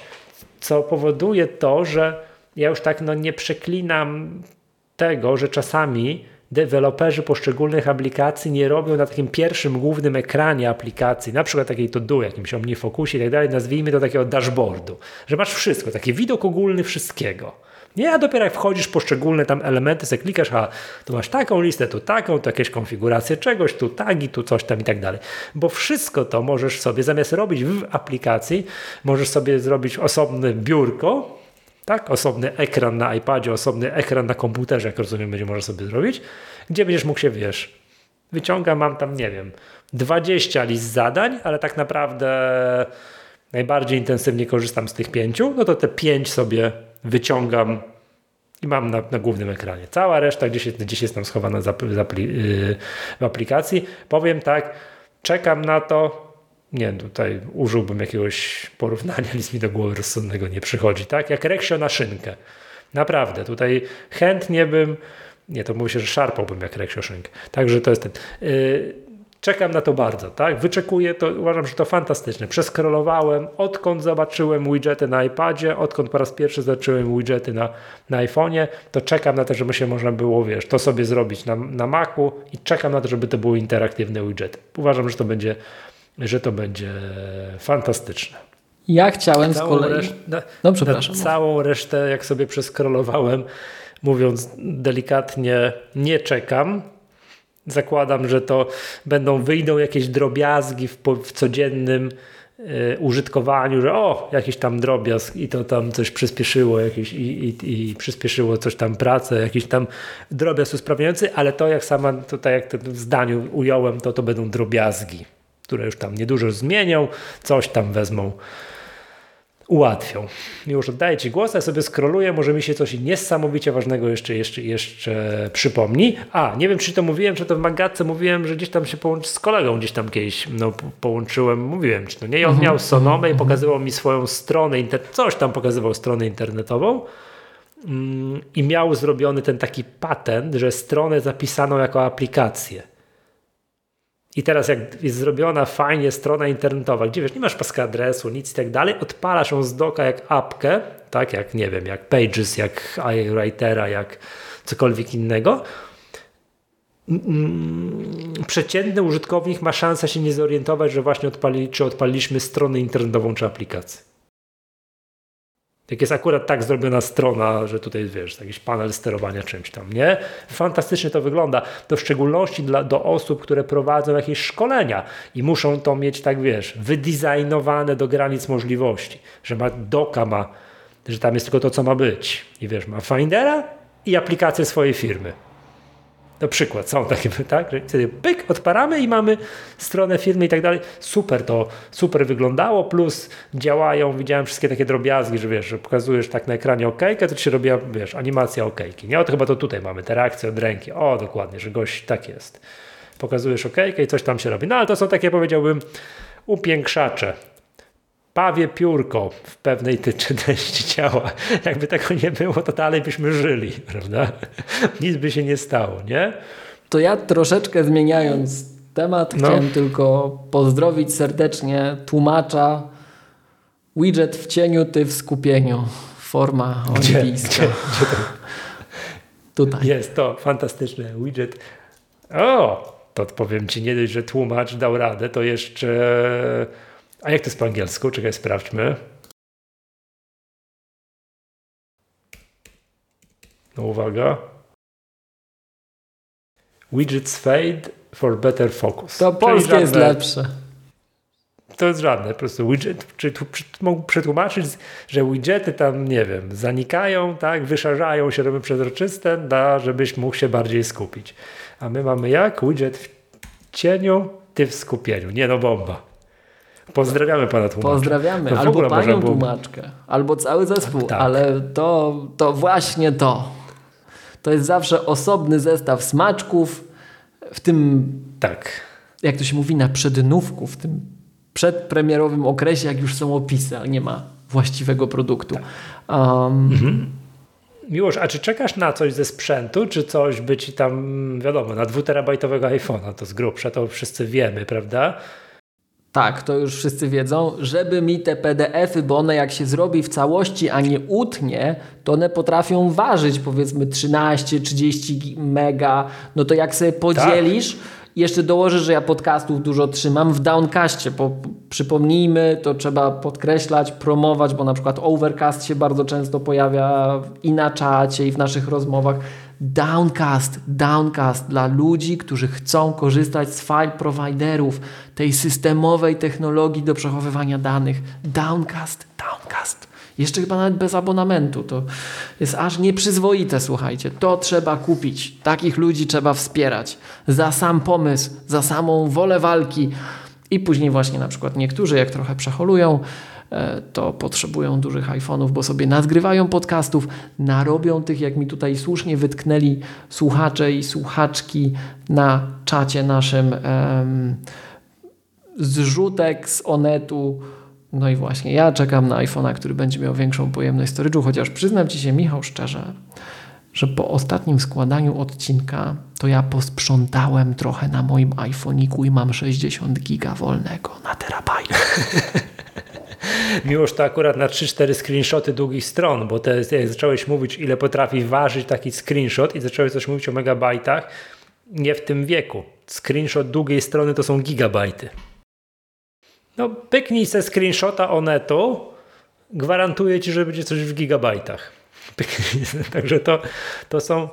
co powoduje to, że ja już tak no nie przeklinam tego, że czasami deweloperzy poszczególnych aplikacji nie robią na takim pierwszym głównym ekranie aplikacji, na przykład takiej to do, jakimś OmniFocusie i tak dalej, nazwijmy to takiego dashboardu, że masz wszystko, taki widok ogólny wszystkiego. Nie, a dopiero jak wchodzisz w poszczególne tam elementy, sobie klikasz, a tu masz taką listę, tu taką, tu jakieś konfiguracje czegoś, tu tagi, tu coś tam i tak dalej. Bo wszystko to możesz sobie, zamiast robić w aplikacji, możesz sobie zrobić osobne biurko, tak? Osobny ekran na iPadzie, osobny ekran na komputerze, jak rozumiem, będzie można sobie zrobić, gdzie będziesz mógł się, wiesz, wyciągam, mam tam, nie wiem, 20 list zadań, ale tak naprawdę najbardziej intensywnie korzystam z tych pięciu, no to te pięć sobie wyciągam i mam na, na głównym ekranie. Cała reszta gdzieś, gdzieś jest tam schowana yy, w aplikacji. Powiem tak, czekam na to, nie tutaj użyłbym jakiegoś porównania, nic mi do głowy rozsądnego nie przychodzi, tak? Jak reksio na szynkę. Naprawdę, tutaj chętnie bym, nie, to mówi się, że szarpałbym jak reksio szynkę. Także to jest ten. Yy, czekam na to bardzo, tak? Wyczekuję to, uważam, że to fantastyczne. Przeskrolowałem, odkąd zobaczyłem widgety na iPadzie, odkąd po raz pierwszy zobaczyłem widgety na, na iPhone'ie, to czekam na to, żeby się można było, wiesz, to sobie zrobić na, na Macu i czekam na to, żeby to były interaktywne widgety. Uważam, że to będzie że to będzie fantastyczne. Ja chciałem całą z kolei... Reszt... Na, no, przepraszam. Na całą resztę, jak sobie przeskrolowałem, mówiąc delikatnie, nie czekam. Zakładam, że to będą, wyjdą jakieś drobiazgi w, w codziennym y, użytkowaniu, że o, jakiś tam drobiazg i to tam coś przyspieszyło jakieś, i, i, i przyspieszyło coś tam pracę, jakiś tam drobiazg usprawniający, ale to jak sama tutaj jak w zdaniu ująłem, to to będą drobiazgi, które już tam niedużo zmienią, coś tam wezmą ułatwią. Już oddaję Ci głos, ja sobie skroluję, może mi się coś niesamowicie ważnego jeszcze, jeszcze, jeszcze przypomni. A, nie wiem, czy to mówiłem, czy to w Magatce mówiłem, że gdzieś tam się połączy z kolegą, gdzieś tam kiedyś no, połączyłem, mówiłem Ci, no nie, on mhm. miał Sonomę i mhm. pokazywał mi swoją stronę, coś tam pokazywał stronę internetową mm, i miał zrobiony ten taki patent, że stronę zapisaną jako aplikację. I teraz jak jest zrobiona fajnie strona internetowa, gdzie wiesz, nie masz paska adresu, nic i tak dalej, odpalasz ją z doka jak apkę, tak jak nie wiem, jak Pages, jak iWritera, jak cokolwiek innego, przeciętny użytkownik ma szansę się nie zorientować, że właśnie odpali, czy odpaliliśmy stronę internetową czy aplikację. Jak jest akurat tak zrobiona strona, że tutaj wiesz, jakiś panel sterowania czymś tam, nie? Fantastycznie to wygląda. To w szczególności dla, do osób, które prowadzą jakieś szkolenia i muszą to mieć, tak wiesz, wydizajnowane do granic możliwości, że ma doka, ma, że tam jest tylko to, co ma być. I wiesz, ma Findera i aplikację swojej firmy. Na przykład są takie, tak? Że wtedy pyk, odparamy i mamy stronę firmy i tak dalej. Super to, super wyglądało, plus działają, widziałem wszystkie takie drobiazgi, że wiesz, że pokazujesz tak na ekranie OK, to się robi, wiesz, animacja OK. Nie? O, to chyba to tutaj mamy, te reakcje od ręki. O, dokładnie, że gość tak jest. Pokazujesz OK i coś tam się robi. No ale to są takie, powiedziałbym, upiększacze pawie piórko w pewnej części ciała. Jakby tego nie było, to dalej byśmy żyli, prawda? Nic by się nie stało, nie? To ja troszeczkę zmieniając temat, no. chciałem tylko pozdrowić serdecznie tłumacza widget w cieniu, ty w skupieniu. Forma olimpijska. Gdzie, gdzie, gdzie Tutaj. Jest to fantastyczny widget. O, to powiem ci, nie dość, że tłumacz dał radę, to jeszcze a jak to jest po angielsku? Czekaj, sprawdźmy. No uwaga. Widgets fade for better focus. To polskie jest lepsze. To jest żadne. Po prostu widget, czy mógł przetłumaczyć, że widgety tam, nie wiem, zanikają, tak, wyszarzają się, robią przezroczyste, da, żebyś mógł się bardziej skupić. A my mamy jak? Widget w cieniu, ty w skupieniu. Nie no, bomba. Pozdrawiamy pana tłumacza. Pozdrawiamy. No albo panią było... tłumaczkę, albo cały zespół, tak, tak. ale to, to właśnie to. To jest zawsze osobny zestaw smaczków w tym, tak. jak to się mówi, na przednówku, w tym przedpremierowym okresie, jak już są opisy, ale nie ma właściwego produktu. Tak. Um, mhm. Miłosz, a czy czekasz na coś ze sprzętu, czy coś by ci tam, wiadomo, na dwuterabajtowego iPhone'a, to z grubsza, to wszyscy wiemy, prawda? Tak, to już wszyscy wiedzą, żeby mi te PDFy, bo one jak się zrobi w całości, a nie utnie, to one potrafią ważyć powiedzmy 13-30 mega. No to jak sobie podzielisz, tak. jeszcze dołożę, że ja podcastów dużo trzymam w Downcastie. Po, przypomnijmy, to trzeba podkreślać, promować, bo na przykład Overcast się bardzo często pojawia i na czacie, i w naszych rozmowach. Downcast, Downcast dla ludzi, którzy chcą korzystać z file providerów, tej systemowej technologii do przechowywania danych. Downcast, Downcast. Jeszcze chyba nawet bez abonamentu. To jest aż nieprzyzwoite, słuchajcie. To trzeba kupić. Takich ludzi trzeba wspierać. Za sam pomysł, za samą wolę walki. I później właśnie na przykład niektórzy, jak trochę przeholują, E, to potrzebują dużych iPhone'ów, bo sobie nadgrywają podcastów, narobią tych, jak mi tutaj słusznie wytknęli słuchacze i słuchaczki na czacie naszym um, zrzutek z Onetu. No i właśnie, ja czekam na iPhone'a, który będzie miał większą pojemność storage'u, chociaż przyznam Ci się, Michał, szczerze, że po ostatnim składaniu odcinka to ja posprzątałem trochę na moim iPhoniku i mam 60 giga wolnego na terabajt. Miłoż to akurat na 3-4 screenshoty długich stron, bo te, jak zacząłeś mówić, ile potrafi ważyć taki screenshot i zacząłeś coś mówić o megabajtach, nie w tym wieku. Screenshot długiej strony to są gigabajty. No pyknij ze screenshota Onetu, gwarantuję ci, że będzie coś w gigabajtach. Także to, to są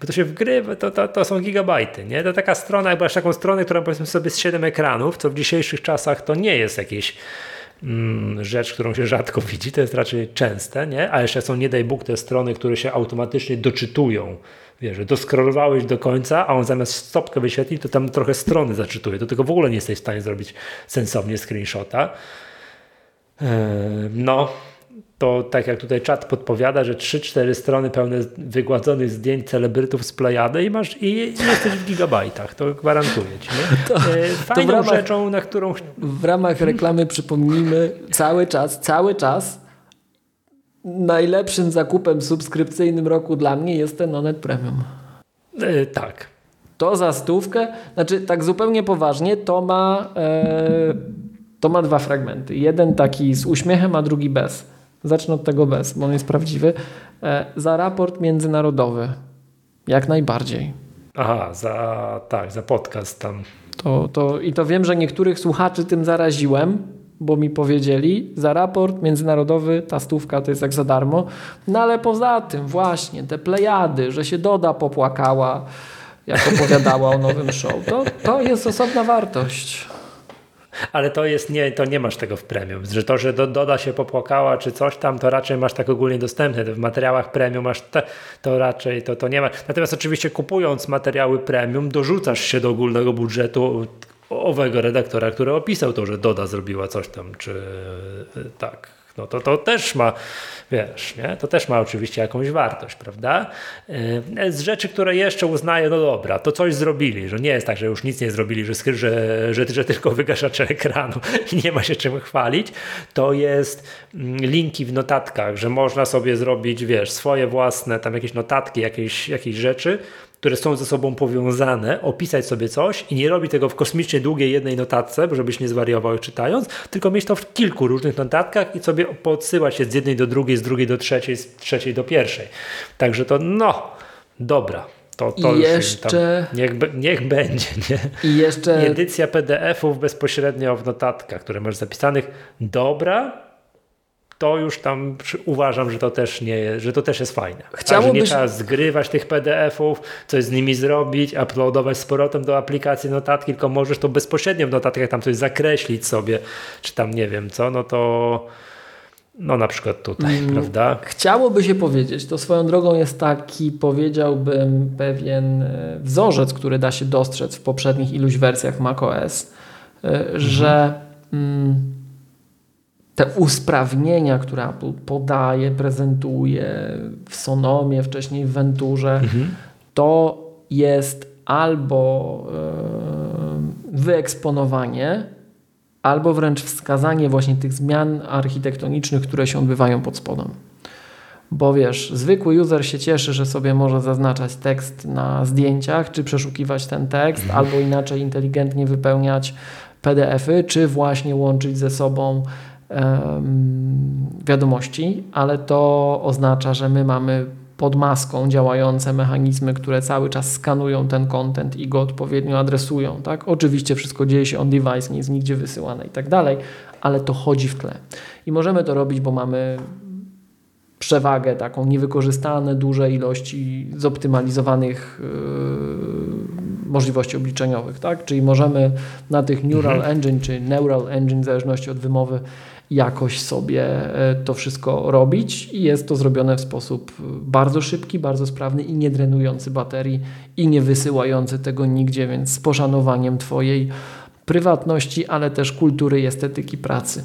bo to się wgrywa, to, to, to są gigabajty, nie? To taka strona, jakby masz taką stronę, która powiedzmy sobie z 7 ekranów, co w dzisiejszych czasach to nie jest jakieś mm, rzecz, którą się rzadko widzi, to jest raczej częste, nie? A jeszcze są, nie daj Bóg, te strony, które się automatycznie doczytują, wiesz, że doskrolowałeś do końca, a on zamiast stopkę wyświetli, to tam trochę strony zaczytuje, to tego w ogóle nie jesteś w stanie zrobić sensownie screenshota. No, to tak jak tutaj czat podpowiada, że 3-4 strony pełne wygładzonych zdjęć celebrytów z Plejady i masz i jesteś w gigabajtach, to gwarantuję ci. Nie? To, e, Fajną to ramach, rzeczą, na którą... W ramach reklamy przypomnijmy cały czas, cały czas najlepszym zakupem subskrypcyjnym roku dla mnie jest ten Onet Premium. E, tak. To za stówkę, znaczy tak zupełnie poważnie, to ma, e, to ma dwa fragmenty. Jeden taki z uśmiechem, a drugi bez. Zacznę od tego bez, bo on jest prawdziwy. E, za raport międzynarodowy. Jak najbardziej. Aha, za tak, za podcast tam. To, to, I to wiem, że niektórych słuchaczy tym zaraziłem, bo mi powiedzieli, za raport międzynarodowy ta stówka to jest jak za darmo. No ale poza tym właśnie te plejady, że się Doda popłakała, jak opowiadała o nowym show, to, to jest osobna wartość. Ale to jest nie, to nie masz tego w premium, że to, że do, Doda się popłakała czy coś tam, to raczej masz tak ogólnie dostępne. W materiałach premium masz te, to raczej to, to nie ma. Natomiast oczywiście kupując materiały premium, dorzucasz się do ogólnego budżetu owego redaktora, który opisał to, że Doda zrobiła coś tam, czy tak no to, to też ma, wiesz, nie? to też ma oczywiście jakąś wartość, prawda? E, z rzeczy, które jeszcze uznaję, no dobra, to coś zrobili, że nie jest tak, że już nic nie zrobili, że, że, że, że tylko wygaszacze ekranu i nie ma się czym chwalić, to jest mm, linki w notatkach, że można sobie zrobić, wiesz, swoje własne tam jakieś notatki, jakieś, jakieś rzeczy, które są ze sobą powiązane, opisać sobie coś i nie robi tego w kosmicznie długiej jednej notatce, żebyś nie zwariował czytając, tylko mieć to w kilku różnych notatkach i sobie podsyłać się z jednej do drugiej, z drugiej do trzeciej, z trzeciej do pierwszej. Także to no, dobra. To, to I jeszcze... Niech, niech będzie. Nie? I jeszcze... Edycja PDF-ów bezpośrednio w notatkach, które masz zapisanych. Dobra, to już tam uważam, że to też nie że to też jest fajne. Chciałoby że nie trzeba zgrywać tych PDF-ów, coś z nimi zrobić, uploadować z powrotem do aplikacji notatki, tylko możesz to bezpośrednio w notatkach tam coś zakreślić sobie, czy tam nie wiem co, no to no na przykład tutaj, mm, prawda? Chciałoby się powiedzieć, to swoją drogą jest taki, powiedziałbym, pewien e, wzorzec, który da się dostrzec w poprzednich iluś wersjach macOS, e, mhm. że mm, te usprawnienia, które Apple podaje, prezentuje w Sonomie, wcześniej w Venturze, mhm. to jest albo e, wyeksponowanie, albo wręcz wskazanie właśnie tych zmian architektonicznych, które się odbywają pod spodem. Bo wiesz, zwykły user się cieszy, że sobie może zaznaczać tekst na zdjęciach, czy przeszukiwać ten tekst, mhm. albo inaczej inteligentnie wypełniać PDFy, czy właśnie łączyć ze sobą wiadomości, ale to oznacza, że my mamy pod maską działające mechanizmy, które cały czas skanują ten content i go odpowiednio adresują. Tak? Oczywiście wszystko dzieje się on device, nie jest nigdzie wysyłane i tak dalej, ale to chodzi w tle. I możemy to robić, bo mamy przewagę taką, niewykorzystane duże ilości zoptymalizowanych yy, możliwości obliczeniowych. Tak? Czyli możemy na tych Neural mhm. Engine czy Neural Engine, w zależności od wymowy, jakoś sobie e, to wszystko robić i jest to zrobione w sposób bardzo szybki, bardzo sprawny i nie drenujący baterii i nie wysyłający tego nigdzie, więc z poszanowaniem Twojej prywatności, ale też kultury i estetyki pracy.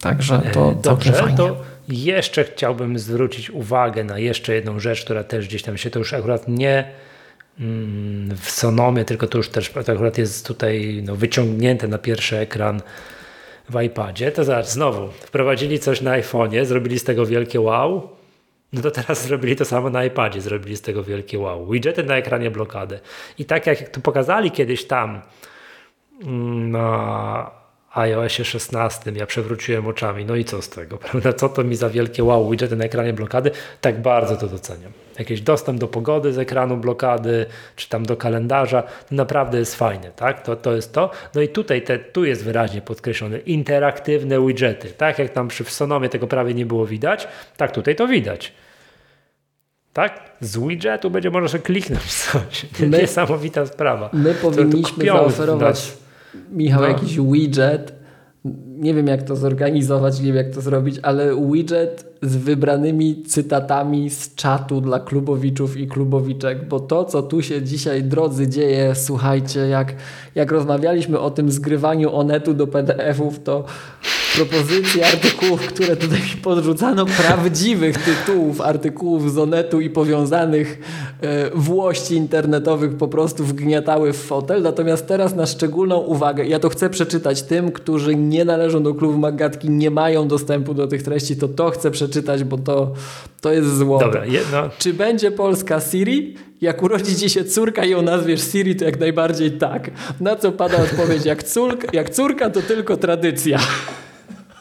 Także to e, Dobrze, fajnie. to jeszcze chciałbym zwrócić uwagę na jeszcze jedną rzecz, która też gdzieś tam się to już akurat nie mm, w Sonomie, tylko to już też to akurat jest tutaj no, wyciągnięte na pierwszy ekran w iPadzie, to zaraz znowu wprowadzili coś na iPhone'ie, zrobili z tego wielkie wow, no to teraz zrobili to samo na iPadzie, zrobili z tego wielkie wow. Widgety na ekranie blokady. I tak jak to pokazali kiedyś tam mm, na iOSie 16, ja przewróciłem oczami, no i co z tego, prawda? Co to mi za wielkie wow, widgety na ekranie blokady? Tak bardzo to doceniam. Jakiś dostęp do pogody z ekranu blokady, czy tam do kalendarza, to naprawdę jest fajne, tak? To, to jest to. No i tutaj te, tu jest wyraźnie podkreślone interaktywne widgety, tak? Jak tam przy Sonomie tego prawie nie było widać, tak tutaj to widać. Tak? Z widgetu będzie można sobie kliknąć coś. My, Niesamowita sprawa. My powinniśmy zaoferować, Michał, no. jakiś widget, nie wiem jak to zorganizować, nie wiem jak to zrobić, ale widget z wybranymi cytatami z czatu dla klubowiczów i klubowiczek, bo to, co tu się dzisiaj, drodzy, dzieje, słuchajcie, jak, jak rozmawialiśmy o tym zgrywaniu onetu do PDF-ów, to propozycji artykułów, które tutaj mi podrzucano, prawdziwych tytułów artykułów z Onetu i powiązanych e, włości internetowych po prostu wgniatały w fotel. Natomiast teraz na szczególną uwagę, ja to chcę przeczytać tym, którzy nie należą do klubu Magatki, nie mają dostępu do tych treści, to to chcę przeczytać, bo to, to jest złoto. Dobra, jedno. Czy będzie Polska Siri? Jak urodzi ci się córka i ją nazwiesz Siri, to jak najbardziej tak. Na co pada odpowiedź, jak, córka, jak córka to tylko tradycja.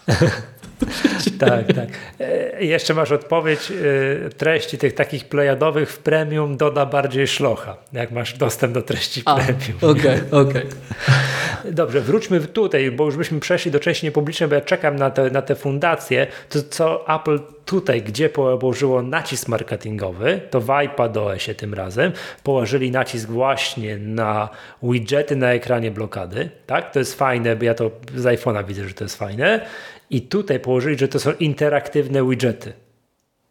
tak, tak. E, jeszcze masz odpowiedź. E, treści tych takich plejadowych w premium doda bardziej szlocha, jak masz dostęp do treści A, premium. Okej, okay, okej. Okay. Dobrze, wróćmy tutaj, bo już byśmy przeszli do części niepublicznej, bo ja czekam na te, na te fundacje. To co Apple tutaj, gdzie położyło nacisk marketingowy, to w iPadOSie tym razem, położyli nacisk właśnie na widgety na ekranie blokady. Tak, to jest fajne, bo ja to z iPhone'a widzę, że to jest fajne. I tutaj położyli, że to są interaktywne widgety.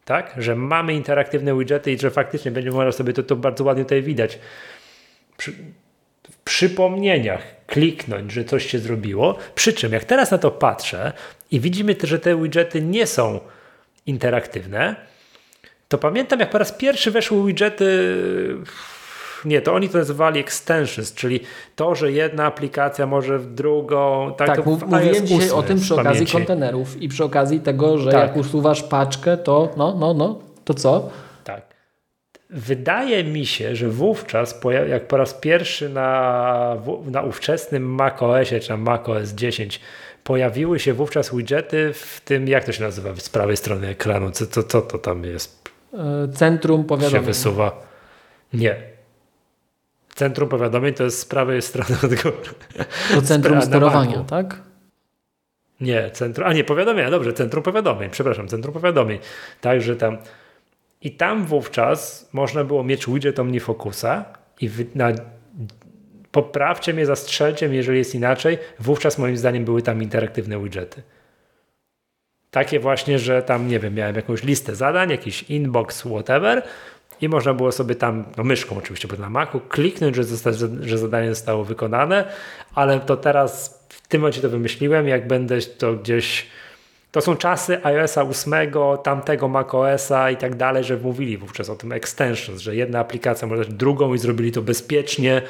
Tak? Że mamy interaktywne widgety i że faktycznie będzie można sobie to, to bardzo ładnie tutaj widać. Przy, w przypomnieniach kliknąć, że coś się zrobiło. Przy czym, jak teraz na to patrzę i widzimy, że te widgety nie są interaktywne, to pamiętam, jak po raz pierwszy weszły widgety nie, to oni to nazywali extensions, czyli to, że jedna aplikacja może w drugą. Tak, tak mówiłem dzisiaj o tym przy okazji pamięci. kontenerów i przy okazji tego, że tak. jak usuwasz paczkę, to no, no, no, to co? Tak. Wydaje mi się, że wówczas, jak po raz pierwszy na, na ówczesnym macOSie czy na macOS 10 pojawiły się wówczas widgety w tym, jak to się nazywa z prawej strony ekranu, co, co, co to tam jest? E, centrum powiadomień. się wysuwa. Nie, Centrum powiadomień to jest z prawej strony od góry. To centrum sterowania, tak? Nie, centrum, a nie, powiadomienia, dobrze, centrum powiadomień, przepraszam, centrum powiadomień. Także tam i tam wówczas można było mieć widget OmniFocusa i na, poprawcie mnie, zastrzelcie mnie, jeżeli jest inaczej, wówczas moim zdaniem były tam interaktywne widgety. Takie właśnie, że tam, nie wiem, miałem jakąś listę zadań, jakiś inbox, whatever, i można było sobie tam, no myszką oczywiście, bo na Macu, kliknąć, że, że zadanie zostało wykonane, ale to teraz w tym momencie to wymyśliłem, jak będę to gdzieś to są czasy iOSa 8, tamtego macOSa i tak dalej, że mówili wówczas o tym extensions, że jedna aplikacja może drugą i zrobili to bezpiecznie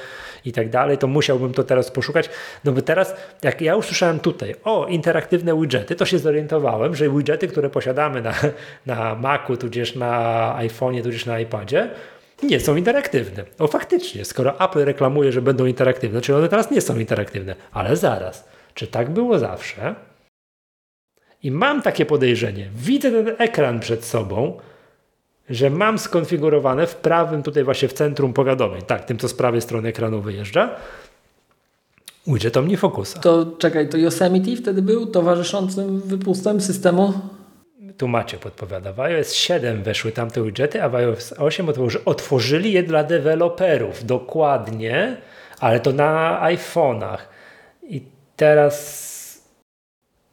i tak dalej, to musiałbym to teraz poszukać. No bo teraz, jak ja usłyszałem tutaj o interaktywne widgety, to się zorientowałem, że widgety, które posiadamy na, na Macu, tudzież na iPhone'ie, tudzież na iPadzie, nie są interaktywne. O faktycznie, skoro Apple reklamuje, że będą interaktywne, czyli one teraz nie są interaktywne. Ale zaraz, czy tak było zawsze? I mam takie podejrzenie, widzę ten ekran przed sobą, że mam skonfigurowane w prawym, tutaj właśnie w centrum powiadomień, tak, tym co z prawej strony ekranu wyjeżdża, widget OmniFocusa. To czekaj, to Yosemite wtedy był towarzyszącym wypustem systemu? Tu macie podpowiada. W iOS 7 weszły tamte widgety, a w iOS 8 otworzyli je dla deweloperów. Dokładnie, ale to na iPhone'ach. I teraz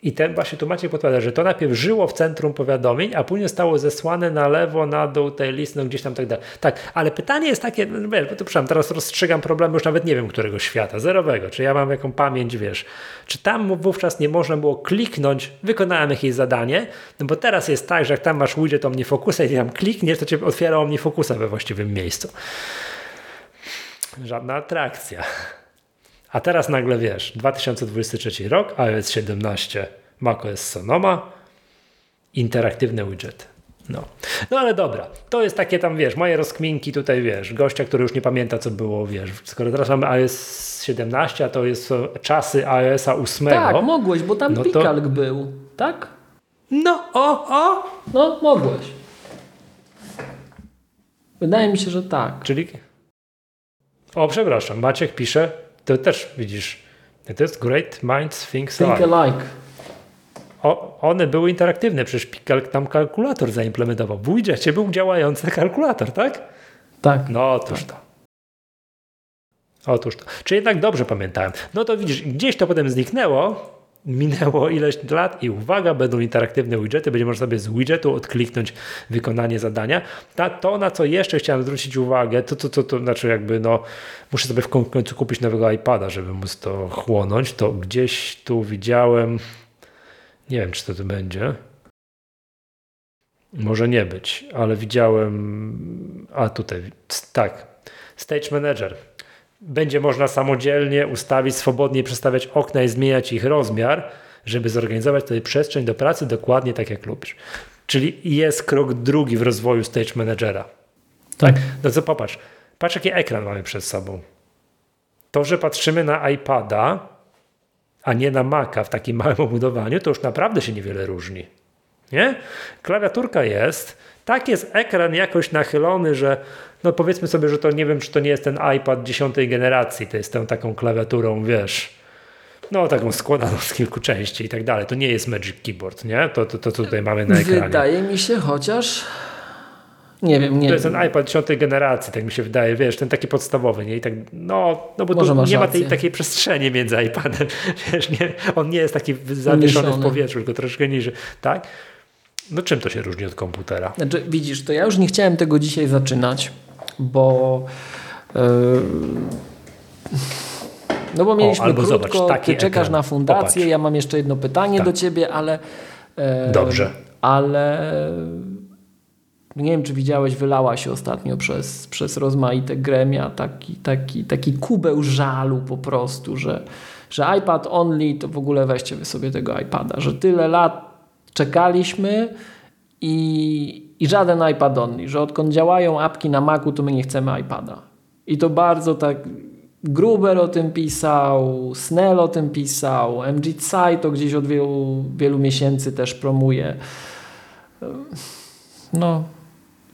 i ten właśnie tu Maciek podpowiada, że to najpierw żyło w centrum powiadomień, a później stało zesłane na lewo, na dół tej listy, no gdzieś tam tak dalej. Tak, ale pytanie jest takie, no wiesz, bo to przepraszam, teraz rozstrzygam problemy, już nawet nie wiem którego świata, zerowego, czy ja mam jaką pamięć, wiesz, czy tam wówczas nie można było kliknąć, wykonałem jakieś zadanie, no bo teraz jest tak, że jak tam masz widget OmniFocusa i tam klikniesz, to cię otwiera OmniFocusa we właściwym miejscu. Żadna atrakcja. A teraz nagle wiesz, 2023 rok, iOS 17, macOS Sonoma, interaktywne widget. No. no ale dobra, to jest takie tam, wiesz, moje rozkminki tutaj, wiesz, gościa, który już nie pamięta, co było, wiesz, skoro teraz mamy iOS 17, a to jest czasy iOS 8. Tak, mogłeś, bo tam no Pikalk to... był, tak? No, o, o! No, mogłeś. Wydaje mi się, że tak. Czyli. O, przepraszam, Maciek pisze, to też widzisz. To jest Great Minds Think Alike. alike. O, one były interaktywne, przecież tam kalkulator zaimplementował. W był działający kalkulator, tak? Tak. No otóż to. Otóż to. Czy jednak dobrze pamiętałem? No to widzisz, gdzieś to potem zniknęło, minęło ileś lat i uwaga, będą interaktywne widgety, będzie można sobie z widgetu odkliknąć wykonanie zadania. Ta, to, na co jeszcze chciałem zwrócić uwagę, to, to, to, to znaczy jakby no, muszę sobie w końcu kupić nowego iPada, żeby móc to chłonąć, to gdzieś tu widziałem, nie wiem, czy to tu będzie, może nie być, ale widziałem, a tutaj, tak, Stage Manager. Będzie można samodzielnie ustawić, swobodnie przestawiać okna i zmieniać ich rozmiar, żeby zorganizować tutaj przestrzeń do pracy dokładnie tak, jak lubisz. Czyli jest krok drugi w rozwoju Stage Managera. Tak. No co popatrz, patrz jaki ekran mamy przed sobą. To, że patrzymy na iPada, a nie na Maca w takim małym obudowaniu, to już naprawdę się niewiele różni. Nie? Klawiaturka jest, tak jest ekran jakoś nachylony, że no powiedzmy sobie, że to nie wiem, czy to nie jest ten iPad dziesiątej generacji, to jest tą taką klawiaturą, wiesz, no taką składaną z kilku części i tak dalej. To nie jest Magic Keyboard, nie? To, to, to co tutaj mamy na ekranie. Wydaje mi się, chociaż nie wiem, nie To jest wiem. ten iPad dziesiątej generacji, tak mi się wydaje, wiesz, ten taki podstawowy, nie? I tak, no, no bo Może tu nie ma tej takiej przestrzeni między iPadem, wiesz, nie, on nie jest taki zawieszony w powietrzu, tylko troszkę niżej, tak? No czym to się różni od komputera? Znaczy, widzisz, to ja już nie chciałem tego dzisiaj zaczynać, bo. Yy, no bo mieliśmy albo krótko, zobacz, taki ty czekasz ekran. na fundację, Popatrz. ja mam jeszcze jedno pytanie Tak. do ciebie, ale... e, Dobrze. Ale nie wiem, czy widziałeś, wylała się ostatnio przez, przez rozmaite gremia taki, taki, taki kubeł żalu po prostu, że, że iPad only to w ogóle weźcie wy sobie tego iPada, że tyle lat czekaliśmy i, i żaden iPad only, że odkąd działają apki na Macu, to my nie chcemy iPada. I to bardzo tak Gruber o tym pisał, Snell o tym pisał, MG Tsai to gdzieś od wielu, wielu miesięcy też promuje. No,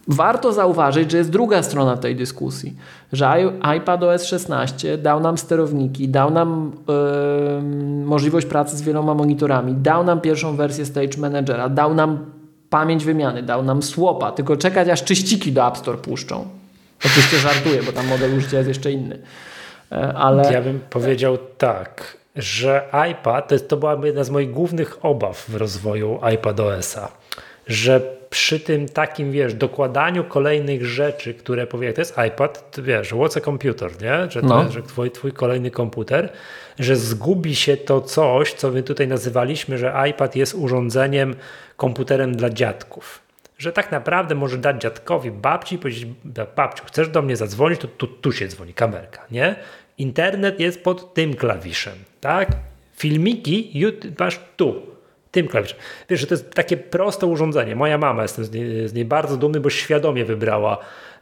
warto zauważyć, że jest druga strona tej dyskusji, że iPad OS 16 dał nam sterowniki, dał nam em, możliwość pracy z wieloma monitorami, dał nam pierwszą wersję Stage Managera, dał nam pamięć wymiany, dał nam słopa, tylko czekać aż czyściki do App Store puszczą. Oczywiście żartuję, bo tam model użycia jest jeszcze inny. E, Ale Ja bym powiedział tak, że iPad to, jest, to była jedna z moich głównych obaw w rozwoju iPadOS-a, że przy tym takim, wiesz, dokładaniu kolejnych rzeczy, które powie, to jest iPad, to wiesz, what's a computer, nie? Że to No. jest że twój, twój kolejny komputer, że zgubi się to coś, co my tutaj nazywaliśmy, że iPad jest urządzeniem, komputerem dla dziadków. Że tak naprawdę może dać dziadkowi babci i powiedzieć, babciu, chcesz do mnie zadzwonić, to tu, tu się dzwoni kamerka, nie? Internet jest pod tym klawiszem, tak? Filmiki YouTube masz tu, tym klawiszem. Wiesz, że to jest takie proste urządzenie. Moja mama, jestem z niej, z niej bardzo dumny, bo świadomie wybrała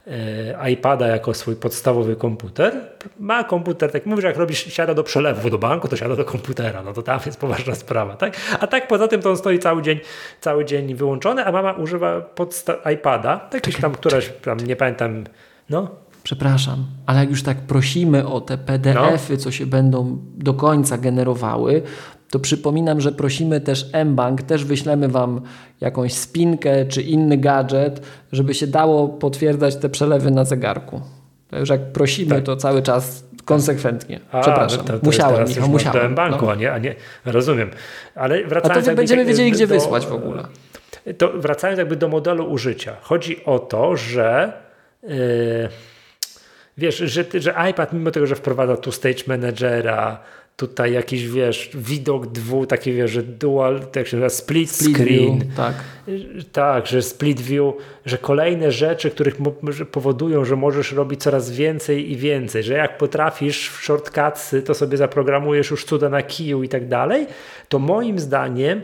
e, iPada jako swój podstawowy komputer. Ma komputer, tak mówisz, jak robisz, siada do przelewu do banku, to siada do komputera, no to tam jest poważna sprawa, tak? A tak poza tym to on stoi cały dzień, cały dzień wyłączony, a mama używa iPada, jakiś tam, któraś, tam nie pamiętam, no, Przepraszam, ale jak już tak prosimy o te PDF-y, co się będą do końca generowały, to przypominam, że prosimy też mBank, też wyślemy Wam jakąś spinkę czy inny gadżet, żeby się dało potwierdzać te przelewy na zegarku. To już jak prosimy, Tak. to cały czas konsekwentnie. A, Przepraszam, to, to musiałem, Michał, musiałem. do banku, No. a, nie, a nie, rozumiem. Ale A wracając to wy jakby będziemy tak, wiedzieli, gdzie do- wysłać w ogóle. To wracając jakby do modelu użycia. Chodzi o to, że yy, wiesz, że, że iPad mimo tego, że wprowadza tu stage managera, tutaj jakiś, wiesz, widok dwu, taki, wiesz, że dual, tak się nazywa, split, Split screen, view, tak. tak, że split view, że kolejne rzeczy, których powodują, że możesz robić coraz więcej i więcej, że jak potrafisz w shortcutsy, to sobie zaprogramujesz już cuda na kiju i tak dalej, to moim zdaniem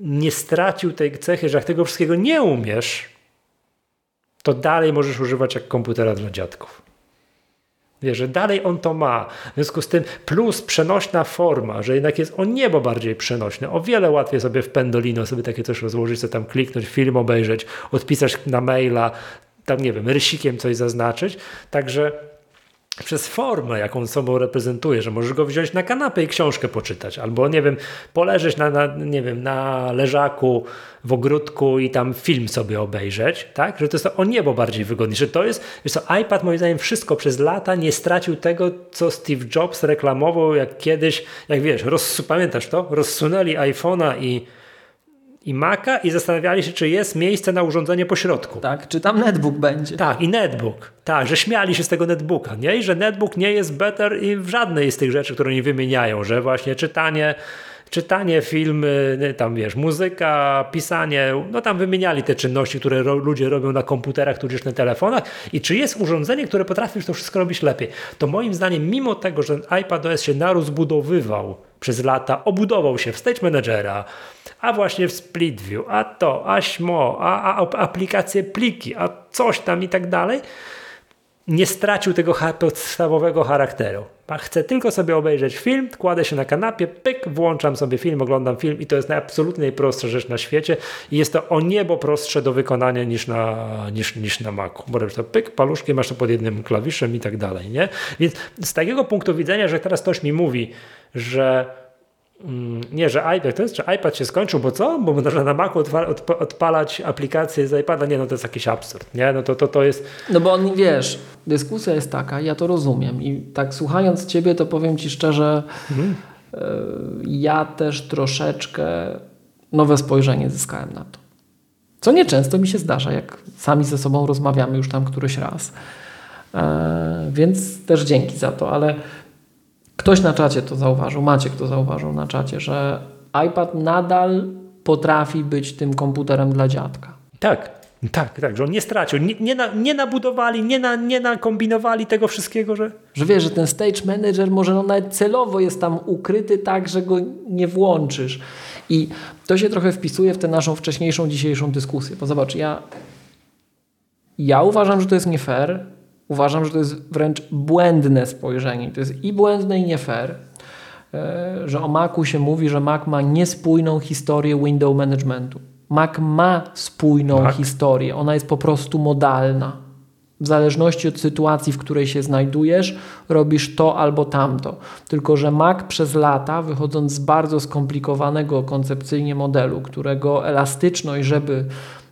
nie stracił tej cechy, że jak tego wszystkiego nie umiesz, to dalej możesz używać jak komputera dla dziadków. Że dalej on to ma. W związku z tym plus przenośna forma, że jednak jest o niebo bardziej przenośny. O wiele łatwiej sobie w Pendolino sobie takie coś rozłożyć, co tam kliknąć, film obejrzeć, odpisać na maila, tam nie wiem, rysikiem coś zaznaczyć. Także przez formę, jaką sobą reprezentuje, że możesz go wziąć na kanapę i książkę poczytać, albo nie wiem, poleżeć na, na, nie wiem, na leżaku w ogródku i tam film sobie obejrzeć, tak? Że to jest o niebo bardziej wygodnie, że to jest, wiesz co, iPad moim zdaniem wszystko przez lata nie stracił tego, co Steve Jobs reklamował, jak kiedyś, jak wiesz, roz, pamiętasz to? Rozsunęli iPhone'a i i Maca i zastanawiali się, czy jest miejsce na urządzenie po środku. Tak, czy tam netbook będzie. Tak, i netbook. Tak, że śmiali się z tego netbooka, nie? I że netbook nie jest better i w żadnej z tych rzeczy, które oni wymieniają, że właśnie czytanie czytanie, filmy, tam wiesz, muzyka, pisanie, no tam wymieniali te czynności, które ro ludzie robią na komputerach tudzież na telefonach i czy jest urządzenie, które potrafi już to wszystko robić lepiej. To moim zdaniem, mimo tego, że iPadOS się narozbudowywał przez lata, obudował się w Stage Managera, a właśnie w Split View, a to, a śmo, a, a aplikacje pliki, a coś tam i tak dalej, nie stracił tego podstawowego charakteru. Chcę tylko sobie obejrzeć film, kładę się na kanapie, pyk, włączam sobie film, oglądam film i to jest absolutnie najprostsza rzecz na świecie i jest to o niebo prostsze do wykonania niż na, niż, niż na Macu. Bo to pyk, paluszki, masz to pod jednym klawiszem i tak dalej, nie? Więc z takiego punktu widzenia, że teraz ktoś mi mówi, że nie, że iPad, to jest, że iPad się skończył, bo co? Bo można na Macu odpalać aplikacje z iPada. Nie, no to jest jakiś absurd, nie? No to, to, to jest... No bo on, wiesz, dyskusja jest taka, ja to rozumiem i tak słuchając Ciebie, to powiem Ci szczerze, mhm. E, ja też troszeczkę nowe spojrzenie zyskałem na to. Co nieczęsto mi się zdarza, jak sami ze sobą rozmawiamy już tam któryś raz. E, więc też dzięki za to, ale Ktoś na czacie to zauważył, Maciek to zauważył na czacie, że iPad nadal potrafi być tym komputerem dla dziadka. Tak, tak, tak, że on nie stracił, nie, nie, na, nie nabudowali, nie, na, nie nakombinowali tego wszystkiego, że... Że wiesz, że ten stage manager może no nawet celowo jest tam ukryty tak, że go nie włączysz. I to się trochę wpisuje w tę naszą wcześniejszą dzisiejszą dyskusję. Bo zobacz, ja, ja uważam, że to jest nie fair, Uważam, że to jest wręcz błędne spojrzenie. To jest i błędne, i nie fair, e, że o Macu się mówi, że Mac ma niespójną historię window managementu. Mac ma spójną Mac. historię, ona jest po prostu modalna. W zależności od sytuacji, w której się znajdujesz, robisz to albo tamto. Tylko, że Mac przez lata, wychodząc z bardzo skomplikowanego koncepcyjnie modelu, którego elastyczność, żeby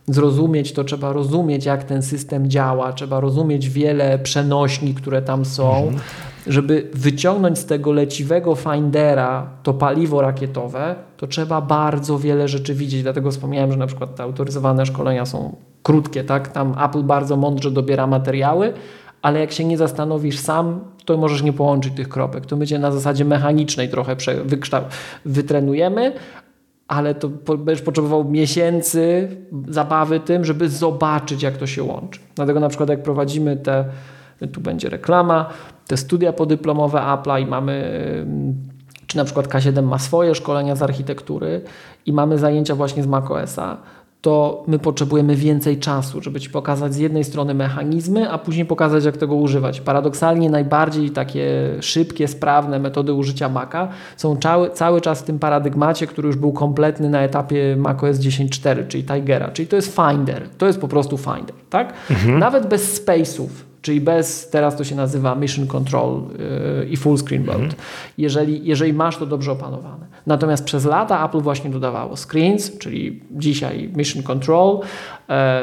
zrozumieć, to trzeba rozumieć, jak ten system działa, trzeba rozumieć wiele przenośni, które tam są, mhm. żeby wyciągnąć z tego leciwego findera to paliwo rakietowe, to trzeba bardzo wiele rzeczy widzieć. Dlatego wspomniałem, że na przykład te autoryzowane szkolenia są krótkie, tak? Tam Apple bardzo mądrze dobiera materiały, ale jak się nie zastanowisz sam, to możesz nie połączyć tych kropek. To będzie na zasadzie mechanicznej trochę wytrenujemy, ale to będziesz potrzebował miesięcy zabawy tym, żeby zobaczyć, jak to się łączy. Dlatego na przykład jak prowadzimy te, tu będzie reklama, te studia podyplomowe Apple'a i mamy, czy na przykład K7 ma swoje szkolenia z architektury i mamy zajęcia właśnie z macOSa, to my potrzebujemy więcej czasu, żeby Ci pokazać z jednej strony mechanizmy, a później pokazać, jak tego używać. Paradoksalnie najbardziej takie szybkie, sprawne metody użycia Maca są cały, cały czas w tym paradygmacie, który już był kompletny na etapie macOS 10.4, czyli Tigera, czyli to jest Finder, to jest po prostu Finder, tak? Mhm. Nawet bez space'ów, czyli bez, teraz to się nazywa Mission Control yy, i Full Screen Mode, mhm. jeżeli, jeżeli masz to dobrze opanowane. Natomiast przez lata Apple właśnie dodawało screens, czyli dzisiaj Mission Control,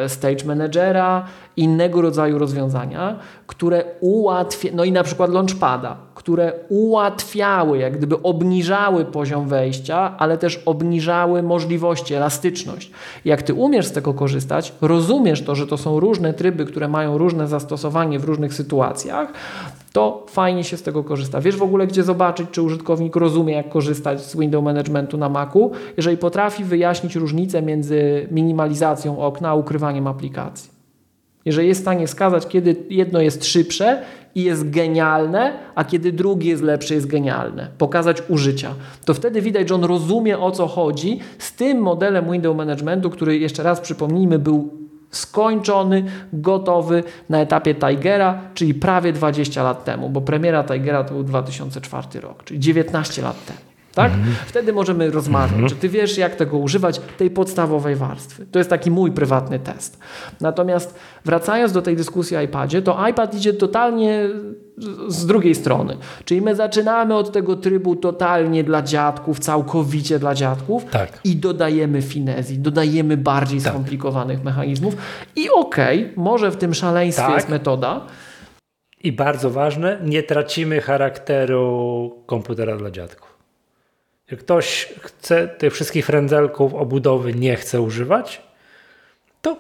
Stage Managera, innego rodzaju rozwiązania, które ułatwiają, no i na przykład Launchpada, które ułatwiały, jak gdyby obniżały poziom wejścia, ale też obniżały możliwości, elastyczność. Jak ty umiesz z tego korzystać, rozumiesz to, że to są różne tryby, które mają różne zastosowanie w różnych sytuacjach, to fajnie się z tego korzysta. Wiesz w ogóle, gdzie zobaczyć, czy użytkownik rozumie, jak korzystać z window managementu na Macu, jeżeli potrafi wyjaśnić różnicę między minimalizacją okna a ukrywaniem aplikacji. Jeżeli jest w stanie wskazać, kiedy jedno jest szybsze i jest genialne, a kiedy drugie jest lepsze, jest genialne, pokazać użycia, to wtedy widać, że on rozumie o co chodzi z tym modelem window managementu, który jeszcze raz przypomnijmy, był skończony, gotowy na etapie Tigera, czyli prawie 20 lat temu, bo premiera Tigera to był 2004 rok, czyli 19 lat temu. Tak? Mhm. Wtedy możemy rozmawiać, mhm. czy ty wiesz, jak tego używać, tej podstawowej warstwy. To jest taki mój prywatny test. Natomiast wracając do tej dyskusji o iPadzie, to iPad idzie totalnie z drugiej strony. Czyli my zaczynamy od tego trybu totalnie dla dziadków, całkowicie dla dziadków tak. i dodajemy finezji, dodajemy bardziej tak. skomplikowanych mechanizmów i okej, okay, może w tym szaleństwie tak. jest metoda. I bardzo ważne, nie tracimy charakteru komputera dla dziadków. Ktoś chce tych wszystkich frędzelków obudowy nie chce używać, to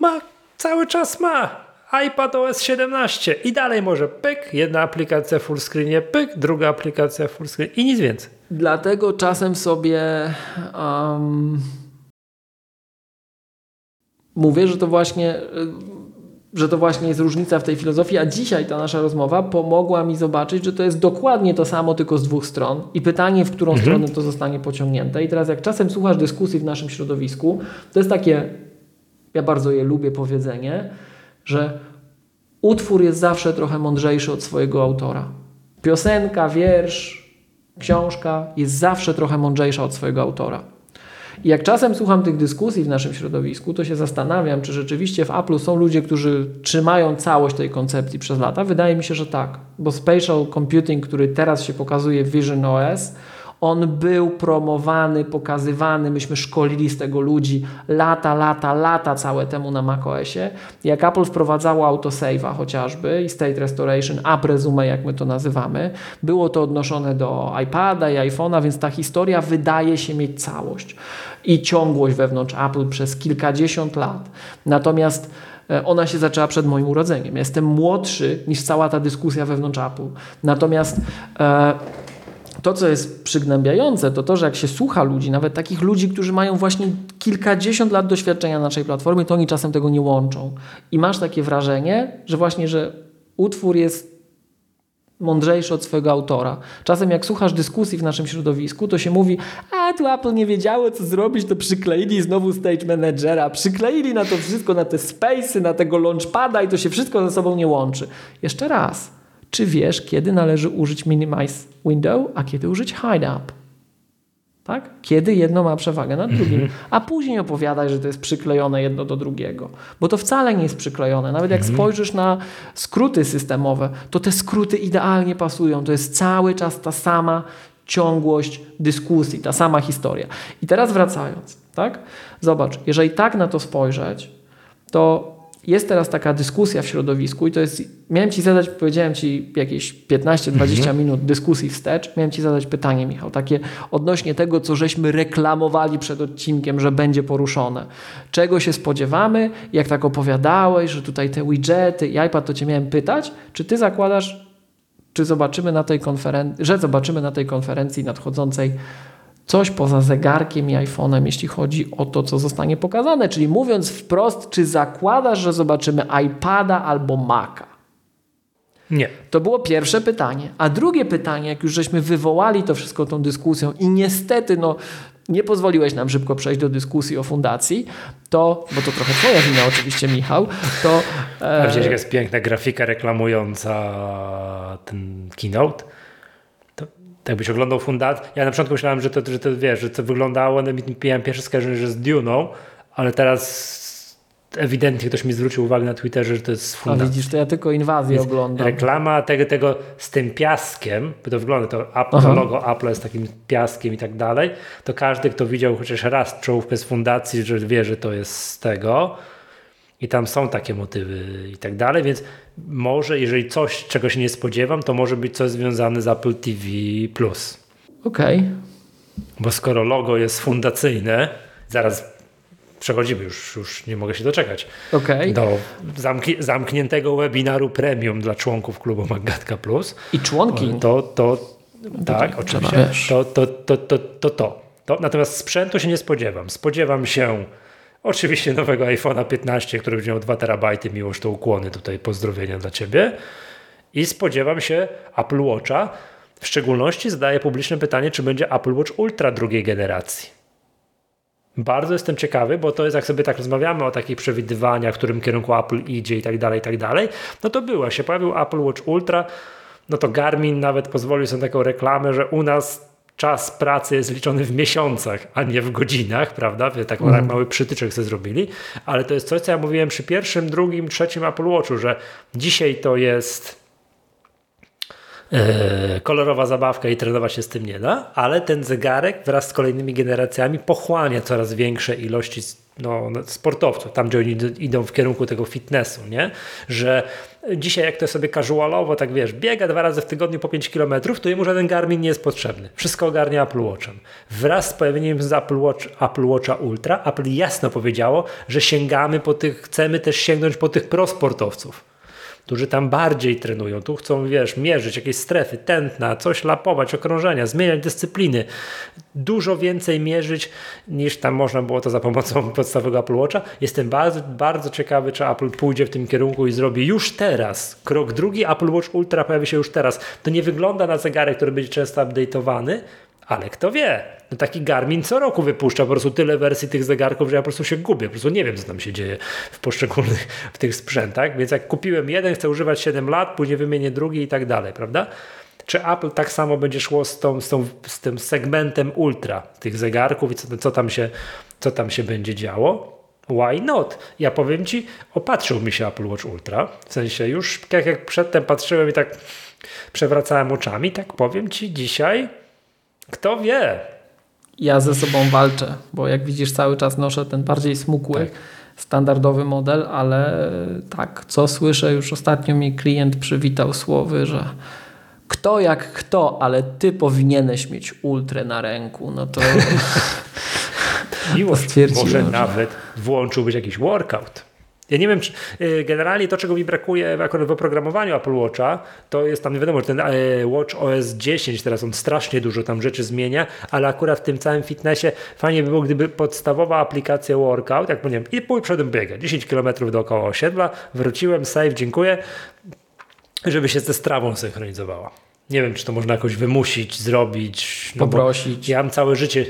ma, cały czas ma iPad OS 17 i dalej może pyk, jedna aplikacja full screenie, pyk, druga aplikacja full screen i nic więcej. Dlatego czasem sobie um, mówię, że to właśnie że to właśnie jest różnica w tej filozofii, a dzisiaj ta nasza rozmowa pomogła mi zobaczyć, że to jest dokładnie to samo, tylko z dwóch stron i pytanie, w którą mhm. stronę to zostanie pociągnięte. I teraz jak czasem słuchasz dyskusji w naszym środowisku, to jest takie, ja bardzo je lubię powiedzenie, że utwór jest zawsze trochę mądrzejszy od swojego autora. Piosenka, wiersz, książka jest zawsze trochę mądrzejsza od swojego autora. I jak czasem słucham tych dyskusji w naszym środowisku, to się zastanawiam, czy rzeczywiście w Apple są ludzie, którzy trzymają całość tej koncepcji przez lata. Wydaje mi się, że tak, bo spatial computing, który teraz się pokazuje w Vision OS, on był promowany, pokazywany, myśmy szkolili z tego ludzi lata, lata, lata całe temu na macOSie. Jak Apple wprowadzało autosave'a chociażby i state restoration, app resume jak my to nazywamy, było to odnoszone do iPada i iPhone'a, więc ta historia wydaje się mieć całość i ciągłość wewnątrz Apple przez kilkadziesiąt lat. Natomiast e, ona się zaczęła przed moim urodzeniem. Jestem młodszy niż cała ta dyskusja wewnątrz Apple. Natomiast e, to, co jest przygnębiające, to to, że jak się słucha ludzi, nawet takich ludzi, którzy mają właśnie kilkadziesiąt lat doświadczenia na naszej platformie, to oni czasem tego nie łączą. I masz takie wrażenie, że właśnie, że utwór jest mądrzejszy od swojego autora. Czasem jak słuchasz dyskusji w naszym środowisku, to się mówi, a tu Apple nie wiedziało co zrobić, to przykleili znowu Stage Managera, przykleili na to wszystko, na te space'y, na tego launchpada i to się wszystko ze sobą nie łączy. Jeszcze raz, czy wiesz, kiedy należy użyć Minimize Window, a kiedy użyć Hide Up? Tak? Kiedy jedno ma przewagę nad drugim, mhm. a później opowiadaj, że to jest przyklejone jedno do drugiego, bo to wcale nie jest przyklejone. Nawet jak mhm. spojrzysz na skróty systemowe, to te skróty idealnie pasują. To jest cały czas ta sama ciągłość dyskusji, ta sama historia. I teraz wracając, tak? Zobacz, jeżeli tak na to spojrzeć, to jest teraz taka dyskusja w środowisku i to jest, miałem Ci zadać, powiedziałem Ci jakieś 15-20 mhm. minut dyskusji wstecz, miałem Ci zadać pytanie, Michał, takie odnośnie tego, co żeśmy reklamowali przed odcinkiem, że będzie poruszone. Czego się spodziewamy? Jak tak opowiadałeś, że tutaj te widgety i iPad, to Cię miałem pytać, czy Ty zakładasz, czy zobaczymy na tej konferencji, że zobaczymy na tej konferencji nadchodzącej coś poza zegarkiem i iPhone'em, jeśli chodzi o to, co zostanie pokazane. Czyli mówiąc wprost, czy zakładasz, że zobaczymy iPada albo Maca? Nie. To było pierwsze pytanie. A drugie pytanie, jak już żeśmy wywołali to wszystko tą dyskusją i niestety no, nie pozwoliłeś nam szybko przejść do dyskusji o fundacji, to, bo to trochę twoja wina oczywiście Michał, to... E... Widzisz, jest piękna grafika reklamująca ten keynote jakbyś oglądał fundację, ja na początku myślałem, że to, że to wiesz, że to wyglądało, no, miałem pierwsze skojarzenie, że z Duną, ale teraz ewidentnie ktoś mi zwrócił uwagę na Twitterze, że to jest fundacja. A widzisz, to ja tylko inwazję Więc oglądam. Reklama tego, tego z tym piaskiem, bo to wygląda, to, Apple, to logo Apple jest takim piaskiem i tak dalej, to każdy, kto widział chociaż raz czołówkę z fundacji, że wie, że to jest z tego i tam są takie motywy i tak dalej, więc może, jeżeli coś, czego się nie spodziewam, to może być coś związane z Apple TV+. Okej. Okay. Bo skoro logo jest fundacyjne, zaraz przechodzimy, już, już nie mogę się doczekać, okay. do zamkni zamkniętego webinaru premium dla członków klubu Magatka Plus. I członki. To, to, tak, oczywiście. To, to, to, to, to, to. to. Natomiast sprzętu się nie spodziewam. Spodziewam się Oczywiście nowego iPhone'a 15, który będzie miał 2 terabajty, miłość to ukłony tutaj, pozdrowienia dla Ciebie. I spodziewam się Apple Watcha. W szczególności zadaję publiczne pytanie, czy będzie Apple Watch Ultra drugiej generacji. Bardzo jestem ciekawy, bo to jest, jak sobie tak rozmawiamy o takich przewidywaniach, w którym kierunku Apple idzie i tak dalej, i tak dalej, no to było, się pojawił Apple Watch Ultra, no to Garmin nawet pozwolił sobie taką reklamę, że u nas czas pracy jest liczony w miesiącach, a nie w godzinach, prawda? Tak mm. mały przytyczek sobie zrobili, ale to jest coś, co ja mówiłem przy pierwszym, drugim, trzecim Apple Watchu, że dzisiaj to jest kolorowa zabawka i trenować się z tym nie da, ale ten zegarek wraz z kolejnymi generacjami pochłania coraz większe ilości no, sportowców, tam gdzie oni idą w kierunku tego fitnessu, nie? Że dzisiaj jak to sobie casualowo, tak wiesz, biega dwa razy w tygodniu po 5 km, to jemu żaden Garmin nie jest potrzebny. Wszystko ogarnia Apple Watchem. Wraz z pojawieniem z Apple, Watch, Apple Watcha Ultra, Apple jasno powiedziało, że sięgamy po tych, chcemy też sięgnąć po tych prosportowców którzy tam bardziej trenują, tu chcą, wiesz, mierzyć jakieś strefy, tętna, coś lapować, okrążenia, zmieniać dyscypliny, dużo więcej mierzyć niż tam można było to za pomocą podstawowego Apple Watcha. Jestem bardzo, bardzo ciekawy, czy Apple pójdzie w tym kierunku i zrobi już teraz krok drugi. Apple Watch Ultra pojawi się już teraz. To nie wygląda na zegarek, który będzie często update'owany, ale kto wie, no taki Garmin co roku wypuszcza po prostu tyle wersji tych zegarków, że ja po prostu się gubię, po prostu nie wiem, co tam się dzieje w poszczególnych w tych sprzętach, więc jak kupiłem jeden, chcę używać 7 lat, później wymienię drugi i tak dalej, prawda? Czy Apple tak samo będzie szło z, tą, z, tą, z tym segmentem ultra tych zegarków i co, co, tam się, co tam się będzie działo? Why not? Ja powiem Ci, opatrzył mi się Apple Watch Ultra, w sensie już tak jak przedtem patrzyłem i tak przewracałem oczami, tak powiem Ci dzisiaj kto wie? Ja ze sobą walczę, bo jak widzisz, cały czas noszę ten bardziej smukły, tak. standardowy model, ale tak, co słyszę, już ostatnio mi klient przywitał słowy, że kto jak kto, ale ty powinieneś mieć ultrę na ręku, no to. Miłość, może nawet włączyłbyś jakiś workout. Ja nie wiem, czy y, generalnie to, czego mi brakuje akurat w oprogramowaniu Apple Watcha, to jest tam, nie wiadomo, że ten e, Watch OS 10 teraz on strasznie dużo tam rzeczy zmienia, ale akurat w tym całym fitnessie fajnie by było, gdyby podstawowa aplikacja workout, jak powiem, i pój przodem biegę, 10 km dookoła osiedla, wróciłem, save, dziękuję, żeby się ze strawą synchronizowała. Nie wiem, czy to można jakoś wymusić, zrobić. No Poprosić. Ja mam całe życie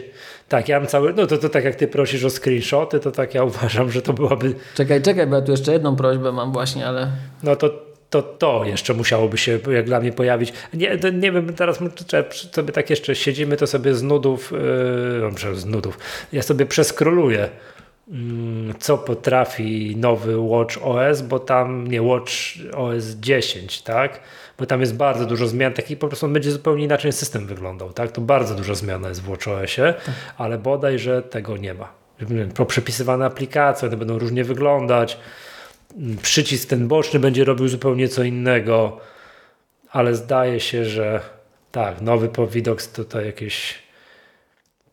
tak, ja mam cały, no to, to tak jak ty prosisz o screenshoty, to tak ja uważam, że to byłaby... Czekaj, czekaj, bo ja tu jeszcze jedną prośbę mam właśnie, ale... No to to to jeszcze musiałoby się jak dla mnie pojawić. Nie, nie wiem, teraz sobie tak jeszcze siedzimy, to sobie z nudów, yy, z nudów, ja sobie przeskroluję mm, co potrafi nowy Watch OS, bo tam nie Watch OS 10, tak? Bo tam jest bardzo dużo zmian, taki po prostu on będzie zupełnie inaczej system wyglądał, tak? To bardzo dużo zmiana jest w WatchOSie, tak. ale bodaj, że tego nie ma. Przepisywane aplikacje, one będą różnie wyglądać, przycisk ten boczny będzie robił zupełnie co innego, ale zdaje się, że tak, nowy Powidox tutaj jakieś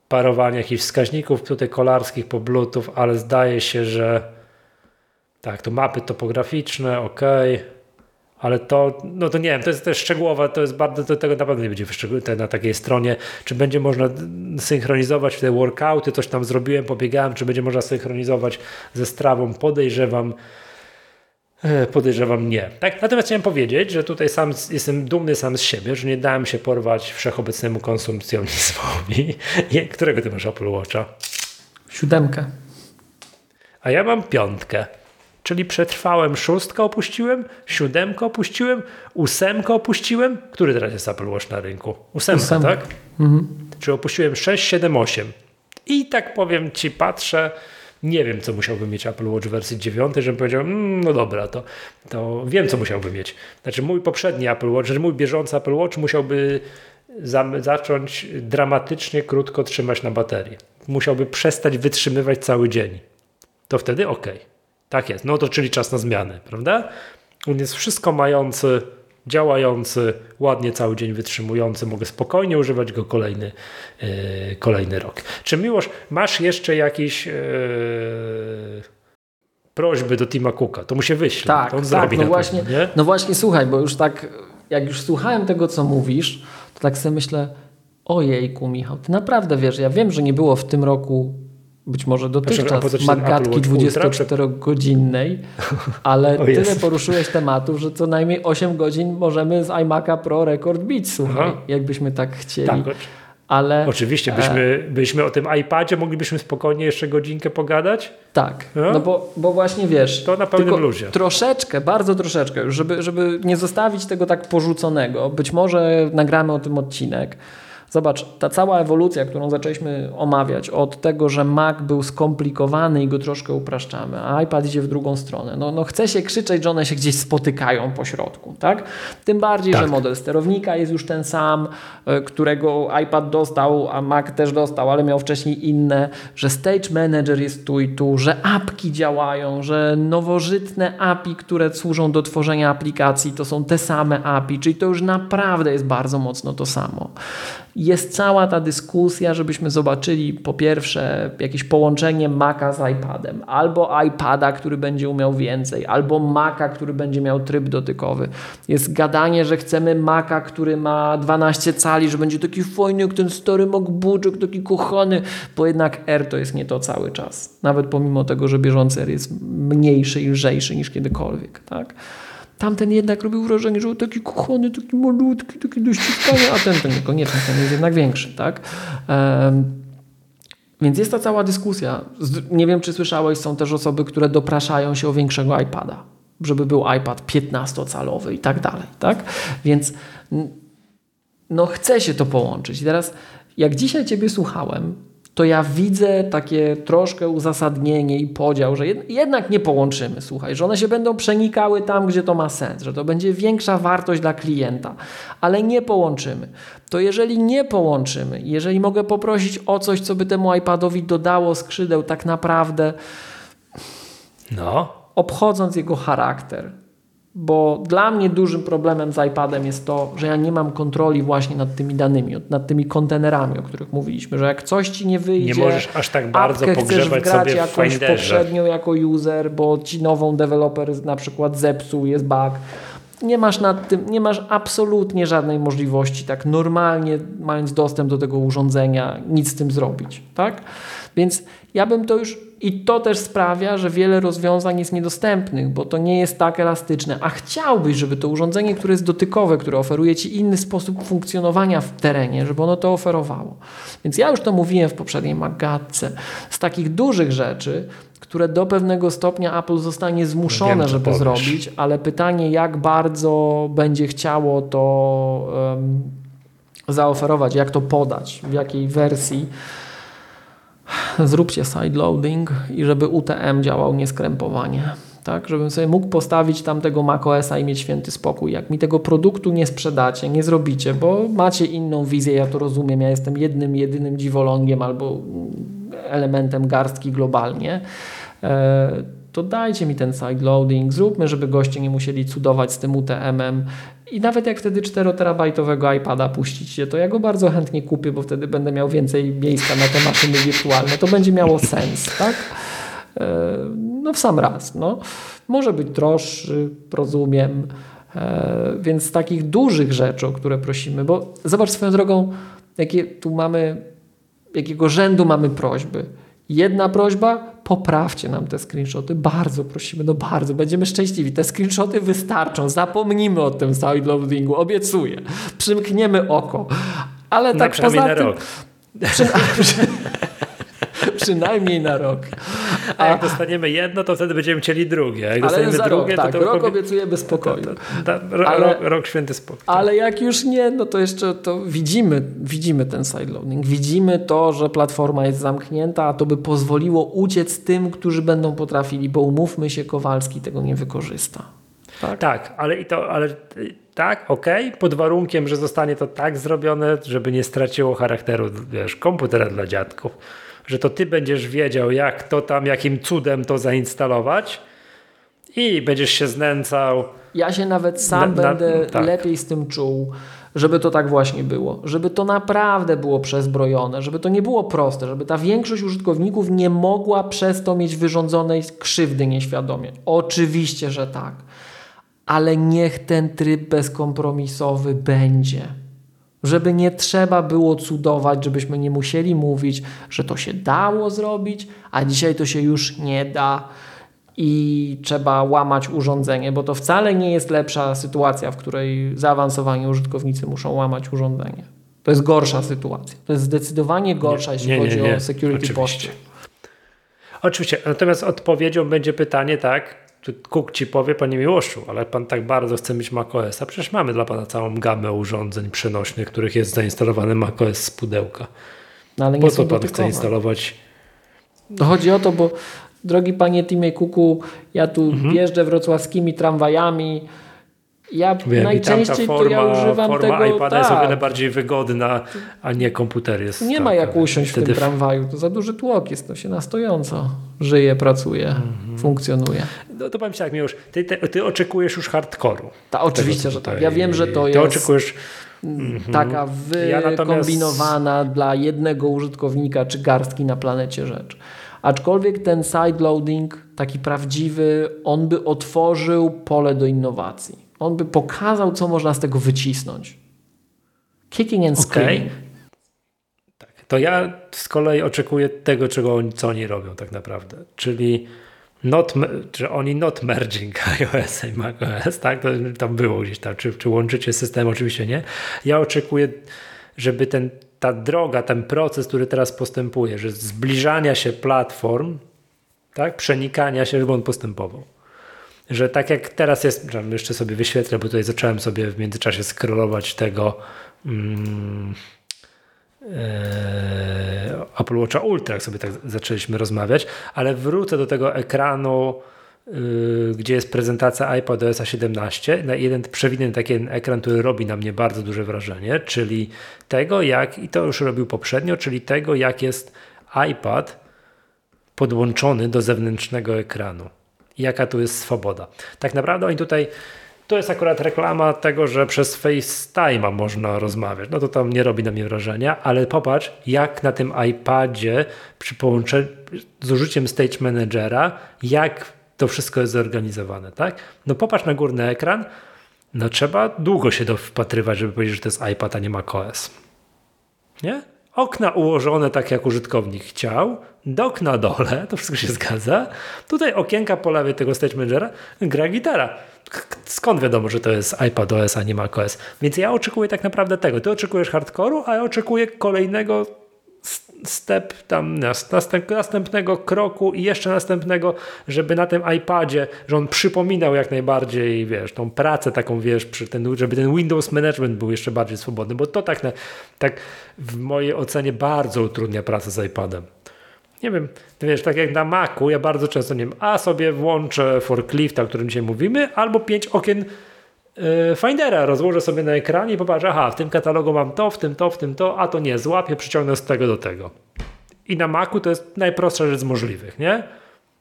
parowanie jakichś wskaźników tutaj kolarskich po Bluetooth, ale zdaje się, że tak, to mapy topograficzne, ok ale to, no to nie wiem, to jest też szczegółowe, to jest bardzo, to tego naprawdę nie będzie na takiej stronie, czy będzie można synchronizować te workouty, coś tam zrobiłem, pobiegałem, czy będzie można synchronizować ze strawą, podejrzewam, e, Podejrzewam nie. Tak? Natomiast chciałem powiedzieć, że tutaj sam jestem dumny sam z siebie, że nie dałem się porwać wszechobecnemu konsumpcjonizmowi. Którego ty masz Apple Watcha? Siódemkę. A ja mam piątkę. Czyli przetrwałem szóstkę opuściłem, siódemkę opuściłem, ósemkę opuściłem. Który teraz jest Apple Watch na rynku? Ósemka, Ósemka. tak? Mhm. Czyli opuściłem 6, 7, 8. I tak powiem Ci, patrzę, nie wiem, co musiałby mieć Apple Watch w wersji 9, żebym powiedział, mm, no dobra, to, to wiem, co musiałby mieć. Znaczy mój poprzedni Apple Watch, znaczy mój bieżący Apple Watch musiałby za, zacząć dramatycznie krótko trzymać na baterii. Musiałby przestać wytrzymywać cały dzień. To wtedy ok. Tak jest, no to czyli czas na zmianę, prawda? On jest wszystko mający, działający, ładnie cały dzień wytrzymujący, mogę spokojnie używać go kolejny, yy, kolejny rok. Czy Miłosz, masz jeszcze jakieś yy, prośby do Tima Cooka? To mu się wyśle. Tak, to on tak, zrobi no właśnie, pewno, no właśnie słuchaj, bo już tak, jak już słuchałem tego, co mówisz, to tak sobie myślę, ojejku Michał, ty naprawdę wiesz, ja wiem, że nie było w tym roku być może dotychczas magatki 24-godzinnej, ale tyle poruszyłeś tematów, że co najmniej 8 godzin możemy z iMac'a Pro rekord bić, słuchaj, Aha. jakbyśmy tak chcieli. Tak, ale, Oczywiście, byśmy, e... byśmy o tym iPadzie moglibyśmy spokojnie jeszcze godzinkę pogadać? Tak, no, no bo, bo właśnie wiesz, to na pełnym luzie. troszeczkę, bardzo troszeczkę, żeby, żeby nie zostawić tego tak porzuconego, być może nagramy o tym odcinek, Zobacz, ta cała ewolucja, którą zaczęliśmy omawiać, od tego, że Mac był skomplikowany i go troszkę upraszczamy, a iPad idzie w drugą stronę. No, no chce się krzyczeć, że one się gdzieś spotykają po środku, tak? Tym bardziej, tak. że model sterownika jest już ten sam, e, którego iPad dostał, a Mac też dostał, ale miał wcześniej inne, że Stage Manager jest tu i tu, że apki działają, że nowożytne API, które służą do tworzenia aplikacji, to są te same API, czyli to już naprawdę jest bardzo mocno to samo jest cała ta dyskusja, żebyśmy zobaczyli po pierwsze jakieś połączenie Maca z iPadem, albo iPada, który będzie umiał więcej, albo Maca, który będzie miał tryb dotykowy. Jest gadanie, że chcemy Maca, który ma 12 cali, że będzie taki fajny jak ten stary MacBook, taki kochany, bo jednak R to jest nie to cały czas. Nawet pomimo tego, że bieżący R jest mniejszy i lżejszy niż kiedykolwiek. Tak? Tamten jednak robił wrażenie, że taki kochany, taki malutki, taki do ściskania, a ten to niekoniecznie, ten jest jednak większy, tak? Um, więc jest ta cała dyskusja. Nie wiem, czy słyszałeś, są też osoby, które dopraszają się o większego iPada, żeby był iPad 15-calowy i tak dalej, tak? Więc no chce się to połączyć. I teraz, jak dzisiaj Ciebie słuchałem, to ja widzę takie troszkę uzasadnienie i podział, że jednak nie połączymy, słuchaj, że one się będą przenikały tam, gdzie to ma sens, że to będzie większa wartość dla klienta, ale nie połączymy. To jeżeli nie połączymy, jeżeli mogę poprosić o coś, co by temu iPadowi dodało skrzydeł, tak naprawdę, no. obchodząc jego charakter, bo dla mnie dużym problemem z iPadem jest to, że ja nie mam kontroli właśnie nad tymi danymi, nad tymi kontenerami, o których mówiliśmy, że jak coś ci nie wyjdzie, nie możesz aż tak bardzo pogrzebać sobie jakąś poprzednią jako user, bo ci nową deweloper na przykład zepsuł, jest bug. Nie masz nad tym, nie masz absolutnie żadnej możliwości tak normalnie mając dostęp do tego urządzenia nic z tym zrobić, tak? Więc ja bym to już i to też sprawia, że wiele rozwiązań jest niedostępnych, bo to nie jest tak elastyczne. A chciałbyś, żeby to urządzenie, które jest dotykowe, które oferuje ci inny sposób funkcjonowania w terenie, żeby ono to oferowało. Więc ja już to mówiłem w poprzedniej Magatce. Z takich dużych rzeczy, które do pewnego stopnia Apple zostanie zmuszone, Wiem, żeby powiesz. zrobić, ale pytanie, jak bardzo będzie chciało to um, zaoferować, jak to podać, w jakiej wersji zróbcie sideloading i żeby UTM działał nieskrępowanie. Tak, żebym sobie mógł postawić tam tego macOSa i mieć święty spokój. Jak mi tego produktu nie sprzedacie, nie zrobicie, bo macie inną wizję, ja to rozumiem, ja jestem jednym, jedynym dziwolągiem albo elementem garstki globalnie, e, to dajcie mi ten sideloading, zróbmy, żeby goście nie musieli cudować z tym UTM-em i nawet jak wtedy 4-terabajtowego iPada puścicie, to ja go bardzo chętnie kupię, bo wtedy będę miał więcej miejsca na te maszyny wirtualne. To będzie miało sens, tak? E, no w sam raz. No. Może być droższy, rozumiem. E, więc z takich dużych rzeczy, o które prosimy, bo zobacz swoją drogą, jakie tu mamy, jakiego rzędu mamy prośby. Jedna prośba, poprawcie nam te screenshoty. Bardzo prosimy, no bardzo, będziemy szczęśliwi. Te screenshoty wystarczą. Zapomnimy o tym sideloadingu, obiecuję. Przymkniemy oko. Ale tak poza tym... Przy, przynajmniej na rok. A, A, jak dostaniemy jedno, to wtedy będziemy chcieli drugie. Jak ale dostaniemy drugie, rok, tak, to, to rok obiecujemy spokoju. To, to, ale, rok, rok, święty spokój. Ale jak już nie, no to jeszcze to widzimy, widzimy ten sideloading. Widzimy to, że platforma jest zamknięta, a to by pozwoliło uciec tym, którzy będą potrafili, bo umówmy się, Kowalski tego nie wykorzysta. Tak, tak ale i to, ale tak, ok, pod warunkiem, że zostanie to tak zrobione, żeby nie straciło charakteru, wiesz, komputera dla dziadków że to ty będziesz wiedział, jak to tam, jakim cudem to zainstalować i będziesz się znęcał. Ja się nawet sam na, będę na, tak. lepiej z tym czuł, żeby to tak właśnie było. Żeby to naprawdę było przezbrojone, żeby to nie było proste, żeby ta większość użytkowników nie mogła przez to mieć wyrządzonej krzywdy nieświadomie. Oczywiście, że tak. Ale niech ten tryb bezkompromisowy będzie żeby nie trzeba było cudować, żebyśmy nie musieli mówić, że to się dało zrobić, a dzisiaj to się już nie da i trzeba łamać urządzenie, bo to wcale nie jest lepsza sytuacja, w której zaawansowani użytkownicy muszą łamać urządzenie. To jest gorsza sytuacja. To jest zdecydowanie gorsza, nie, jeśli nie, chodzi nie, o security posture. Oczywiście. Natomiast odpowiedzią będzie pytanie, tak, czy Cook ci powie, panie Miłoszu, ale pan tak bardzo chce mieć macOS, a przecież mamy dla pana całą gamę urządzeń przenośnych, których jest zainstalowany macOS z pudełka. No, ale po co pan chce instalować? To chodzi o to, bo drogi panie Timie Kuku, ja tu mhm. jeżdżę wrocławskimi tramwajami, ja Wiem, najczęściej forma, to ja używam forma tego... iPada tak. jest o tak. wiele bardziej wygodna, a nie komputer jest. Nie ma jak usiąść w tym tramwaju, to za duży tłok jest, to się na stojąco żyje, pracuje, mhm. funkcjonuje. No to powiem Ci tak, już ty, ty, ty, oczekujesz już hardkoru. Ta, oczywiście, tego, że tak. Ja wiem, że to ty jest... oczekujesz... Mhm. Taka wykombinowana ja natomiast... dla jednego użytkownika czy garstki na planecie rzecz. Aczkolwiek ten sideloading, taki prawdziwy, on by otworzył pole do innowacji on by pokazał, co można z tego wycisnąć. Kicking and screaming. Okay. To ja z kolei oczekuję tego, czego oni, co oni robią tak naprawdę, czyli not, czy oni not merging iOS i macOS, tak? To tam było gdzieś tam, czy, czy łączycie system, oczywiście nie. Ja oczekuję, żeby ten, ta droga, ten proces, który teraz postępuje, że zbliżania się platform, tak? przenikania się, żeby on postępował że tak jak teraz jest, jeszcze sobie wyświetlę, bo tutaj zacząłem sobie w międzyczasie scrollować tego mm, Apple Watcha Ultra, jak sobie tak zaczęliśmy rozmawiać, ale wrócę do tego ekranu, y, gdzie jest prezentacja iPad OS 17, na jeden przewidywany taki ekran, który robi na mnie bardzo duże wrażenie, czyli tego jak, i to już robił poprzednio, czyli tego jak jest iPad podłączony do zewnętrznego ekranu jaka tu jest swoboda. Tak naprawdę oni tutaj to jest akurat reklama tego, że przez FaceTime można rozmawiać. No to tam nie robi na mnie wrażenia, ale popatrz, jak na tym iPadzie przy połączeniu z użyciem Stage Managera, jak to wszystko jest zorganizowane, tak? No popatrz na górny ekran, no trzeba długo się wpatrywać, żeby powiedzieć, że to jest iPad, a nie macOS. Nie? Okna ułożone tak, jak użytkownik chciał, dok na dole, to wszystko się zgadza. Tutaj okienka po lewej tego Stage Managera, gra gitara. Skąd wiadomo, że to jest iPad OS, a nie macOS? Więc ja oczekuję tak naprawdę tego. Ty oczekujesz hardcore'u, a ja oczekuję kolejnego step tam następ, następnego kroku i jeszcze następnego, żeby na tym iPadzie, że on przypominał jak najbardziej, wiesz, tą pracę taką, wiesz, przy ten, żeby ten Windows Management był jeszcze bardziej swobodny, bo to tak, na, tak w mojej ocenie bardzo utrudnia pracę z iPadem. Nie wiem, wiesz, tak jak na Macu, ja bardzo często nie wiem, a sobie włączę forklifta, o którym dzisiaj mówimy, albo pięć okien E, Findera rozłożę sobie na ekranie i popatrzę, aha, w tym katalogu mam to, w tym to, w tym to, a to nie, złapię, przyciągnę z tego do tego. I na Macu to jest najprostsza rzecz z możliwych, nie?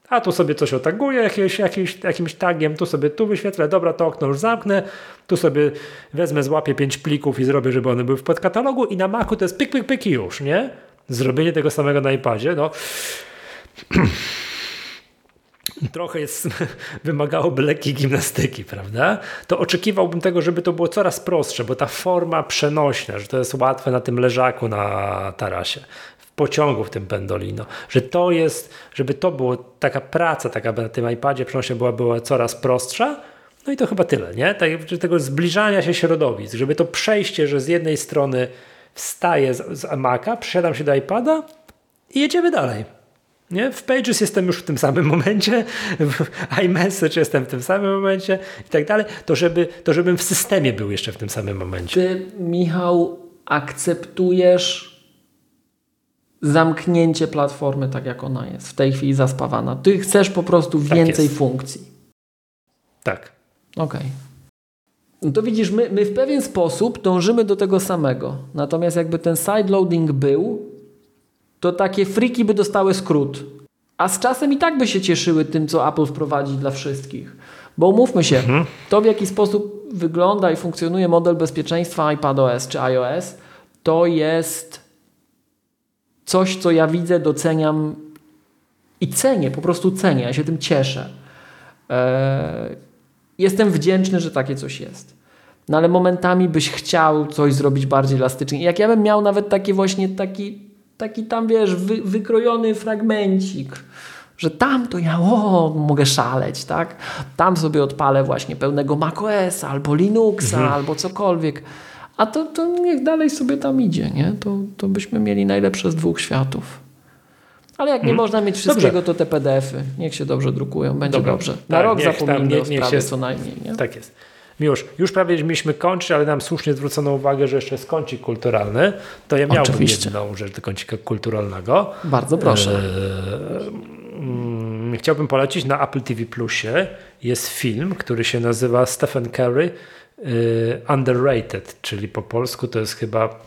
A tu sobie coś otaguję jakieś, jakieś, jakimś tagiem, tu sobie tu wyświetlę, dobra, to okno już zamknę, tu sobie wezmę, złapię pięć plików i zrobię, żeby one były w podkatalogu i na Macu to jest pik, pik, pik i już, nie? Zrobienie tego samego na iPadzie, no trochę jest, wymagałoby lekkiej gimnastyki, prawda? To oczekiwałbym tego, żeby to było coraz prostsze, bo ta forma przenośna, że to jest łatwe na tym leżaku na tarasie, w pociągu w tym pendolino, że to jest, żeby to było taka praca taka na tym iPadzie przenośna była, była coraz prostsza, no i to chyba tyle, nie? Tak, tego zbliżania się środowisk, żeby to przejście, że z jednej strony wstaję z, z Maca, przesiadam się do iPada i jedziemy dalej. Nie? W Pages jestem już w tym samym momencie, w iMessage jestem w tym samym momencie i tak dalej, to, żeby, to żebym w systemie był jeszcze w tym samym momencie. Ty, Michał, akceptujesz zamknięcie platformy tak, jak ona jest, w tej chwili zaspawana. Ty chcesz po prostu tak więcej tak funkcji. Tak. Okej. Okay. No to widzisz, my, my w pewien sposób dążymy do tego samego. Natomiast jakby ten sideloading był, to takie friki by dostały skrót. A z czasem i tak by się cieszyły tym, co Apple wprowadzi dla wszystkich. Bo umówmy się, mhm. to w jaki sposób wygląda i funkcjonuje model bezpieczeństwa iPadOS czy iOS, to jest coś, co ja widzę, doceniam i cenię, po prostu cenię, ja się tym cieszę. Eee, jestem wdzięczny, że takie coś jest. No ale momentami byś chciał coś zrobić bardziej elastycznie. Jak ja bym miał nawet taki właśnie taki taki tam, wiesz, wy, wykrojony fragmencik, że tam to ja o, mogę szaleć, tak? Tam sobie odpalę właśnie pełnego macOS albo Linuxa mhm. albo cokolwiek. A to, to niech dalej sobie tam idzie, nie? To, to byśmy mieli najlepsze z dwóch światów. Ale jak nie można mieć wszystkiego, to te PDF-y. Niech się dobrze drukują, będzie Dobra. dobrze. Na Tak, rok zapomnijmy niech- o sprawie się- co najmniej. Nie? Tak jest. Miłosz, już prawie mieliśmy kończyć, ale nam słusznie zwrócono uwagę, że jeszcze jest kącik kulturalny. To ja miałbym Oczywiście. jedną rzecz do kącika kulturalnego. Bardzo proszę. Eee, mm, chciałbym polecić na Apple TV Plusie. Jest film, który się nazywa Stephen Curry e, Underrated, czyli po polsku to jest chyba.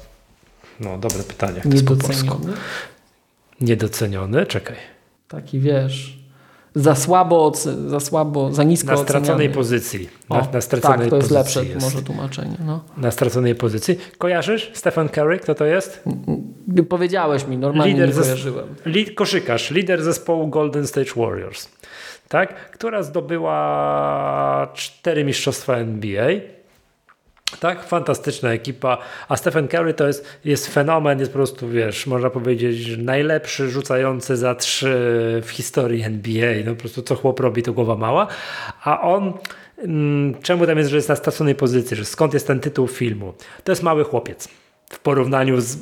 No, dobre pytanie. Jak to jest po polsku? Niedoceniony. Czekaj. Taki wiesz, za słabo, za słabo, za nisko Na straconej pozycji. Na, O, na straconej tak, to jest lepsze może tłumaczenie. No. Na straconej pozycji. Kojarzysz Stephen Curry? Kto to jest? Powiedziałeś mi, normalnie Lider nie kojarzyłem. Li- koszykarz, lider zespołu Golden State Warriors, tak? która zdobyła cztery mistrzostwa NBA. Tak, fantastyczna ekipa. A Stephen Curry to jest, jest fenomen, jest po prostu, wiesz, można powiedzieć, najlepszy rzucający za trzy w historii NBA. No po prostu co chłop robi, to głowa mała. A on, mm, czemu tam jest, że jest na straconej pozycji, że skąd jest ten tytuł filmu? To jest mały chłopiec w porównaniu z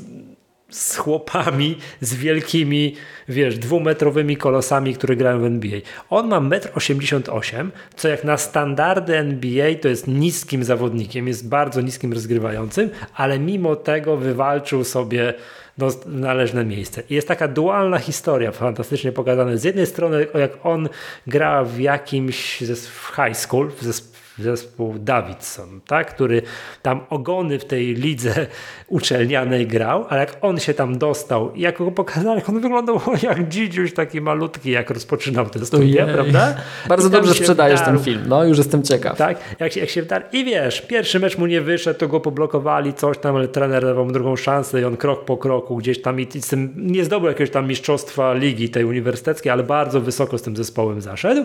z chłopami, z wielkimi, wiesz, dwumetrowymi kolosami, które grają w NBA. On ma 1,88 m, co jak na standardy NBA to jest niskim zawodnikiem, jest bardzo niskim rozgrywającym, ale mimo tego wywalczył sobie no, należne miejsce. I jest taka dualna historia, fantastycznie pokazana. Z jednej strony, jak on gra w jakimś w high school, w zesp- zespół Davidson, tak? który tam ogony w tej lidze uczelnianej grał, ale jak on się tam dostał i jak go pokazali, jak on wyglądał jak dzidziuś taki malutki, jak rozpoczynał te studia, prawda? Bardzo dobrze sprzedajesz wdarł. ten film, no już jestem ciekaw. Tak, jak się, jak się wdarł. I wiesz, pierwszy mecz mu nie wyszedł, to go poblokowali, coś tam, ale trener dawał mu drugą szansę i on krok po kroku gdzieś tam i, i z tym nie zdobył jakiegoś tam mistrzostwa ligi tej uniwersyteckiej, ale bardzo wysoko z tym zespołem zaszedł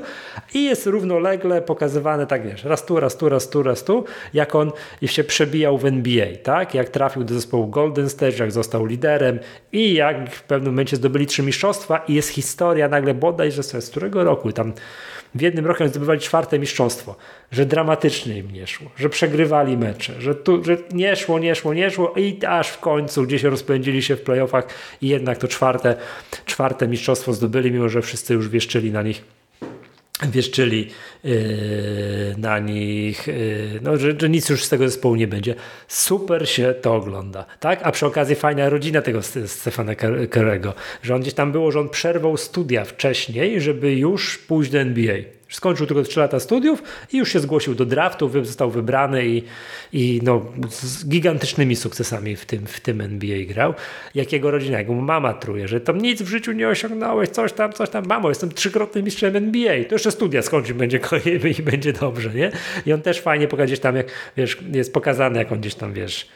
i jest równolegle pokazywane, tak wiesz, raz tu, raz tu, raz tu, raz tu, jak on się przebijał w NBA, tak? Jak trafił do zespołu Golden State, jak został liderem i jak w pewnym momencie zdobyli trzy mistrzostwa i jest historia nagle bodajże z którego roku tam w jednym roku zdobywali czwarte mistrzostwo, że dramatycznie im nie szło, że przegrywali mecze, że, tu, że nie szło, nie szło, nie szło i aż w końcu gdzieś rozpędzili się w playoffach i jednak to czwarte, czwarte mistrzostwo zdobyli, mimo że wszyscy już wieszczyli na nich wieszczyli yy, na nich, yy, no, że, że nic już z tego zespołu nie będzie. Super się to ogląda, tak? A przy okazji fajna rodzina tego St- Stefana Ker- Kerego, że on gdzieś tam było, że on przerwał studia wcześniej, żeby już pójść do NBA. Skończył tylko 3 lata studiów i już się zgłosił do draftu, został wybrany i, i no, z gigantycznymi sukcesami w tym, w tym NBA grał. Jak jego rodzina, jak mu mama truje, że tam nic w życiu nie osiągnąłeś, coś tam, coś tam. Mamo, jestem trzykrotnym mistrzem NBA. To jeszcze studia skończy, będzie i będzie dobrze, nie? I on też fajnie pokazać tam, jak wiesz, jest pokazane, jak on gdzieś tam, wiesz,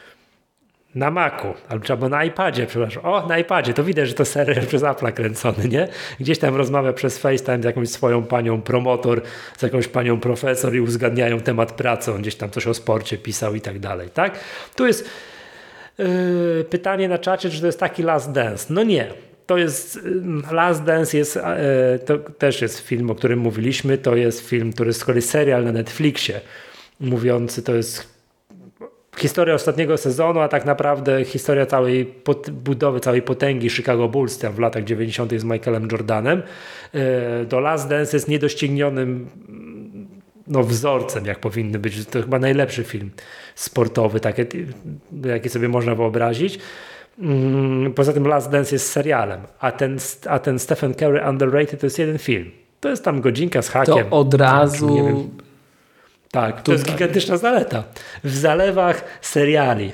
na Macu, albo na iPadzie, przepraszam. O, na iPadzie, to widać, że to serial przez Apple'a kręcony, nie? Gdzieś tam rozmawia przez FaceTime z jakąś swoją panią promotor, z jakąś panią profesor i uzgadniają temat pracy, on gdzieś tam coś o sporcie pisał i tak dalej, tak? Tu jest yy, pytanie na czacie, czy to jest taki Last Dance. No nie. To jest yy, Last Dance jest yy, to też jest film, o którym mówiliśmy. To jest film, który z kolei serial na Netflixie mówiący, to jest historia ostatniego sezonu, a tak naprawdę historia całej pot- budowy, całej potęgi Chicago Bulls tam w latach 90. z Michaelem Jordanem. Yy, To Last Dance jest niedoścignionym no, wzorcem, jak powinny być. To chyba najlepszy film sportowy, takie, jaki sobie można wyobrazić. Mm, Poza tym Last Dance jest serialem, a ten, a ten Stephen Curry Underrated to jest jeden film. To jest tam godzinka z To hakiem. od razu Nie wiem. Tak, to jest Tutaj. gigantyczna zaleta. W zalewach seriali,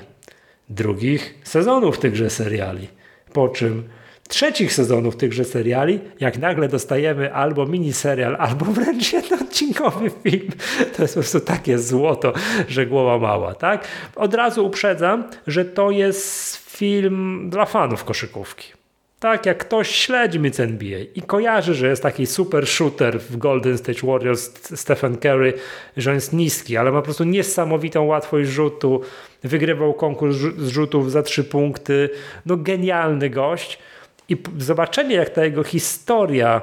drugich sezonów tychże seriali, po czym trzecich sezonów tychże seriali, jak nagle dostajemy albo miniserial, albo wręcz jednoodcinkowy film, to jest po prostu takie złoto, że głowa mała, tak? Od razu uprzedzam, że to jest film dla fanów koszykówki. Tak, jak ktoś śledzi Myc NBA i kojarzy, że jest taki super shooter w Golden State Warriors Stephen Curry, że on jest niski, ale ma po prostu niesamowitą łatwość rzutu, wygrywał konkurs rzutów za trzy punkty, no genialny gość. I zobaczenie jak ta jego historia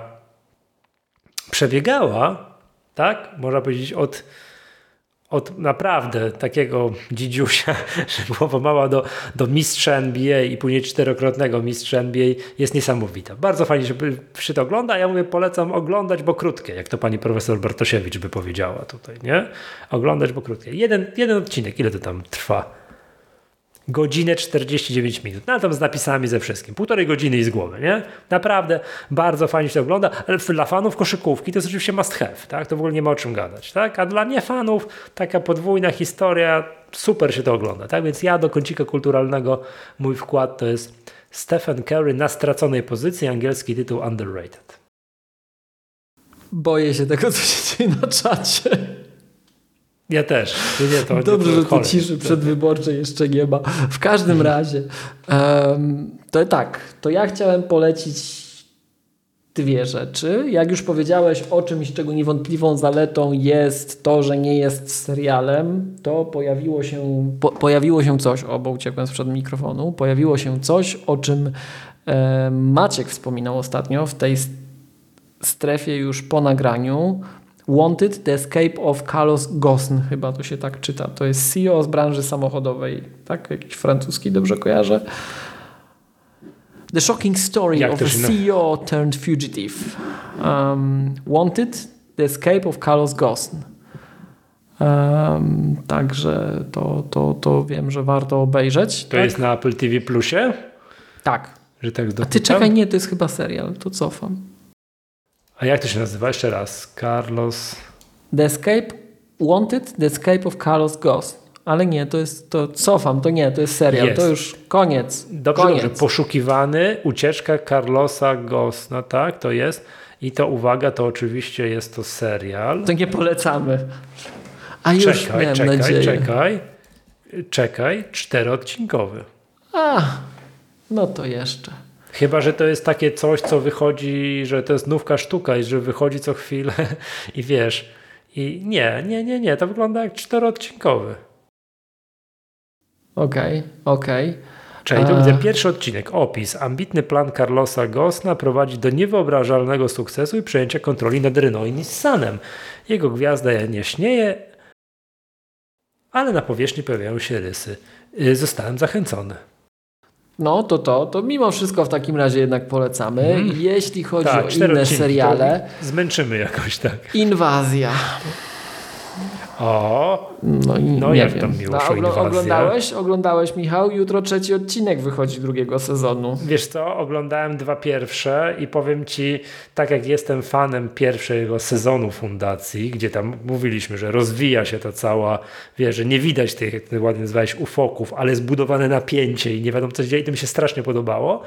przebiegała, tak, można powiedzieć od od naprawdę takiego dzidziusia, że głowa mała do, do mistrza NBA i później czterokrotnego mistrza NBA jest niesamowita. Bardzo fajnie, że się to ogląda. Ja mówię, polecam oglądać, bo krótkie, jak to pani profesor Bartosiewicz by powiedziała tutaj, nie? Oglądać, bo krótkie. Jeden, jeden odcinek, ile to tam trwa? Godzinę 49 minut. No tam z napisami ze wszystkim. Półtorej godziny i z głowy, nie? Naprawdę bardzo fajnie się to ogląda, ale dla fanów koszykówki to jest oczywiście must have, tak? To w ogóle nie ma o czym gadać, tak? A dla niefanów taka podwójna historia, super się to ogląda, tak? Więc ja do kącika kulturalnego mój wkład to jest Stephen Curry na straconej pozycji, angielski tytuł Underrated. Boję się tego, co się dzieje na czacie. Ja też. Nie, to Dobrze, że tu ciszy przedwyborczej jeszcze nie ma. W każdym razie, um, to tak, to ja chciałem polecić dwie rzeczy. Jak już powiedziałeś o czymś, czego niewątpliwą zaletą jest to, że nie jest serialem, to pojawiło się, po, pojawiło się coś, o, bo uciekłem sprzed mikrofonu, pojawiło się coś, o czym e, Maciek wspominał ostatnio w tej strefie już po nagraniu, Wanted, The Escape of Carlos Ghosn, chyba to się tak czyta. To jest CEO z branży samochodowej, tak? Jakiś francuski, dobrze kojarzę. The Shocking Story Jak of a CEO turned fugitive. Um, Wanted, The Escape of Carlos Ghosn. Um, także to, to, to wiem, że warto obejrzeć. To tak? jest na Apple TV Plusie? Tak. Że tak A ty czekaj, nie, to jest chyba serial, to cofam. A jak to się nazywa? Jeszcze raz. Carlos... The Escape Wanted, The Escape of Carlos Ghost. Ale nie, to jest, to cofam, to nie, to jest serial, jest. to już koniec. Dobrze, koniec. dobrze. Poszukiwany, ucieczka Carlosa Ghost, no tak, to jest. I to uwaga, to oczywiście jest to serial. To nie polecamy. A już czekaj, miałem czekaj, nadzieję. czekaj, czekaj, czteroodcinkowy. A, no to jeszcze. Chyba, że to jest takie coś, co wychodzi, że to jest nówka sztuka i że wychodzi co chwilę i wiesz. I nie, nie, nie, nie. To wygląda jak czteroodcinkowy. Okej, okay, okej. Okay. Czyli to widzę pierwszy odcinek. Opis. Ambitny plan Carlosa Gosna prowadzi do niewyobrażalnego sukcesu i przejęcia kontroli nad Renault i Nissanem. Jego gwiazda nie śnieje, ale na powierzchni pojawiają się rysy. Y, zostałem zachęcony. No to to, to mimo wszystko w takim razie jednak polecamy. Mm. Jeśli chodzi tak, o inne seriale. Zmęczymy jakoś tak. Inwazja. O, no, i no jak wiem. tam miłość no, oglądałeś, oglądałeś Michał? Jutro trzeci odcinek wychodzi drugiego sezonu. Wiesz co, oglądałem dwa pierwsze i powiem Ci, tak jak jestem fanem pierwszego sezonu Fundacji, gdzie tam mówiliśmy, że rozwija się ta cała, wiesz, że nie widać tych, jak ty ładnie nazwałeś, ufoków, ale zbudowane napięcie i nie wiadomo co się dzieje i to mi się strasznie podobało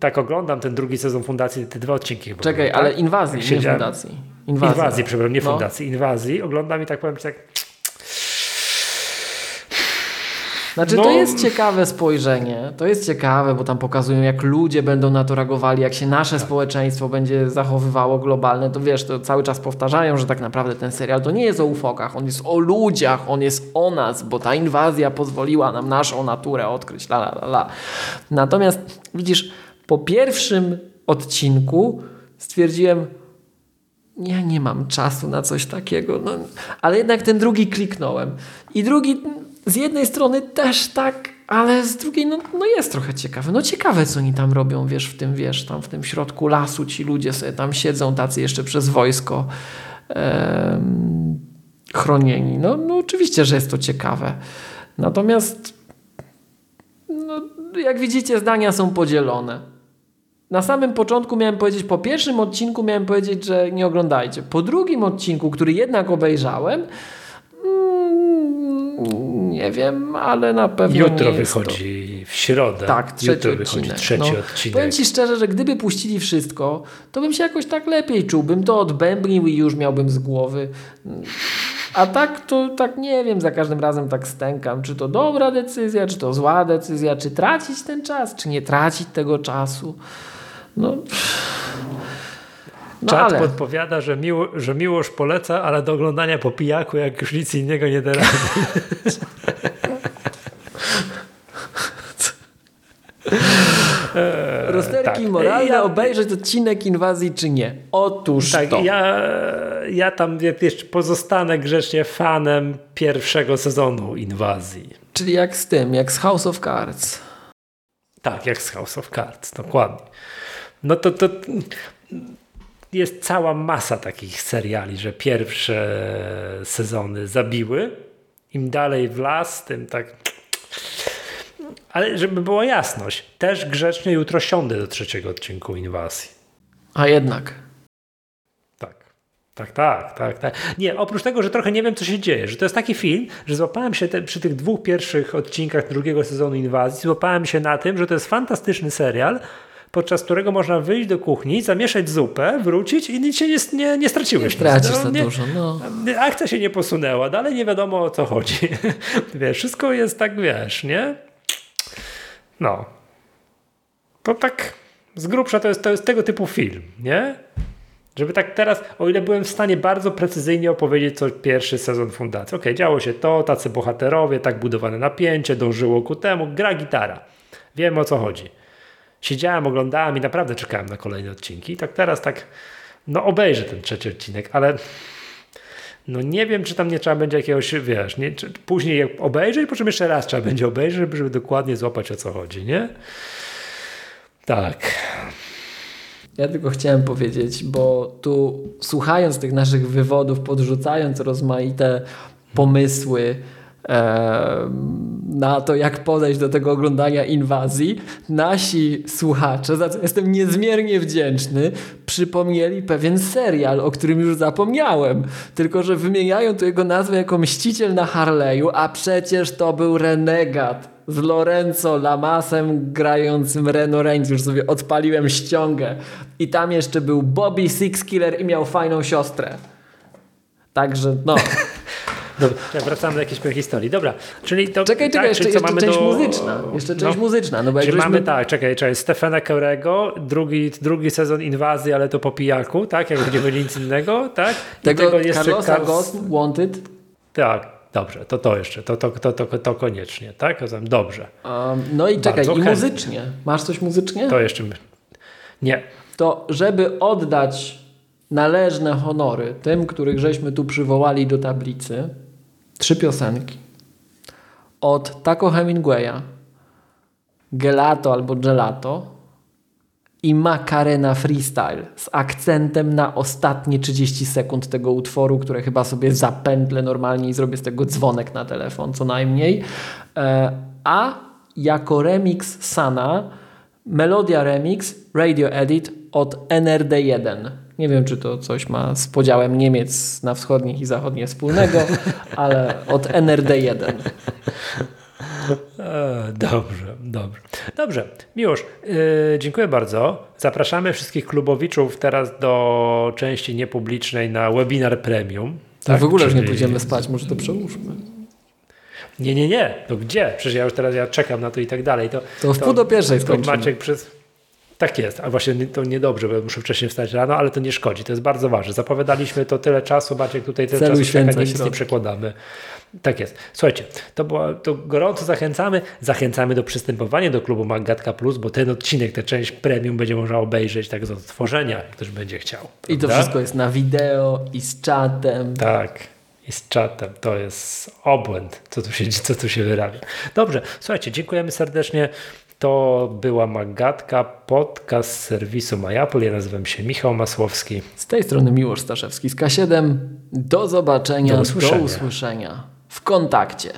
tak oglądam ten drugi sezon Fundacji, te dwa odcinki. Czekaj, tak? ale inwazji, nie Fundacji. Inwazja. Inwazji, przepraszam, nie no. Fundacji, Inwazji. Oglądam i tak powiem tak... Znaczy, no. to jest ciekawe spojrzenie. To jest ciekawe, bo tam pokazują, jak ludzie będą na to reagowali, jak się nasze tak. społeczeństwo będzie zachowywało globalne. To wiesz, to cały czas powtarzają, że tak naprawdę ten serial to nie jest o ufokach, on jest o ludziach, on jest o nas, bo ta inwazja pozwoliła nam naszą naturę odkryć. La, la, la. Natomiast widzisz, po pierwszym odcinku stwierdziłem, ja nie mam czasu na coś takiego. No, ale jednak ten drugi kliknąłem. I drugi z jednej strony też tak, ale z drugiej no, no jest trochę ciekawe. No ciekawe, co oni tam robią, wiesz, w tym, wiesz, tam w tym środku lasu ci ludzie sobie tam siedzą, tacy jeszcze przez wojsko em, chronieni. No, no oczywiście, że jest to ciekawe. Natomiast no, jak widzicie, zdania są podzielone. Na samym początku miałem powiedzieć, po pierwszym odcinku miałem powiedzieć, że nie oglądajcie. Po drugim odcinku, który jednak obejrzałem, mm, nie wiem, ale na pewno. Jutro wychodzi to. w środę. Tak, trzeci Jutro odcinek. wychodzi trzeci no, odcinek. Powiem Ci szczerze, że gdyby puścili wszystko, to bym się jakoś tak lepiej czuł. Bym to odbębnił i już miałbym z głowy. A tak to tak nie wiem, za każdym razem tak stękam, czy to dobra decyzja, czy to zła decyzja, czy tracić ten czas, czy nie tracić tego czasu. No. No Czat ale... podpowiada, że, miło, że miłość poleca, ale do oglądania po pijaku, jak już nic innego nie da rady. Rozterki tak. moralne, ja... obejrzeć odcinek inwazji czy nie? Otóż tak, to. Ja, ja tam jeszcze pozostanę grzecznie fanem pierwszego sezonu inwazji. Czyli jak z tym, jak z House of Cards. Tak, jak z House of Cards, dokładnie. No to, to jest cała masa takich seriali, że pierwsze sezony zabiły. Im dalej w las, tym tak. Ale żeby była jasność, też grzecznie jutro siądę do trzeciego odcinku inwazji. A jednak. Tak. Tak, tak, tak, tak. Nie, oprócz tego, że trochę nie wiem, co się dzieje, że to jest taki film, że złapałem się te, przy tych dwóch pierwszych odcinkach drugiego sezonu Inwazji, złapałem się na tym, że to jest fantastyczny serial, podczas którego można wyjść do kuchni, zamieszać zupę, wrócić i nic się nie, nie, nie straciłeś. Nie tracisz no, za nie, dużo. No. Akcja się nie posunęła, dalej nie wiadomo o co chodzi. wiesz, wszystko jest tak, wiesz, nie? No. To tak z grubsza to jest, to jest tego typu film, nie? Żeby tak teraz, o ile byłem w stanie bardzo precyzyjnie opowiedzieć, co pierwszy sezon fundacji. Ok, działo się to, tacy bohaterowie, tak budowane napięcie, dążyło ku temu, gra gitara. Wiem o co chodzi siedziałem, oglądałem i naprawdę czekałem na kolejne odcinki. I tak teraz tak, no obejrzę ten trzeci odcinek, ale no nie wiem, czy tam nie trzeba będzie jakiegoś, wiesz, nie, później obejrzeć, po czym jeszcze raz trzeba będzie obejrzeć, żeby, żeby dokładnie złapać o co chodzi, nie? Tak. Ja tylko chciałem powiedzieć, bo tu słuchając tych naszych wywodów, podrzucając rozmaite pomysły, na to, jak podejść do tego oglądania inwazji, nasi słuchacze, za co jestem niezmiernie wdzięczny, przypomnieli pewien serial, o którym już zapomniałem. Tylko, że wymieniają tu jego nazwę jako Mściciel na Harley'u, a przecież to był Renegat z Lorenzo Lamasem grającym Reno Reigns. Już sobie odpaliłem ściągę. I tam jeszcze był Bobby Sixkiller i miał fajną siostrę. Także no... Dobra, wracamy do jakiejś historii. Dobra, czyli to... Czekaj, czekaj, tak, jeszcze, jeszcze część do... muzyczna. Jeszcze część no, muzyczna. No bo jak mamy, tak, czekaj, czekaj, Stefana Kerego, drugi, drugi sezon inwazji, ale to po pijaku, tak? Jak będziemy nic innego, tak? I tego, tego jeszcze Carlosa Ghost Wanted. Tak, Dobrze, to to jeszcze, to, to, to, to, to koniecznie, tak? Dobrze. Um, no i czekaj, Bardzo i muzycznie. Masz coś muzycznie? To jeszcze. Nie. To, żeby oddać należne honory tym, których żeśmy tu przywołali do tablicy, trzy piosenki. Od Taco Hemingwaya, Gelato albo Gelato i Macarena Freestyle z akcentem na ostatnie 30 sekund tego utworu, które chyba sobie zapętlę normalnie i zrobię z tego dzwonek na telefon co najmniej. E, a jako remix Sana, Melodia Remix Radio Edit od NRD1. Nie wiem, czy to coś ma z podziałem Niemiec na wschodnich i zachodnie wspólnego, ale od NRD1. E, dobrze, dobrze. Dobrze, Miłosz, yy, dziękuję bardzo. Zapraszamy wszystkich klubowiczów teraz do części niepublicznej na webinar premium. Tak, w ogóle już nie pójdziemy spać, może to przełóżmy. Nie, nie, nie. No gdzie? Przecież ja już teraz ja czekam na to i tak dalej. To, to w pół do pierwszej skończymy. Maciek przez, tak jest, a właśnie to niedobrze, bo muszę wcześniej wstać rano, ale to nie szkodzi, to jest bardzo ważne. Zapowiadaliśmy to tyle czasu, Maciek, tutaj tyle Celu czasu nic nie przekładamy. Tak jest. Słuchajcie, to, było, to gorąco zachęcamy. Zachęcamy do przystępowania do klubu Magatka Plus, bo ten odcinek, tę część premium będzie można obejrzeć tak z odtworzenia, jak ktoś będzie chciał. Prawda? I to wszystko jest na wideo i z czatem. Tak i z czatem. To jest obłęd, co tu się, co tu się wyrabia. Dobrze, słuchajcie, dziękujemy serdecznie. To była Magatka, podcast z serwisu MyApple. Ja nazywam się Michał Masłowski. Z tej strony Miłosz Staszewski z K7. Do zobaczenia, do usłyszenia, do usłyszenia w kontakcie.